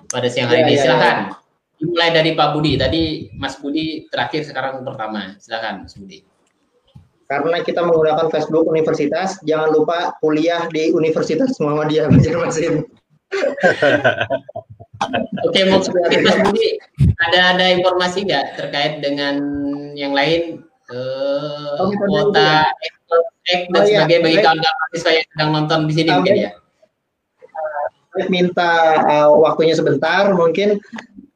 pada siang hari ya, ini. Ya, silakan. Ya. Dimulai dari Pak Budi. Tadi Mas Budi terakhir sekarang pertama. Silakan Mas Budi. Karena kita menggunakan Facebook universitas, jangan lupa kuliah di Universitas Muhammadiyah Banjarmasin. Oke, mau Mas Budi, ada ada informasi nggak terkait dengan yang lain uh, oh, kuota ek dan oh, iya. sebagai bagi kawan-kawan mahasiswa yang sedang nonton di sini mungkin ya? Minta uh, waktunya sebentar, mungkin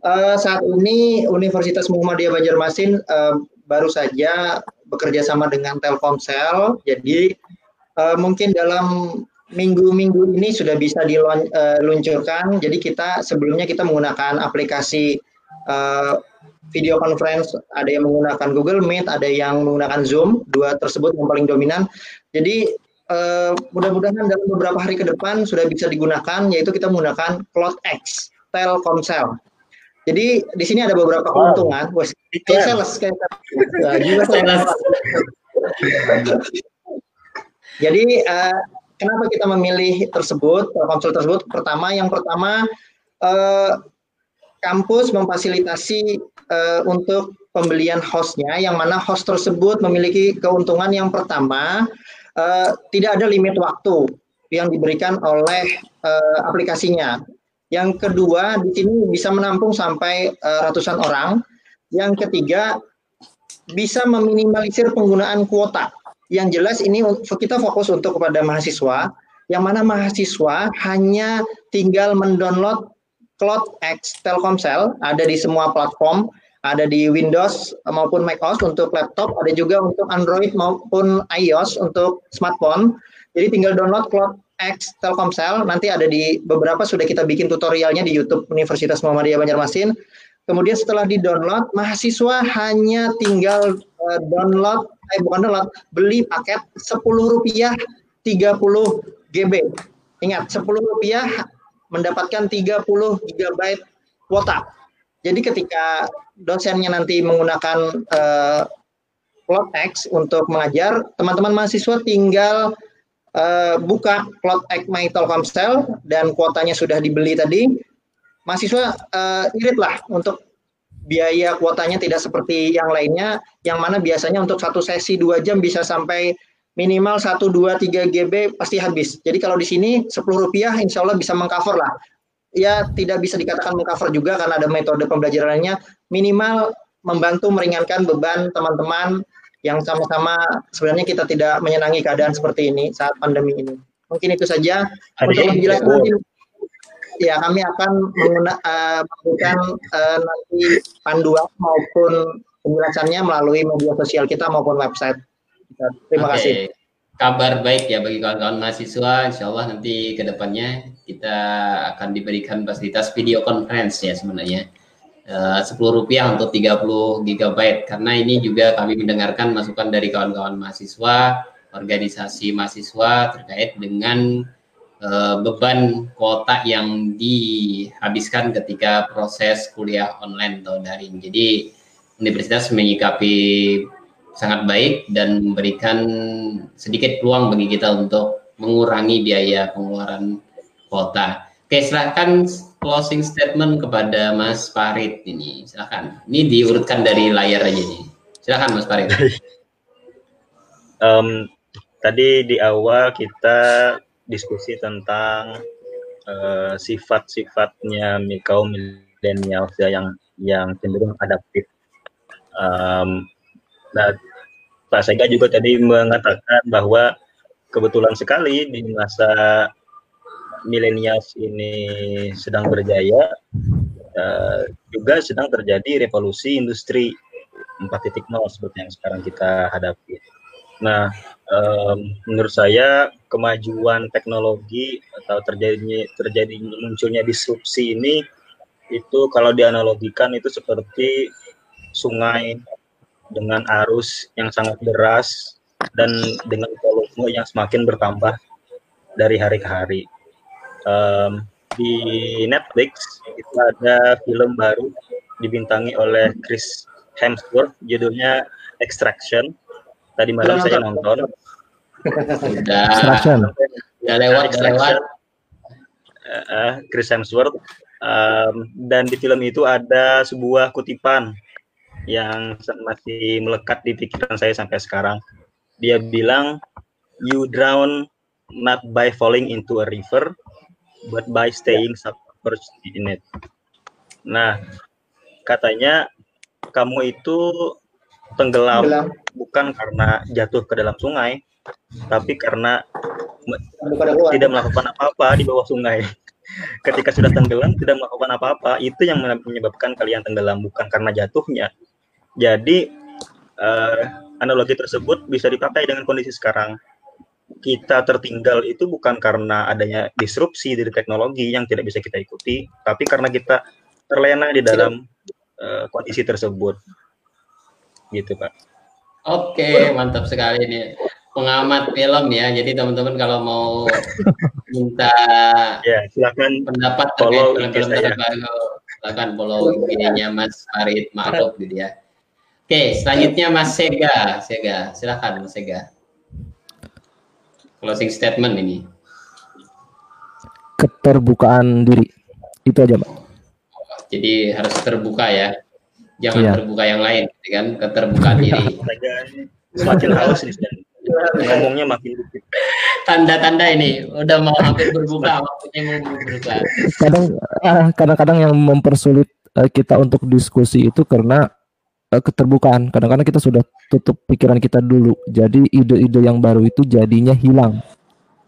uh, saat ini Universitas Muhammadiyah Banjarmasin uh, baru saja bekerja sama dengan Telkomsel. Jadi uh, mungkin dalam minggu-minggu ini sudah bisa diluncurkan. Jadi kita sebelumnya kita menggunakan aplikasi uh, video conference, ada yang menggunakan Google Meet, ada yang menggunakan Zoom. Dua tersebut yang paling dominan. Jadi uh, mudah-mudahan dalam beberapa hari ke depan sudah bisa digunakan, yaitu kita menggunakan CloudX Telkomsel. Jadi di sini ada beberapa keuntungan. Wah, kayak sales kayak juga sales. <laughs> Jadi uh, kenapa kita memilih tersebut konsul tersebut? Pertama, yang pertama uh, kampus memfasilitasi uh, untuk pembelian hostnya, yang mana host tersebut memiliki keuntungan yang pertama uh, tidak ada limit waktu yang diberikan oleh uh, aplikasinya. Yang kedua, di sini bisa menampung sampai uh, ratusan orang. Yang ketiga, bisa meminimalisir penggunaan kuota. Yang jelas ini kita fokus untuk kepada mahasiswa, yang mana mahasiswa hanya tinggal mendownload Cloud X Telkomsel, ada di semua platform, ada di Windows maupun macOS untuk laptop, ada juga untuk Android maupun iOS untuk smartphone. Jadi tinggal download Cloud X Telkomsel nanti ada di beberapa sudah kita bikin tutorialnya di YouTube Universitas Muhammadiyah Banjarmasin. Kemudian setelah di-download, mahasiswa hanya tinggal uh, download, eh bukan download, beli paket Rp10 30 GB. Ingat, Rp10 mendapatkan 30 GB kuota. Jadi ketika dosennya nanti menggunakan uh, Cloud X untuk mengajar, teman-teman mahasiswa tinggal uh, buka Cloud Egg My Telkomsel dan kuotanya sudah dibeli tadi, mahasiswa uh, irit lah untuk biaya kuotanya tidak seperti yang lainnya, yang mana biasanya untuk satu sesi dua jam bisa sampai minimal 1, 2, 3 GB pasti habis. Jadi kalau di sini 10 rupiah insya Allah bisa mengcover lah. Ya tidak bisa dikatakan mengcover juga karena ada metode pembelajarannya. Minimal membantu meringankan beban teman-teman yang sama-sama sebenarnya kita tidak menyenangi keadaan seperti ini saat pandemi ini. Mungkin itu saja. Hari Untuk ya kami akan menggunakan uh, uh, nanti panduan maupun penjelasannya melalui media sosial kita maupun website. Terima okay. kasih. Kabar baik ya bagi kawan-kawan mahasiswa. Insya Allah nanti ke depannya kita akan diberikan fasilitas video conference ya sebenarnya Eh, sepuluh rupiah untuk 30 GB karena ini juga kami mendengarkan masukan dari kawan-kawan mahasiswa, organisasi mahasiswa terkait dengan uh, beban kuota yang dihabiskan ketika proses kuliah online atau daring. Jadi universitas menyikapi sangat baik dan memberikan sedikit peluang bagi kita untuk mengurangi biaya pengeluaran kuota. Oke, silahkan closing statement kepada Mas Farid ini. Silakan. Ini diurutkan dari layar aja nih. Silakan Mas Farid. <laughs> um, tadi di awal kita diskusi tentang uh, sifat-sifatnya kaum milenial yang yang cenderung adaptif. Um, nah, Pak Sega juga tadi mengatakan bahwa kebetulan sekali di masa milenials ini sedang berjaya, uh, juga sedang terjadi revolusi industri 4.0 seperti yang sekarang kita hadapi. Nah, Um, menurut saya kemajuan teknologi atau terjadinya terjadi munculnya disrupsi ini itu kalau dianalogikan itu seperti sungai dengan arus yang sangat deras dan dengan volume yang semakin bertambah dari hari ke hari. Um, di Netflix itu ada film baru dibintangi oleh Chris Hemsworth, judulnya Extraction. Tadi malam saya nonton. Sudah. Extraction. Udah lewat, lewat. Uh, Chris Hemsworth. Um, dan di film itu ada sebuah kutipan yang masih melekat di pikiran saya sampai sekarang. Dia bilang, "You drown not by falling into a river, but by staying submerged in it. Nah, katanya kamu itu tenggelam, tenggelam bukan karena jatuh ke dalam sungai, tapi karena tidak melakukan apa-apa di bawah sungai. <laughs> Ketika sudah tenggelam, tidak melakukan apa-apa, itu yang menyebabkan kalian tenggelam, bukan karena jatuhnya. Jadi, uh, analogi tersebut bisa dipakai dengan kondisi sekarang kita tertinggal itu bukan karena adanya disrupsi dari teknologi yang tidak bisa kita ikuti, tapi karena kita terlena di dalam uh, kondisi tersebut. Gitu, Pak. Oke, mantap sekali ini pengamat film ya. Jadi teman-teman kalau mau <laughs> minta ya, silakan pendapat follow film-film terbaru, silakan follow ig Mas Farid Ma'ruf gitu ya. Oke, selanjutnya Mas Sega. Sega, silakan Mas Sega closing statement ini? Keterbukaan diri. Itu aja, Pak. Jadi harus terbuka ya. Jangan iya. terbuka yang lain, gitu kan? Keterbukaan diri. Semakin haus nih ngomongnya makin dikit. Tanda-tanda ini udah mau hampir berbuka, waktunya mau berbuka. Kadang ah, kadang-kadang yang mempersulit eh, kita untuk diskusi itu karena uh, keterbukaan. Kadang-kadang kita sudah tutup pikiran kita dulu. Jadi ide-ide yang baru itu jadinya hilang.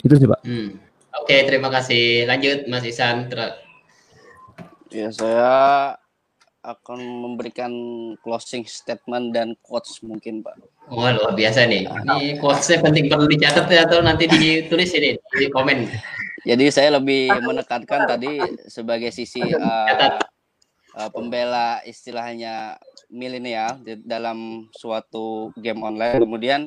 Itu sih, Pak. Hmm. Oke, okay, terima kasih. Lanjut Mas Isan. Ya, saya akan memberikan closing statement dan quotes mungkin, Pak. Oh, luar biasa nih. Ini quotesnya penting perlu dicatat ya atau nanti ditulis ini di komen. Jadi saya lebih menekankan tadi sebagai sisi uh, uh, pembela istilahnya milenial dalam suatu game online. Kemudian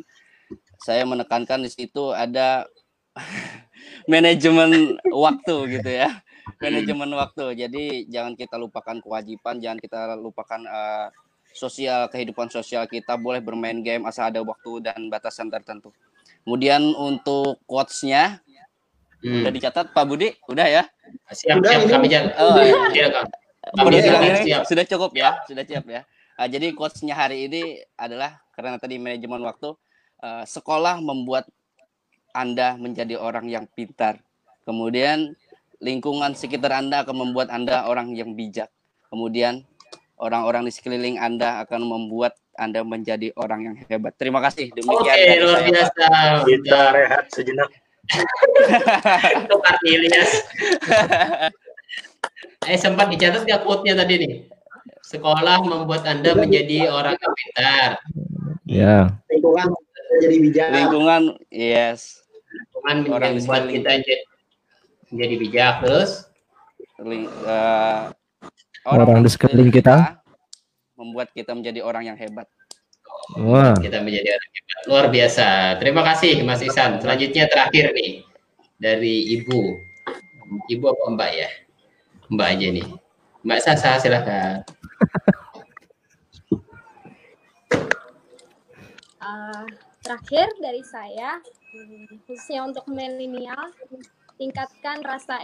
saya menekankan di situ ada <laughs> manajemen waktu gitu ya. Manajemen waktu. Jadi jangan kita lupakan kewajiban, jangan kita lupakan uh, sosial kehidupan sosial kita boleh bermain game asal ada waktu dan batasan tertentu. Kemudian untuk quotes-nya hmm. udah dicatat Pak Budi, udah ya? Siap, udah, siap kami jalan. Oh, iya. Sudah, sudah cukup ya, sudah siap ya. Uh, jadi quotesnya hari ini adalah karena tadi manajemen waktu, uh, sekolah membuat Anda menjadi orang yang pintar. Kemudian lingkungan sekitar Anda akan membuat Anda orang yang bijak. Kemudian orang-orang di sekeliling Anda akan membuat Anda menjadi orang yang hebat. Terima kasih. Demikian. Oke, luar biasa. Kita rehat sejenak. <laughs> Untuk Ilyas. <laughs> eh sempat dicatat nggak quote-nya tadi nih? Sekolah membuat Anda menjadi orang yang pintar. Ya. Lingkungan menjadi bijak. Lingkungan, yes. Lingkungan orang membuat kita menjadi bijak terus. Ling, uh, orang, orang di sekeliling kita, membuat kita menjadi orang yang hebat. Wah. Kita menjadi orang yang hebat. Luar biasa. Terima kasih Mas Isan. Selanjutnya terakhir nih dari Ibu. Ibu apa Mbak ya? Mbak aja nih. Mbak Sasa silahkan. Uh, terakhir dari saya, khususnya untuk milenial, tingkatkan rasa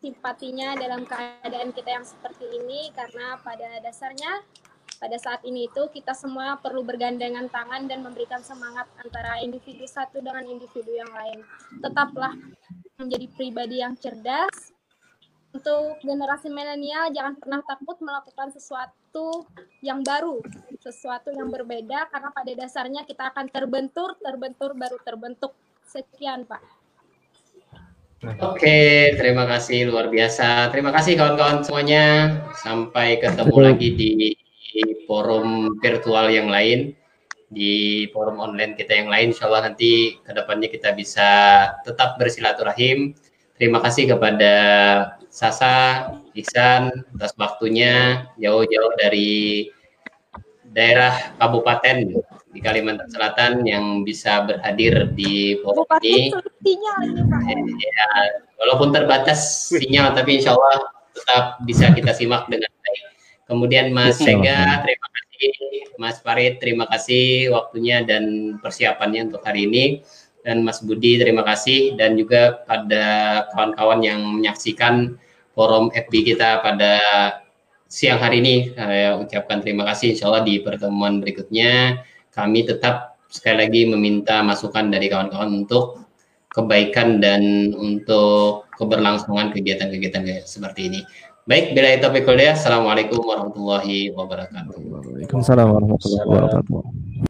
simpatinya dalam keadaan kita yang seperti ini karena pada dasarnya pada saat ini itu kita semua perlu bergandengan tangan dan memberikan semangat antara individu satu dengan individu yang lain. Tetaplah menjadi pribadi yang cerdas, untuk generasi milenial jangan pernah takut melakukan sesuatu yang baru, sesuatu yang berbeda karena pada dasarnya kita akan terbentur, terbentur baru terbentuk. Sekian, Pak. Oke, terima kasih luar biasa. Terima kasih kawan-kawan semuanya. Sampai ketemu lagi di, di forum virtual yang lain. di forum online kita yang lain. Insya Allah nanti ke depannya kita bisa tetap bersilaturahim. Terima kasih kepada Sasa, Iksan atas waktunya jauh-jauh dari daerah kabupaten di Kalimantan Selatan yang bisa berhadir di forum ini. Ya, walaupun terbatas sinyal, tapi insya Allah tetap bisa kita simak dengan baik. Kemudian Mas Sega, terima kasih. Mas Farid, terima kasih waktunya dan persiapannya untuk hari ini. Dan Mas Budi, terima kasih. Dan juga pada kawan-kawan yang menyaksikan forum FB kita pada siang hari ini. Saya ucapkan terima kasih. Insya Allah di pertemuan berikutnya kami tetap sekali lagi meminta masukan dari kawan-kawan untuk kebaikan dan untuk keberlangsungan kegiatan-kegiatan seperti ini. Baik, bila itu Assalamualaikum warahmatullahi wabarakatuh. Waalaikumsalam warahmatullahi wabarakatuh.